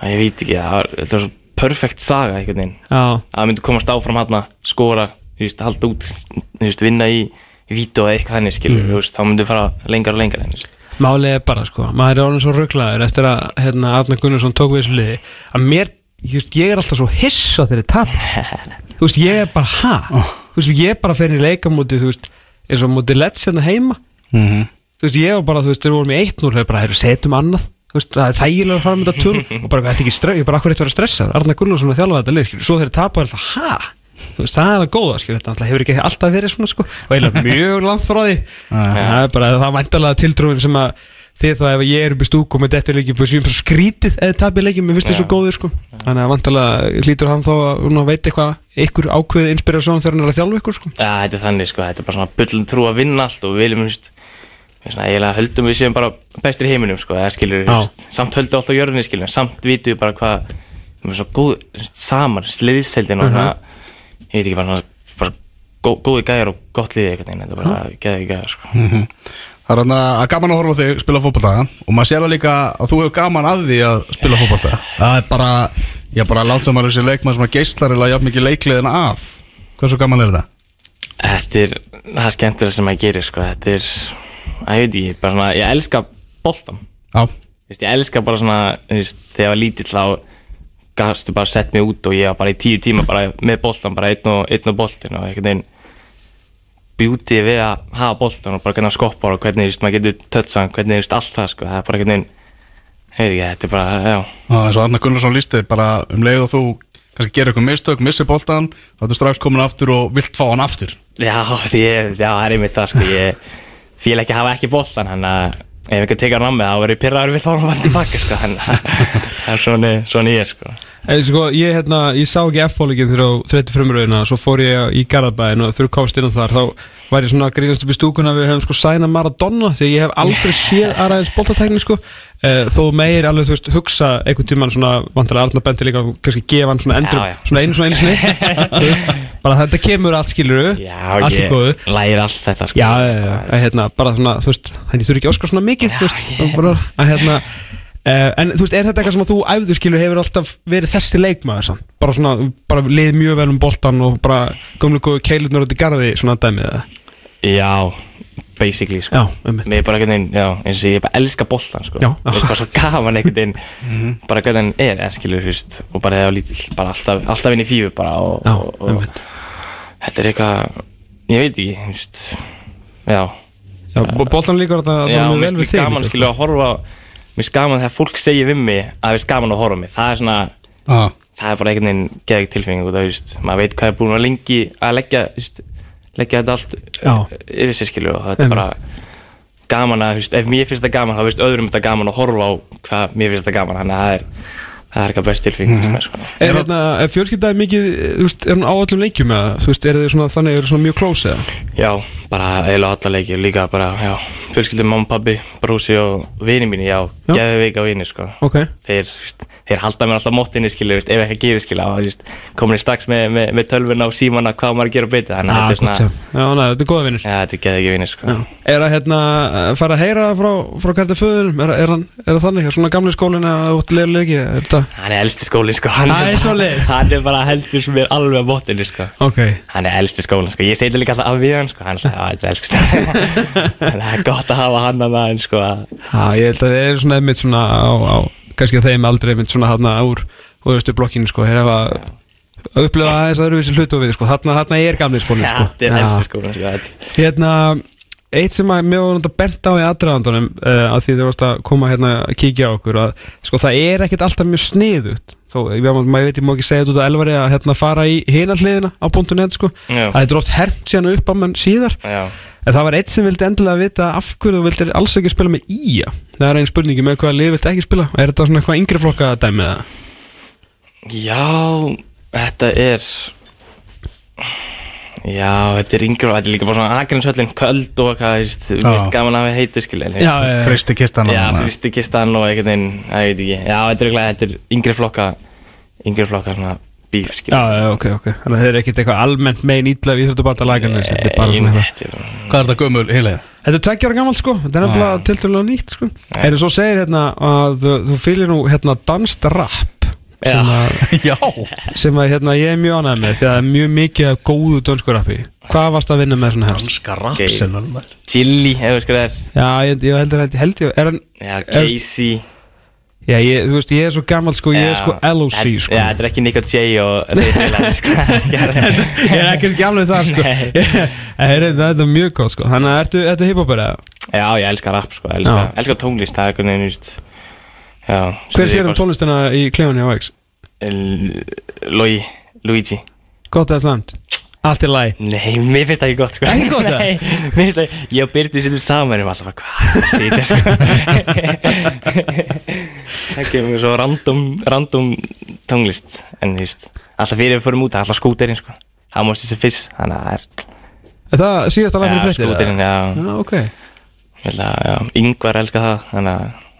að ég veit ekki, það var svo perfekt saga einhvern veginn. Að það myndi komast áfram hann skora, þú veist, halda út þú veist, vinna í, vítu og eitthvað henni skilur, Mm. þú veist, þá myndi fara lengar og lengar þú veist. Málið er bara sko maður er orðin svo rugglaður eftir að hérna, Arna Gunnarsson tók við þessu liði að mér, ég, er alltaf svo hissa þegar ég tap þú veist, ég er bara ha? Þú veist, ég er bara fyrir í leikamóti þú veist, eins og móti Let's hérna heima Mhm. þú veist, ég var bara, þú veist, þeir voru með eitt núr, bara, þeir setjum annað. Þú veist, það er þægilega að fara með þetta töl og bara, þetta ekki stress, ég bara, akkur eitt verið að stressa Arna Gunnarsson að þjálfa þetta lið, skilur, svo þeir tapa alltaf, ha, þú veist, það er það góða, skilur, þetta alltaf hefur ekki alltaf verið svona, sko. Og eiginlega mjög langt frá því. Það er bara, það væntalega tiltrúin sem að þið þá ef ég er upp í stúk og með þetta leikjum, við bara skrítið eða tapir leikjum, mér finnst þið svo góðir, sko. Þannig að væntalega hlýtur hann þá að veit eitthvað, ykkur ákveðið inspirasjón þegar hann er að þjálfa ykkur, sko. Já, þetta er þannig, sko, þetta er bara svona bullin trú að vinna allt og við viljum, eiginlega höldum við séum bara bestir í heiminum, sko, skilur, veist. Samt höldum alltaf jörðinni, skilur, samt vitum við bara hvað við erum svo góð, saman sliðisheldin og svona ég veit ekki, bara bara gó, góði gæjar og gott liði eitthvað, þetta er bara gæði gæjar, sko. Það er þarna að gaman að horfa á þig spila fótbolta og maður sér það líka að þú hefur gaman að því að spila fótbolta. Það er bara, ég er bara maður þessi leikmann sem að geislar eða jafn mikið leikliðina af. Hversu gaman er þetta? Þetta er það skemmtilega sem maður gerir, sko, þetta er að ég veit ekki, bara svona, ég elska boltan Já, Þú veist, ég elska bara svona, þú veist, þegar ég var lítill þá gastu bara sett mig út og ég var bara í tíu tíma bara með boltan, bara einn og, einn og boltin og einhvern veginn bjútið við að hafa boltan og bara hvernig að skoppa og hvernig, þú veist, maður getur tötsan, hvernig, þú veist, allt það, sko, það er bara einhvern veginn, hefur ekki, þetta er bara, já, það er svo Arna Gunnarsson lísti bara um leið og þú kannski gerir eitthvað mistök, missir boltan þá ertu strax komin aftur og vilt fá hann aftur. Já, því, ég- já, það er einmitt það, sko, ég fíla ekki að hafa ekki boltan, hann að ef einhvern tekið hann á mig, þá verður ég pyrraður við þá hann var tilbaka, sko, hann, það er svona, svona ég, sko. Eða, sko, ég, hérna, ég sá ekki F-fólkið þegar á 35 rauðina svo fór ég í Garabæðin og þú komst inn á þar þá var ég svona að grínast upp í stúkuna við höfum sko sæna Maradona því ég hef aldrei séð aðraðins boltatækni sko. Uh, þó meir alveg þú veist hugsa einhvern tímann svona vantilega Arna Benti líka kannski gefa hann svona endur Já, já. svona einu svona einu svona bara þetta kemur allt skiluru Já, allt ég góðu. læri allt þetta, sko. Já, já, já, að, hérna, bara svona, þú veist, þannig þú eru ekki óskar svona mikið, þú veist, bara, að hérna, en þú veist, er þetta eitthvað sem að þú æfðu skilur hefur alltaf verið þessi leikmaður samt, bara svona, bara leið mjög vel um boltan og bara gömlu góðu keilurnar út í garði, svona dæmið það? Já, basically sko. Já, um Mér er bara einhvern veginn, já, eins og ég bara elska boltan sko. Já. Mér er bara svo gaman einhvern veginn bara hvernig hann er, eða skilur, þú veist og bara þegar ég var lítill, bara alltaf, alltaf inn í fífu bara og, Já, og, og einmitt. þetta er eitthvað ég veit ekki, þú veist já, Já, bo- boltan líka þetta, já, það mér vel finnst við þig. gaman líka, skilur að horfa mér gaman þegar fólk segir við mig að það finnst gaman að horfa mig, það er svona ah. það er bara einhvern veginn geðið veist, maður veit hvað er búin að lengi að leggja, veist, leggja þetta allt Já. uh, yfir sér skilur og þetta er bara gaman að, veist, ef mér finnst þetta gaman þá finnst öðrum þetta gaman að horfa á hvað mér finnst þetta gaman, þannig að það er það er eitthvað best tilfinning mm -hmm. sko. Er, hérna, er fjölskyldaði mikið, veist, er hún á öllum leikjum eða, veist, er þið svona þannig, er þið svona mjög close eða? Já, bara eiginlega alla leikir líka bara, já, fjölskyldum mamma, pabbi, brósi og vini mínu, já, Já. geðu veika vini, sko Ok, þeir, þeir halda mér alltaf móttinni veist, ef eitthvað gerir skilur og þú veist, komin í strax með, með, með tölvuna og símana hvað maður að gera betur þannig að þetta er svona. Já, næ, þetta er góða vinnir. já, þetta er geðu ekki vinni sko. Er að hérna, fara að heyra frá, frá kærta föðunum, er, er, er það þannig, er svona gamli skólinn að út leira leiki, hann er elsti skólinn sko, hann, Það er bara- hann er bara heldur sem er alveg á móttinni sko. Ok, hann er elsti skólinn sko, ég þetta líka alltaf af við hann sko, hann er alltaf, já, Já, kannski að þeim aldrei einmitt svona þarna úr úrstu blokkinu sko, þeir hafa upplifa aðeins öðruvísi hlutu við sko, þarna, þarna er gamli skólinn já, sko. þetta er elsti skólinn sko, Hérna, eitt sem að mér náttúrulega bent á í aðdraðandunum uh, að því þau varst að koma hérna að kíkja á okkur að sko það er ekkert alltaf mjög sniðut þó, ég, maður veit, ég má ekki segja þetta út á elvari að hérna fara í hina hliðina á .net sko, Já. að þetta er oft hermt síðan upp á mann síðar. Já, En það var eitt sem vildi endilega vita af hverju þú vildir alls ekki spila með Ía. Það er einn spurningi með hvaða lið viltu ekki spila? Er þetta svona eitthvað yngri flokka dæmi eða? Já, þetta er Já, þetta er yngur og þetta er líka bara svona Akrinsöllin köld og eitthvað, þú veist, gaman að við heiti skil Já, Fristi kistan Já, fyrsti kistan og veginn, það veit ekki Já, eitthvað, þetta er yngri flokka yngri flokka svona bíf skil já, já, ok, ok. Þannig að þeir eru ekkert eitthvað almennt megin ítla við Íþróttabata lagarnir Þetta er bara svona eitthvað Þetta er Hvað er þetta gömul heilið? Þetta er tveggjára gammalt sko. Þetta er nefnilega tiltölulega nýtt sko. Eða svo segir hérna að uh, þú fylgir nú hérna danst rap Já. sem að, Já. sem að hérna, ég er mjög ánægð með því að það er mjög mikið af góðu dönsku rappi. Hvað varst að vinna með svona helst? Danska Ok. rapsennan Chili, ef við sko það er. Já, ég, ég heldur að held ég er hann, Já, Casey Já, ég, þú veist, ég er svo gammal sko, ég er sko LOC sko Já, þetta er ekki Nick og Jay og Riðilega sko Ég er ekki alveg það sko Þetta er mjög góð sko Þannig að ertu, ertu hiphopper eða? Já, ég elska rap sko, elska, Já. elska tónlist, það er einhvern veginn, just Já Hver sér um tónlistina í klefunni á X? Luigi Gott eða slæmt? Allt er læg Nei, mér finnst það ekki gott sko. Ekki gott, eða? Nei, mér finnst það, ég og Byrti sittum saman og alltaf hvað það sitja sko? Það kemur svo random, random tónlist En þú veist, alltaf fyrir við fórum út, það alltaf skúterinn sko. Það mást þessi fyrst, þannig að það er það síðast að læra Já, fyrir fréttir? skúterinn, já. Já, ok. Ég held að, já, yngvar elska það Þannig að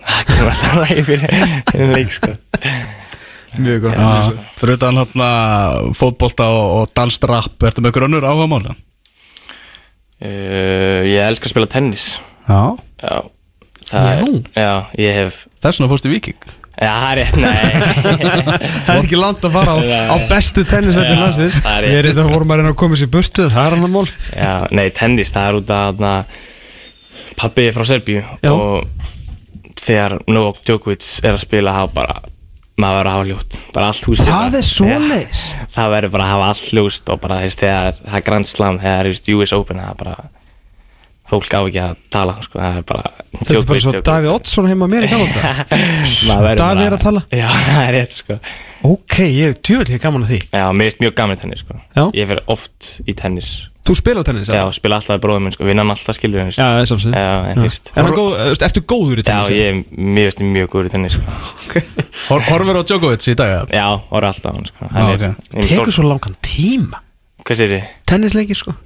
það kemur alltaf fyrir fyrir leik sko Mjög góð fyrir utan hérna fótbolta og, og danstrapp Ertu með ykkur önnur áhuga máli? uh, Ég elska að spila tennis. Já. Já, það er, já, ég hef Þess vegna fórstu í Viking Já, það er rétt, nei. Það er ekki langt að fara á, á bestu tennisveitin Já, landsins. það er. Við erum þetta vorum að reyna að koma sér burtu Það er annar mál. Já, nei, tennis, það er út að na, Pappi er frá Serbíu Já. Og þegar Novak Djokovic er að spila þá bara maður verður að hafa ljótt bara allt húsið Það er svoleiðis? Já, það verður bara að hafa allt ljóst og bara þegar þegar það er Grand Slam þegar það er US Open það er bara fólk á ekki að tala sko, það er bara Þetta er bara svo Davíð Oddsson heima mér í það Davíð er að tala? Já, það er rétt sko Ok, ég er tjóðlega gaman að því Já, mér finnst mjög gaman í tennis sko Já. Ég fer oft í tennis Þú spila tennis? Já, spila alltaf í bróðum minn sko, vinnan alltaf skilur en Já, það er samsið Já, en veist Er hann góð, ertu góður í Já, tennis? ég er mjög, veist, mjög góður í tennis sko. Hor Horfur á Djokovic í dag eða? Já, orða alltaf hann sko. Já, Hann ok. er, er Tekur svo langan tíma Hvað sér þið? Tennisleiki sko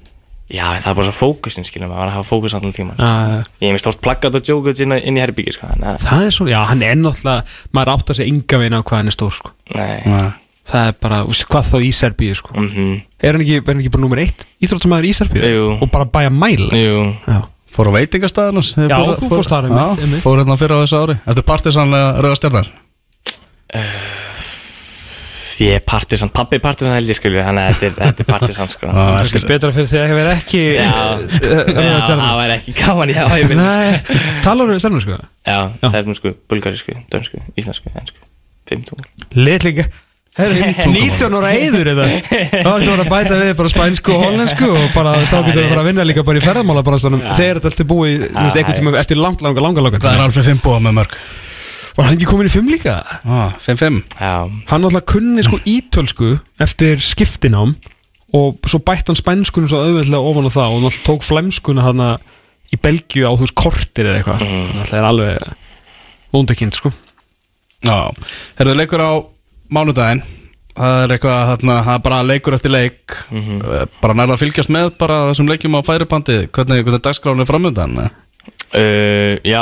Já, það er bara svo fókusin, skilur maður, að hafa fókus allan tíma sko. Já, Ég hef mér stórt plaggat á Djokovic inn, inn í herbyggi sko, þannig að Það er sko bara, úst, hvað þá í Serbíu sko? Mhm. Er hann ekki, er hann ekki bara nummer eitt Íþróttamæður í Serbíu? Jú. Og bara bæja Já. Fór á veitingastæðinans Já, þú fórst einmitt. Fór hérna fyrir á þessu ári. Eftir partisanlega rauða stjarnar? Ég er partisan, pappi er partisan held ég skilur, þannig að þetta er, þetta er partisan sko. Já, Það eftir er betra fyrir því að það verði ekki Já, já, það var ekki gaman, já, ég minn sko. Talar við stærnum sko Já, serfnsku, bulgarísku, dönsku, íslensku, ensku, fimmtungur Litlinga Herri, 19 ára eyður eða? Þá ættu að bæta við bara spænsku og hollensku og bara þá getur við að fara að vinna líka bara í ferðamála bara stanum þegar þetta allt er búið þú veist, einhvern tíma eftir langt, langa, langa, langa Það er Alfred Fimboa með mörg? Var hann ekki komin í fimm líka? ah, 5-5 Já, Hann alltaf kunni sko ítölsku eftir skiptinám og svo bætt hann spænskunum svo auðveldlega ofan á það og hann alltaf tók flemskuna hann í Belgíu á þú veist kortir eða eitthvað. Hann alltaf er alveg mánudaginn. Það er eitthvað, þarna, það er bara leikur eftir leik. Eh, Bara nærða að fylgjast með bara þessum leikjum á færibandi. Hvernig, hvernig dagskráin er framöndan eh? uh, já,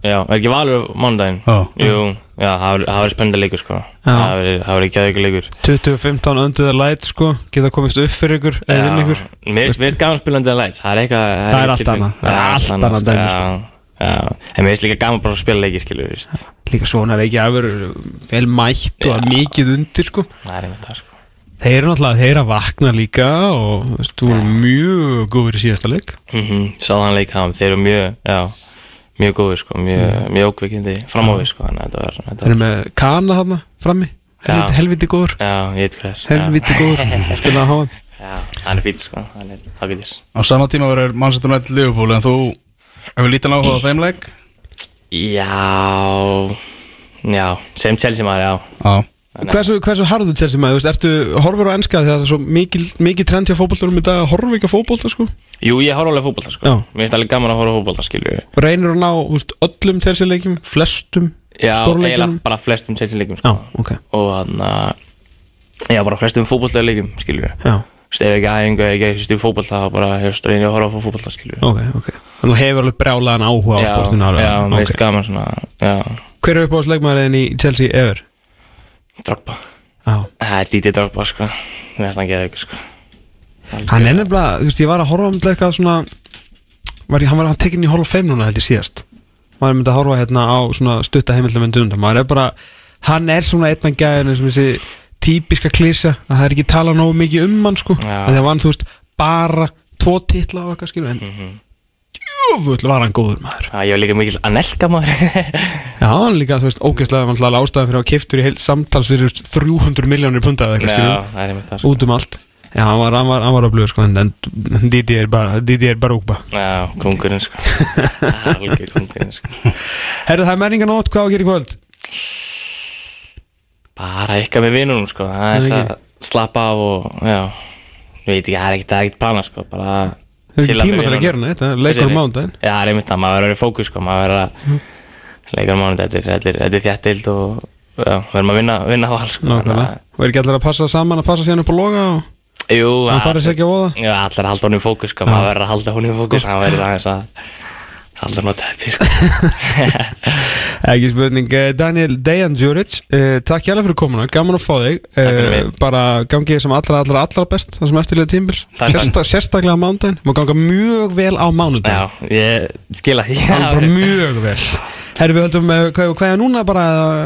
já, er ekki valur á mánudaginn? Já. Jú, já, það var- það verið spennandi leikur sko. Það verið ekki aðeins leikur. 2015 undir það læt sko. Geta komist upp fyrir ykkur eða vinn ykkur. Mér finnst gaman spilandi að læt Það er eitthvað Það er allt annað. Það er allt annað, sko. En mér finnst líka gaman bara að spila leiki skilur, víst líka svona er ekki að vera vel mætt og Já. mikið undir sko. Það er einmitt það sko. Þeir eru náttúrulega, þeir eru að vakna líka og þú veist, þú voru mjög góður í síðasta leik. Mm Sáðan leik hann, þeir eru mjög, já Mjög góður sko, mjög, mjög ókveikindi framávið sko, þannig að þetta var, þetta þeir eru með kana þarna frammi. Helviti, helviti góður. Já, ég veit hver. Er helviti góður. Spila að háa Já, hann er fýtt sko, hann er ágætis. Á sama tíma verður Manchester United Liverpool En þú hefur lítið á þeim leik Já, já, sem Chelsea maður, já. Já. Hversu, hversu harðu Chelsea maður, ertu horfur á enska því að það er svo mikil, mikil trend hjá fótbollturum í dag að horfa ekki á fótbollta sko? Jú, ég horf alveg fótbolta sko. Já. Mér finnst alveg gaman að horfa á fótbolta, skilju reynir að ná veist, öllum Chelsea leikjum, flestum Já, stórleikjum eiginlega bara flestum Chelsea leikum Já, sko ok. Og hann að, já, bara flestum fótbolta leikum, skilju Já, Veist, ef ekki aðeingu er ekki ekki fótbolta þá bara hefst reynið að horfa á skilju ok, ok. Þannig að þú hefur alveg brjálaðan áhuga á Já, sportinu já, mér Ok. finnst gaman svona, já, Hver er upp á leikmaðurinn í Chelsea ever? Drogba. Já. Það er Didi Drogba, sko. Mér finnst hann geða ykkur, sko. Hann er nefnilega, þú veist, ég var að horfa um eitthvað svona var, hann var hann tekinn í Hall of Fame núna held ég síðast. Maður myndi að horfa hérna á svona stutta heimildamöndu undan. Maður er bara, hann er svona einn típiska klísja að það er ekki talað nógu mikið um hann sko Já. að það var hann þú veist bara tvo titla og eitthvað skilur en Mhm. djúfull var hann góður maður Já, ég var líka mikil Anelka maður Já, hann líka, þú veist, ógeðslega hann alltaf ástæðan fyrir að keftur í heilt samtals fyrir þú veist, 300 miljónir punta eða eitthvað skilur sko. út um allt Já, hann var, hann var, hann var að blöðu sko en, Didi er bara, Didi er bara úkba Já, kongurinn sko Algjör kongurinn sko Herðu, það er menninganót, hvað á að gera í kvöld? Bara eitthvað með vinunum sko. Það er þess að slappa af og Já. Ég veit ekki, það er ekkert, er ekkert plana sko. Bara Það er ekki tíma til að gera neitt, leikur á mánudaginn. Já, það er einmitt það, maður verður í fókus sko. Maður verður að leika á mánuð Þetta er- þjættild og Já, verðum að vinna, val sko. Að- Og er ekki allir að passa saman að passa síðan upp á loga og Jú, hann farið sér ekki á voða? Já, allir að halda hún í fókus sko. Maður verður að halda hún í fókus Það verður að halda hún á teppi sko. Ekki spurning, eh, Daniel Dejan Djuric uh, Takk hjá fyrir komuna, gaman að fá þig. Eh, mig. Bara gangið sem allra, allra, allra best Það sem eftirlega tímbils. Sérsta, Sérstaklega á mánudaginn, má ganga mjög vel á mánudaginn. Já, ég skila því. Mjög vel Herri við höldum, eh, hvað, hvað er núna bara?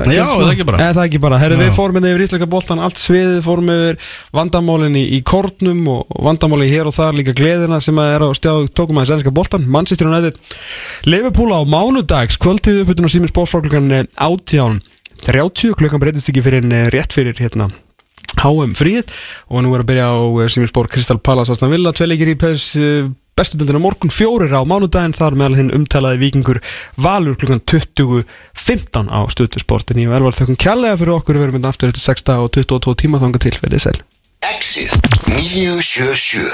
Eh, Já, það ekki bara. Eða, það ekki bara. Herri Já. við fórum inn yfir íslenska boltan Allt sviðið fórum yfir vandamálin í, kórnum Og og vandamáli hér og þar líka gleðina Sem að er á stjá tókum aðeins enska boltan Manchester United Liverpool á mánudags Kvöldið uppbytun á Sýmin Sportfráklukkan átján 30 klukkan breytist ekki fyrir en rétt fyrir hérna HM fríð og nú er að byrja á Sýmin Sport Kristal Palace Aston Villa Tveleikir í PES bestu dildina morgun fjórir á mánudaginn þar meðal hinn umtalaði vikingur Valur klukkan 20.15 á stöðusportin ég verður þakkum kjallega fyrir okkur. Við verum hérna aftur eftir 6 og 22 tíma þanga til, verðið sæl. Exit 977